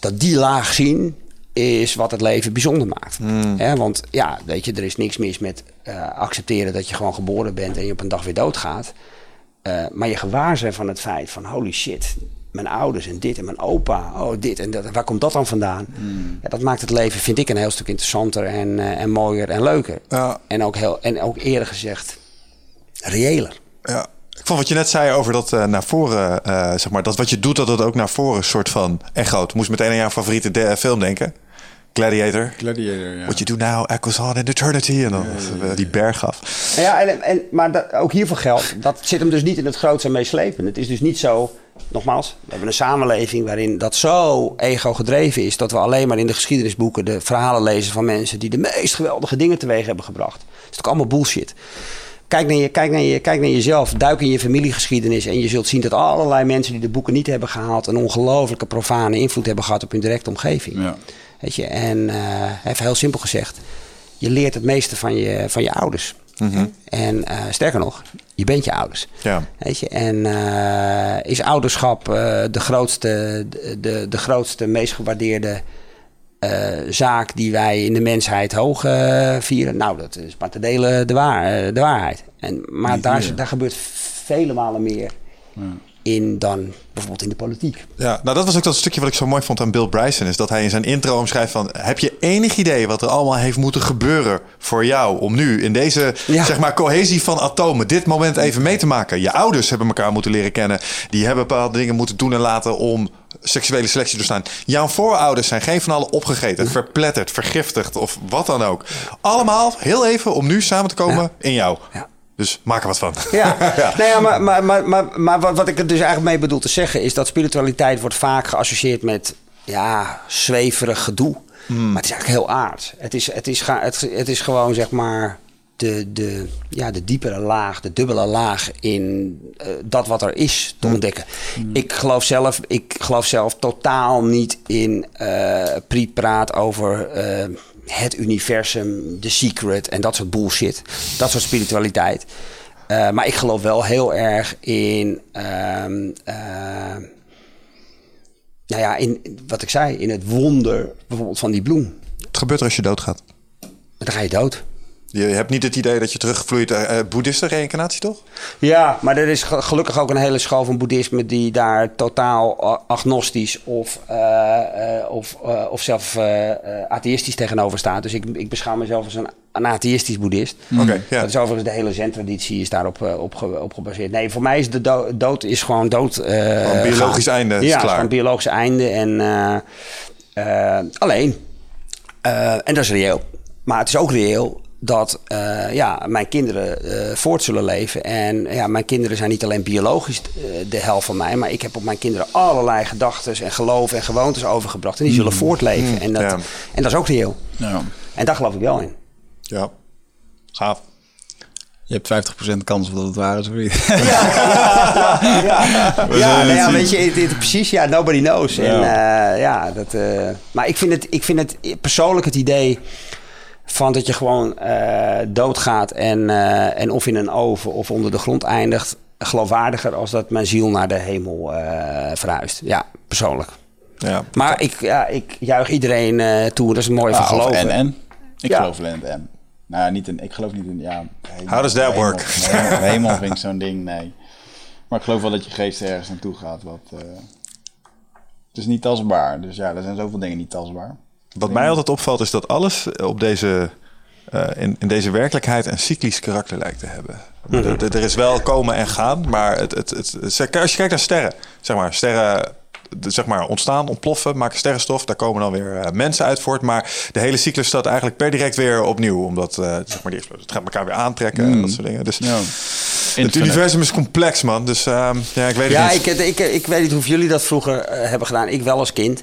dat die laag zien is wat het leven bijzonder maakt. Hè, want ja, weet je, er is niks mis met eh, accepteren dat je gewoon geboren bent en je op een dag weer doodgaat. Eh, maar je gewaar zijn van het feit van holy shit, mijn ouders en dit en mijn opa, oh dit en dat, waar komt dat dan vandaan? Ja, dat maakt het leven, vind ik, een heel stuk interessanter en, eh, en mooier en leuker. Ja. En, ook heel, en ook eerder gezegd, reëler. Ja. Ik vond wat je net zei over dat eh, naar voren, eh, zeg maar, dat wat je doet, dat het ook naar voren soort van echoot. Moest meteen aan jouw favoriete de- film denken. Gladiator. Gladiator, ja. What you do now echoes on in eternity. En dan die berg af. Ja, en, en, maar dat, ook hiervoor geldt, dat zit hem dus niet in het grootste en meeslepende. Het is dus niet zo nogmaals, we hebben een samenleving waarin dat zo ego gedreven is dat we alleen maar in de geschiedenisboeken de verhalen lezen van mensen die de meest geweldige dingen teweeg hebben gebracht. Dat is toch allemaal bullshit. Kijk naar, je, kijk, naar je, kijk naar jezelf, duik in je familiegeschiedenis en je zult zien dat allerlei mensen die de boeken niet hebben gehaald een ongelooflijke profane invloed hebben gehad op hun directe omgeving. Ja. Weet je, en uh, even heel simpel gezegd, je leert het meeste van je, van je ouders. En uh, sterker nog, je bent je ouders. Ja. Weet je, en uh, is ouderschap uh, de, grootste, de, de grootste, meest gewaardeerde zaak die wij in de mensheid hoog vieren? Nou, dat is maar te delen de, waar, de waarheid. En, maar daar, daar gebeurt vele malen meer. Ja in dan bijvoorbeeld in de politiek. Ja, nou dat was ook dat stukje wat ik zo mooi vond aan Bill Bryson. Is dat hij in zijn intro omschrijft van... heb je enig idee wat er allemaal heeft moeten gebeuren voor jou... om nu in deze ja. zeg maar cohesie van atomen dit moment even mee te maken? Je ouders hebben elkaar moeten leren kennen. Die hebben bepaalde dingen moeten doen en laten om seksuele selectie te staan. Jouw voorouders zijn geen van allen opgegeten, verpletterd, vergiftigd of wat dan ook. Allemaal heel even om nu samen te komen ja. in jou. Ja. Dus maak er wat van. Ja, <laughs> ja. Nou ja maar, maar, maar, maar, maar wat, wat ik er dus eigenlijk mee bedoel te zeggen... is dat spiritualiteit wordt vaak geassocieerd met ja, zweverig gedoe. Hmm. Maar het is eigenlijk heel aard. Het is, het is, het, het is gewoon zeg maar de, de, ja, de diepere laag, de dubbele laag in uh, dat wat er is te ontdekken. Hmm. Ik, geloof zelf, ik geloof zelf totaal niet in uh, prietpraat over... Uh, het universum, de secret en dat soort bullshit. Dat soort spiritualiteit. Uh, maar ik geloof wel heel erg in. Uh, uh, nou ja, in wat ik zei, in het wonder bijvoorbeeld van die bloem. Het gebeurt er als je doodgaat. Dan ga je dood. Je hebt niet het idee dat je terugvloeit naar uh, boeddhisten reïncarnatie, toch? Ja, maar er is gelukkig ook een hele school van boeddhisme die daar totaal agnostisch of, uh, uh, of, of zelf atheïstisch tegenover staat. Dus ik, ik beschouw mezelf als een, een atheïstisch boeddhist. Mm. Okay, ja. Dat is overigens de hele zen-traditie is daarop op, op, gebaseerd. Nee, voor mij is de dood, dood is gewoon dood. een biologisch gaan. einde. Is ja, klaar. een biologisch einde. En alleen, en dat is reëel. Maar het is ook reëel dat uh, ja, mijn kinderen uh, voort zullen leven. En ja, mijn kinderen zijn niet alleen biologisch uh, de helft van mij, maar ik heb op mijn kinderen allerlei gedachten en geloven en gewoontes overgebracht. En die zullen Mm. voortleven. Mm, en, dat, ja. en dat is ook reëel. Ja. En daar geloof ik wel in. Ja, gaaf. Je hebt 50% kans of dat het waar is of niet. Ja, ja, ja. <laughs> We ja, nou ja weet je, het, het- precies, ja, nobody knows. En, Ja. eh, ja, dat, eh, maar ik vind, het, ik vind het persoonlijk het idee van dat je gewoon eh, doodgaat en, eh, en of in een oven of onder de grond eindigt, geloofwaardiger als dat mijn ziel naar de hemel eh, verhuist. Ja, persoonlijk. Ja. Maar ik, ja, ik juich iedereen eh, toe, dat is het mooie van geloven. en en. Ik Ja. geloof in het en. Nou ja, niet in, ik geloof niet in, ja... hemel- How does that hemel- work? Hemel, hemel vind ik zo'n ding, nee. Maar ik geloof wel dat je geest ergens naartoe gaat wat... eh, het is niet tastbaar, dus ja, er zijn zoveel dingen niet tastbaar. Wat mij altijd opvalt is dat alles op deze, eh, in, in deze werkelijkheid een cyclisch karakter lijkt te hebben. Mhm. Er- er, er is wel komen en gaan, maar het, het, het, het- als je kijkt naar sterren, zeg maar, sterren zeg maar, ontstaan, ontploffen, maken sterrenstof. Daar komen dan weer eh, mensen uit voort. Maar de hele cyclus staat eigenlijk per direct weer opnieuw. Omdat eh, zeg maar, die het gaat elkaar weer aantrekken en dat soort dingen. Dus Ja. het universum is complex, man. Dus ehm, ja, ik weet het Ja, niet. ik, ik, ik weet niet of jullie dat vroeger eh, hebben gedaan. Ik wel als kind.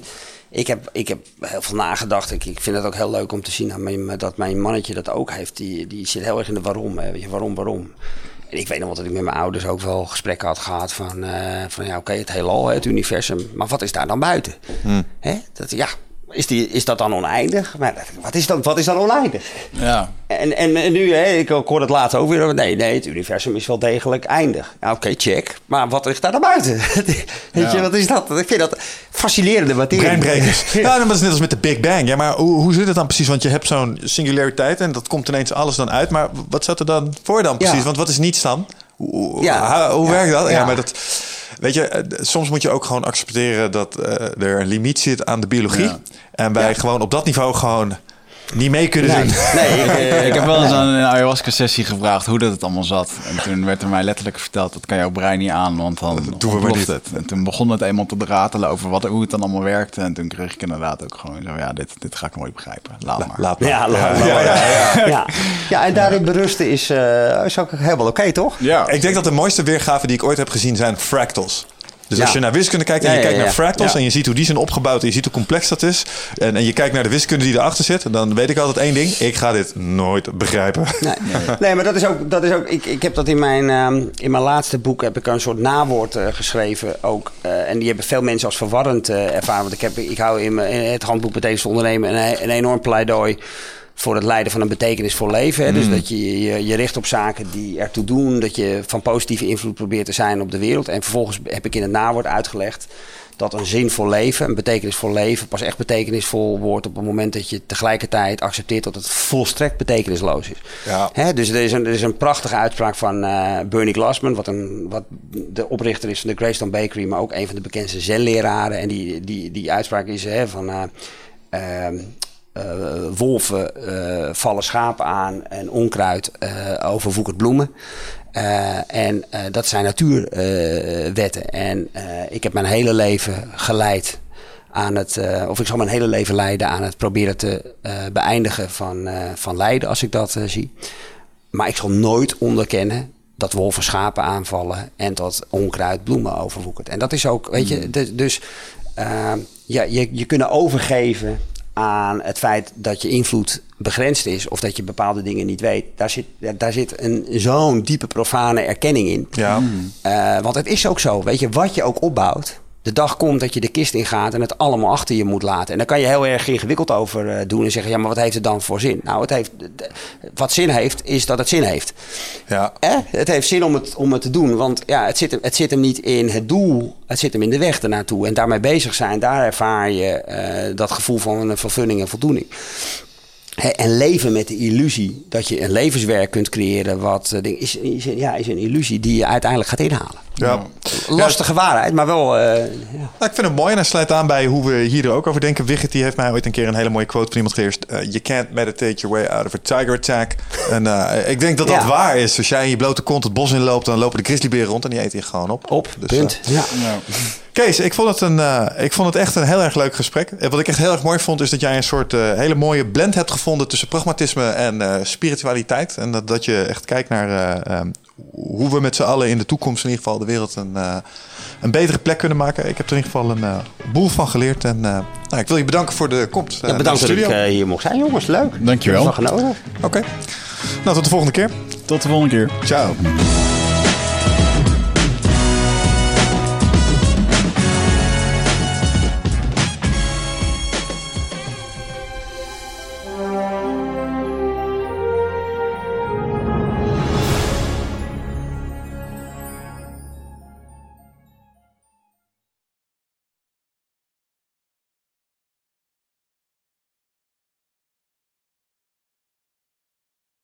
Ik heb, ik heb heel veel nagedacht. Ik, ik vind het ook heel leuk om te zien dat mijn, dat mijn mannetje dat ook heeft. Die, die zit heel erg in de waarom. Hè. Weet je, waarom, waarom. En ik weet nog wel dat ik met mijn ouders ook wel gesprekken had gehad van... eh, van ja, oké, het heelal, hè, het universum. Maar wat is daar dan buiten? Hè? Dat, ja, is, die, is dat dan oneindig? Maar wat is dan, wat is dan oneindig? Ja. En, en, en nu, hè, ik hoor het later ook weer. Nee, nee, het universum is wel degelijk eindig. Ja, Oké, check. Maar wat ligt daar dan buiten? <laughs> Weet Ja. je, wat is dat? Ik vind dat fascinerende materie. Breinbrekers. <laughs> ja, dat is net als met de Big Bang. Ja, maar hoe, hoe zit het dan precies? Want je hebt zo'n singulariteit en dat komt ineens alles dan uit. Maar wat zat er dan voor dan precies? Ja. Want wat is niets dan? Hoe, hoe- Ja. hoe Ja. werkt dat? Ja. maar dat... Weet je, eh, soms moet je ook gewoon accepteren dat eh, er een limiet zit aan de biologie. Ja. En wij Ja. gewoon op dat niveau gewoon niet mee kunnen Nee, doen. nee ik, eh, <laughs> Ik heb wel eens aan een ayahuasca-sessie gevraagd hoe dat het allemaal zat. En toen werd er mij letterlijk verteld, dat kan jouw brein niet aan, want dan ontploft niet. het. En toen begon het eenmaal te ratelen over wat, hoe het dan allemaal werkte. En toen kreeg ik inderdaad ook gewoon zo, ja, dit, dit ga ik nooit begrijpen. Laat maar. Laat maar. Ja, laat maar. Ja, ja, ja. ja. ja, en daarin berusten is, eh, is ook helemaal oké, toch? Ja. Ik denk dat de mooiste weergaven die ik ooit heb gezien zijn fractals. Dus Ja. als je naar wiskunde kijkt en je kijkt naar fractals en je ziet hoe die zijn opgebouwd en je ziet hoe complex dat is. En, en je kijkt naar de wiskunde die erachter zit, dan weet ik altijd één ding. Ik ga dit nooit begrijpen. Nee, <laughs> nee maar dat is ook. Dat is ook ik, ik heb dat in mijn, ehm, in mijn laatste boek heb ik een soort nawoord eh, geschreven. Ook, eh, en die hebben veel mensen als verwarrend eh, ervaren. Want ik, heb, ik hou in, mijn, in het handboek Betekenis ondernemen een, een enorm pleidooi voor het leiden van een betekenisvol leven. Hè. Dus dat je, je je richt op zaken die ertoe doen. Dat je van positieve invloed probeert te zijn op de wereld. En vervolgens heb ik in het nawoord uitgelegd dat een zinvol leven, een betekenisvol leven, pas echt betekenisvol wordt op het moment dat je tegelijkertijd accepteert dat het volstrekt betekenisloos is. Ja. Hè, dus er is, een, er is een prachtige uitspraak van eh, Bernie Glassman, wat, een, wat de oprichter is van de Greystone Bakery, maar ook een van de bekendste zenleraren. En die, die, die uitspraak is hè, van eh, ehm, eh, wolven eh, vallen schapen aan en onkruid eh overwoekert bloemen. En dat zijn natuurwetten. en ik heb mijn hele leven geleid aan het, of ik zal mijn hele leven leiden aan het proberen te beëindigen van, van lijden als ik dat zie. Maar ik zal nooit onderkennen dat wolven schapen aanvallen en dat onkruid bloemen overwoekert. En dat is ook, weet je, dus, dus ja, je, je kunnen overgeven aan het feit dat je invloed begrensd is of dat je bepaalde dingen niet weet. Daar zit, daar zit een, zo'n diepe profane erkenning in. Ja. Eh, want het is ook zo, weet je, wat je ook opbouwt. De dag komt dat je de kist ingaat en het allemaal achter je moet laten. En daar kan je heel erg ingewikkeld over eh, doen en zeggen: ja, maar wat heeft het dan voor zin? Nou, het heeft, wat zin heeft, is dat het zin heeft. Ja. Eh? Het heeft zin om het, om het te doen, want ja, het, zit hem, het zit hem niet in het doel, het zit hem in de weg ernaartoe. En daarmee bezig zijn, daar ervaar je eh, dat gevoel van een vervulling en voldoening. En leven met de illusie dat je een levenswerk kunt creëren, wat, eh, is, ja, is een illusie die je uiteindelijk gaat inhalen. Ja. Lastige waarheid, maar wel. eh, ja. Nou, ik vind het mooi en hij sluit aan bij hoe we hier er ook over denken. Wigget die heeft mij ooit een keer een hele mooie quote van iemand geleerd. Eh, you can't meditate your way out of a tiger attack. <laughs> En eh, ik denk dat dat Ja. waar is. Als jij in je blote kont het bos inloopt, dan lopen de grizzlyberen rond en die eten je gewoon op. Op, Dus, punt. ja. Kees, ik vond, het een, eh, ik vond het echt een heel erg leuk gesprek. En wat ik echt heel erg mooi vond, is dat jij een soort eh, hele mooie blend hebt gevonden tussen pragmatisme en eh, spiritualiteit. En dat, dat je echt kijkt naar eh, eh, hoe we met z'n allen in de toekomst in ieder geval de wereld een, eh, een betere plek kunnen maken. Ik heb er in ieder geval een eh, boel van geleerd. En eh, nou, ik wil je bedanken voor de komst. Ja, naar bedankt dat ik hier mocht zijn, jongens. Leuk. Dankjewel. Oké. Nou, tot de volgende keer. Tot de volgende keer. Ciao.